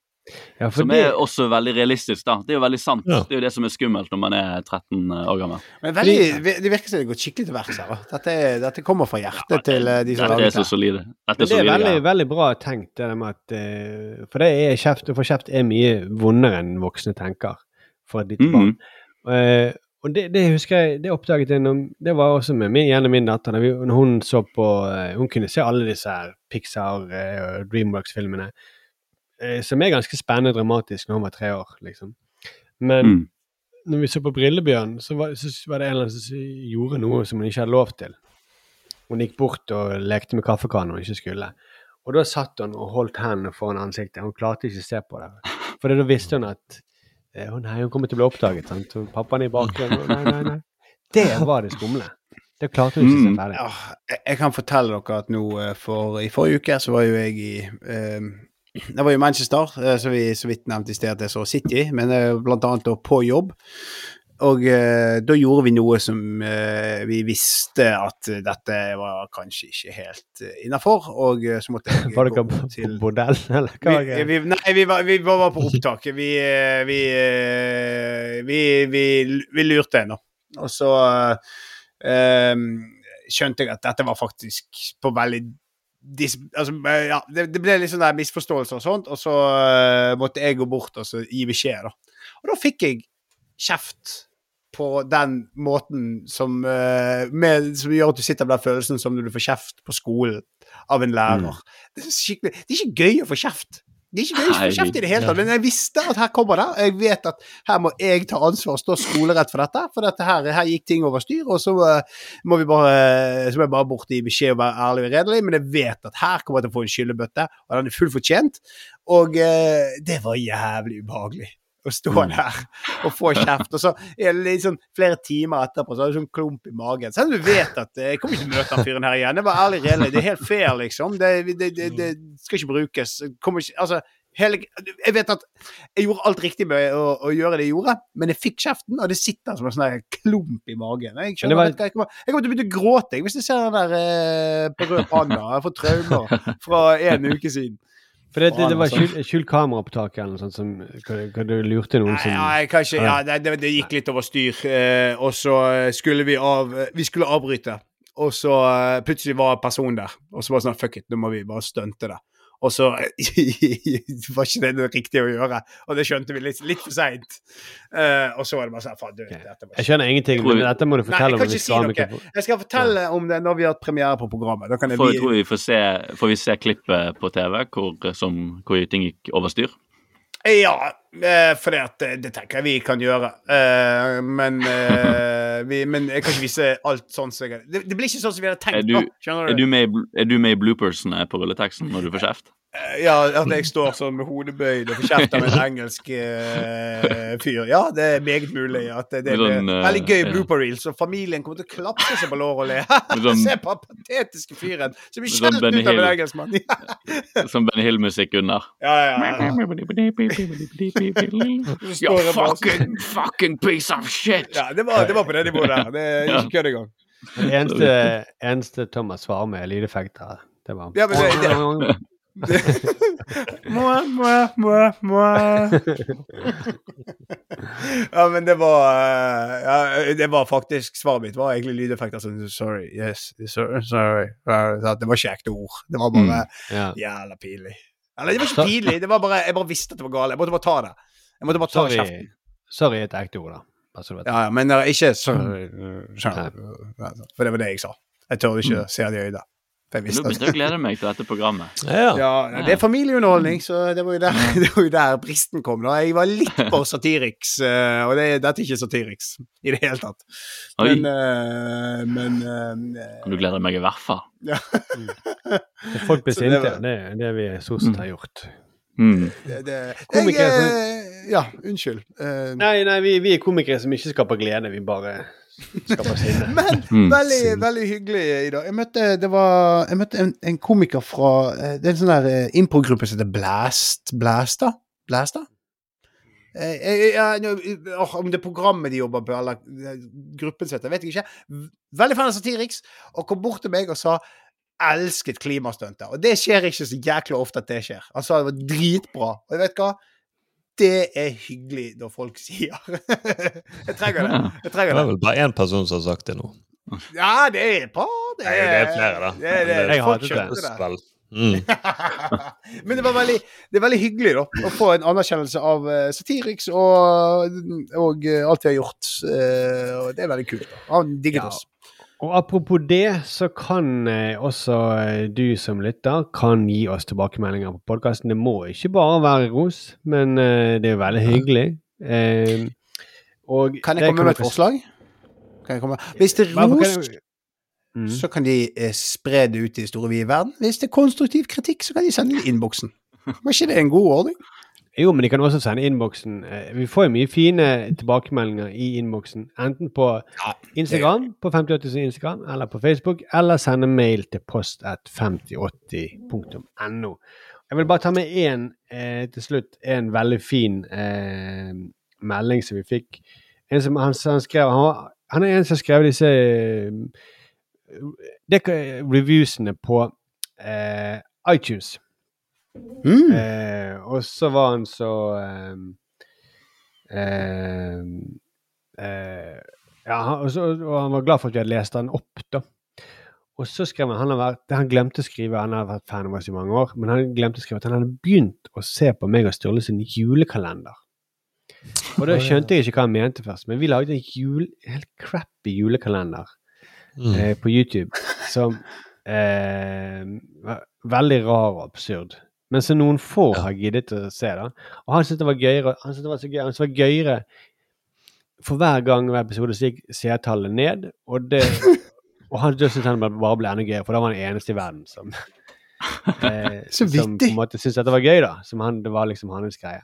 Ja, for Som det, er også veldig realistisk, da. Det er jo veldig sant. Ja. Det er jo det som er skummelt når man er 13 år gammel. Men veldig, det virker som det går skikkelig til verks her. Dette, dette kommer fra hjertet til eh, de som Dette er så solide. Dette Men er det er solide veldig, veldig bra tenkt, det med at eh, For det er kjeft, å få kjeft er mye vondere enn voksne tenker for ditt lite barn. Eh, og det, det husker jeg, det oppdaget jeg når, Det var også med min, gjennom min datter. Vi, når hun så på eh, Hun kunne se alle disse her Pixar eh, og Dreamworks-filmene. eh, som er ganske spennende og dramatisk når hun var tre år, liksom. Men Mm. når vi så på Brillebjørn, så var, så var det en eller annen som gjorde noe som hun ikke hadde lov til. Hun gikk bort og lekte med kaffekannen hun ikke skulle. Og da satt hun og holdt hendene foran ansiktet. Hun klarte ikke å se på det. For da visste hun at å nei, hun kommer til å bli oppdaget. Sant? Og pappaen i bakgrunnen. Nei, nei, nei. Det var det skumle. Det klarte hun ikke å se Mm. Ja, jeg, kan fortelle dere at nå eh, for i forrige uke så var jo jeg i um, Det var jo Manchester, eh, som vi så vidt nevnte i sted at jeg så City, men eh, blant annet på jobb. Og eh, da gjorde vi noe som eh, vi visste at dette var kanskje ikke helt uh, innafor, og eh, så måtte jeg Var dere på, på til bordell, eller hva? vi, vi, nei, vi var, vi var på opptaket. Vi, eh, vi, vi, lurte ennå. Og så skjønte jeg at dette var faktisk på veldig dis, altså, ja, det, det ble litt sånn der misforståelser og sånt, og så eh, måtte jeg gå bort og så gi beskjed. da. Og da fikk jeg kjeft på den måten som, eh, med, som gjør at du sitter med den følelsen som når du får kjeft på skolen av en lærer. Det, er det er ikke gøy å få kjeft. Det er ikke gøy å få kjeft i det hele tatt, men jeg visste at her kommer det. Jeg vet at her må jeg ta ansvar og stå skolerett for dette, for dette her, her gikk ting over styr, og så eh, må vi bare så må jeg bare bort i beskjed og være ærlig og redelig, men jeg vet at her kommer jeg til å få en skyllebøtte, og den er fullt fortjent, og eh, det var jævlig ubehagelig å stå der og få kjeft, og så er sånn flere timer etterpå, så har du sånn klump i magen. Selv om du vet at eh, jeg kommer ikke til å møte han fyren her igjen. Det var ærlig redelig. Det er helt fair, liksom. Det, det, det, det skal ikke brukes. Kommer ikke, altså, hele, jeg vet at jeg gjorde alt riktig med å, å gjøre det jeg gjorde, men jeg fikk kjeften, og det sitter som en sånn klump i magen. Jeg, skjønner, var- jeg, kommer, jeg kommer til å begynne å gråte hvis jeg ser den der eh, på rød panda. Jeg får traumer fra en uke siden. For det, det, det var skjult, skjult kameraopptak eller noe sånt som hva, du lurte noen som Ja, jeg kan ja, det, det, gikk litt over styr, eh, og så skulle vi av Vi skulle avbryte, og så eh, plutselig var personen der, og så var det sånn Fuck it, nå må vi bare stunte det. Og så var ikke det noe riktig å gjøre, og det skjønte vi litt, litt for seint. Uh, og så var det bare sånn Faen, du, dette var Jeg skjønner ingenting, men dette må du Nei, fortelle jeg om. ikke si noe. Jeg skal fortelle om det når vi har hatt premiere på programmet. Da kan jeg For, jeg tror vi får se, får vi se klippet på TV hvor, som, hvor ting gikk over styr. Ja, eh, for det, eh, det tenker jeg vi kan gjøre. Eh, men, vi, men jeg kan ikke vise alt sånn som jeg det, det blir ikke sånn som vi hadde tenkt. Er du, er du med, er du med i bloopersene på rulleteksten når du får kjeft? Ja, at jeg står sånn med hodet bøyd og får kjeft av en engelsk uh, fyr. Ja, det er meget mulig at det, det Med blir sånn, eh, veldig gøy blooper reels, og familien kommer til å klapse seg på låret og le. sånn- Se på den patetiske fyren som blir skjelt sånn ut av en engelskmann. Som Benny Hill-musikk under. Ja, ja, ja. Fucking, fucking piece of shit! Ja, det var, det var på det nivået der. Det er ikke kødd engang. Det eneste, eneste Thomas svarer med, er lydeffekter. Det var Ja, men det, det, Mwah, moi, moi, moi. ja, men det var eh, ja, Det var faktisk Svaret mitt var egentlig lydeffekter som Sorry, yes, sorry. sorry. Det var ikke ekte ord. Det var bare Mm, ja. jævla pinlig. Eller det var ikke pinlig, det var bare, jeg bare visste at det var galt. Jeg måtte bare ta det. Jeg måtte bare ta Sorry, kjeften. sorry er et ekte ord, da. Bare så du vet. Ja, ja, men eh, ikke sorry. sorry. For det var det jeg sa. Jeg tør ikke se det i øynene. Nå begynte jeg å glede meg til dette programmet. ja, det er familieunderholdning, så det var jo der, det var jo der bristen kom. da. Jeg var litt for Satiriks, eh, og det, dette er ikke Satiriks i det hele tatt. Oi. Men, uh, men uh, Du gleder meg i hvert fall. ja. Folk blir sinte, det er det vi stort sett har gjort. Mm. det, det, jeg, som- Ja, unnskyld. Uh, Nei, nei, vi, vi er komikere som ikke skaper glede, vi bare. Men Mm. veldig, veldig hyggelig i dag. Jeg møtte, det var, jeg møtte en, en komiker fra eh, Det er en sånn der impro-gruppe som heter Blast. Blasta? Blasta? Eh, eh, nå, om det er programmet de jobber på, eller eh, gruppen som heter, vet jeg ikke. Veldig fan av Satiriks, og kom bort til meg og sa elsket klimastuntet. Og det skjer ikke så jækla ofte at det skjer. Han sa det var dritbra. Og jeg vet hva? Det er hyggelig når folk sier. jeg trenger det. Jeg Det Det er vel bare én person som har sagt det nå. Ja, det er et par. Det er, det er flere, da. Det er, det er, Jeg hatet det. Mm. Men det, var veldig, det er veldig hyggelig da, å få en anerkjennelse av uh, Satiriks og, og eh, alt vi har gjort. eh, og det er veldig kult. da. Han digget Ja. oss. Og apropos det, så kan eh, også eh, du som lytter kan gi oss tilbakemeldinger på podkasten. Det må ikke bare være ros, men eh, det er veldig hyggelig. Eh, og Kan jeg komme med et forslag? Komme? Hvis det er ros, Mm. så kan de spre det ut i det store vide verden. Hvis det er konstruktiv kritikk, så kan de sende det i innboksen. Var ikke det en god ordning? Jo, men de kan også sende innboksen. Eh, Vi får jo mye fine tilbakemeldinger i innboksen. Enten på Instagram, på 5080s Instagram, eller på Facebook, eller sende mail til post at 5080.no. Jeg vil bare ta med én eh, til slutt. En veldig fin eh, melding som vi fikk. En som han, han skrev Han, han er en som skrev disse eh, reviewsene på eh, iTunes. Mm. Eh, og så var han så eh, eh, Ja, og, så, og han var glad for at vi hadde lest den opp, da. Og så skrev han han, har vært, han glemte å skrive, han har vært fan av oss i mange år, men han glemte å skrive at han hadde begynt å se på meg og Sturle sin julekalender. Og da skjønte jeg ikke hva han mente først, men vi lagde en jul, helt crappy julekalender Mm. eh, på YouTube som eh, var veldig rar og absurd. Men som noen få har giddet å se. da. Og han syntes det var gøyere han syntes det var så gøy, han syntes det var gøyere For hver gang hver episode så gikk seertallet ned, og det og han syntes han bare ble enda gøyere, for da var han den eneste i verden som eh, Så Som på en måte syntes dette var gøy, da. Som han, det var liksom hans greie.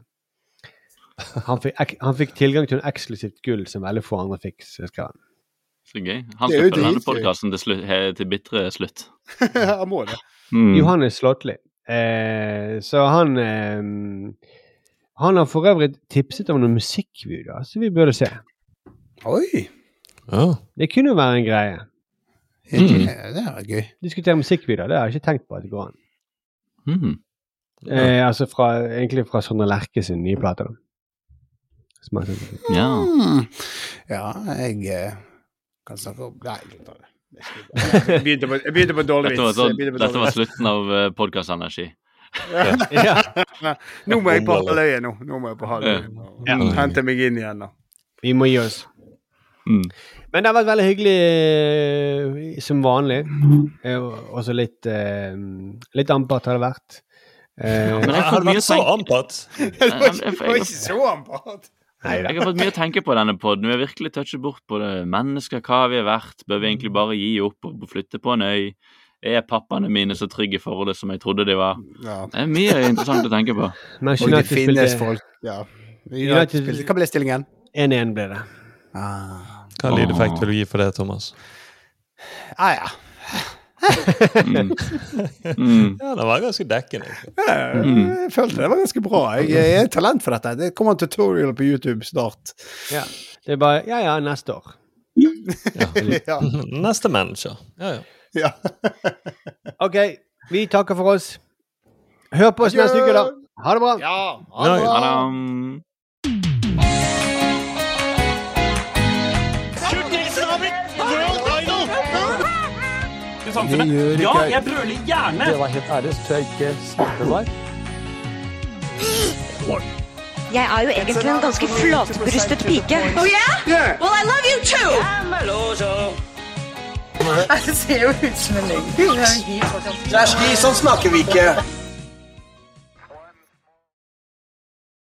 Han fikk, ek, han fikk tilgang til en eksklusivt gull som veldig få andre fikk, så skal han. Så gøy. Han skal følge denne podkasten til, slutt- til bitre slutt. Han må det. Mm. Johannes Slåttli. Eh, så han eh, Han har for øvrig tipset om noen musikkvideoer som vi burde se. Oi! Ja. Det kunne jo være en greie. Det er gøy. Diskutere musikkvideoer, det har jeg ikke tenkt på at det går an. Mm. Eh, altså fra, egentlig fra Sondre Lerche sin nye plate. Ja. Mm. Ja, jeg eh, kan snakke om Nei, jeg tar det. Jeg begynte på, jeg begynte på dårlig Dette var, vits. sånn, dette var slutten av uh, podkastenergi. Ja. Nå må jeg på halvøye nå. Nå må jeg på halvøye. Ja. Hente meg inn igjen, nå. Vi må gi oss. Mm. Men det har vært veldig hyggelig eh, som vanlig. Eh, og også litt eh, Litt ampert har det vært. Eh, Men jeg har vært så ampert? Det var ikke så ampart. Neida. Jeg har fått mye å tenke på denne poden. Vi har virkelig touchet bort på det. Mennesker, hva vi har vært. Bør vi egentlig bare gi opp og flytte på en øy? Er pappaene mine så trygge i forholdet som jeg trodde de var? Ja. Det er mye interessant å tenke på. Og det finnes spilte folk Ja. United- United spilte- Hva ble stillingen? 1-1 ble det. Ah. Hva lydeffekt vil du gi for det, Thomas? Ah, ja. Mm. Mm. Ja, det var ganske dekkende. Mm. jeg følte det var ganske bra. Jeg, jeg er talent for dette. Det kommer en tutorial på YouTube snart. Ja. Det er bare Ja, ja, neste år. Ja. Neste manager. Ja, ja. ja. OK, vi takker for oss. Hør på oss neste uke, da. Ha det bra. Ja, Ja, ja. Tadam. Det gjør ikke Ja, jeg. brøler gjerne! Det var helt ærlig, så tror jeg ikke smakte der. Jeg er jo egentlig en ganske flatbrystet pike. Oh yeah? Well, I love you too! Det ser jo ut som en løgn. Kjersti, sånn snakker vi ikke.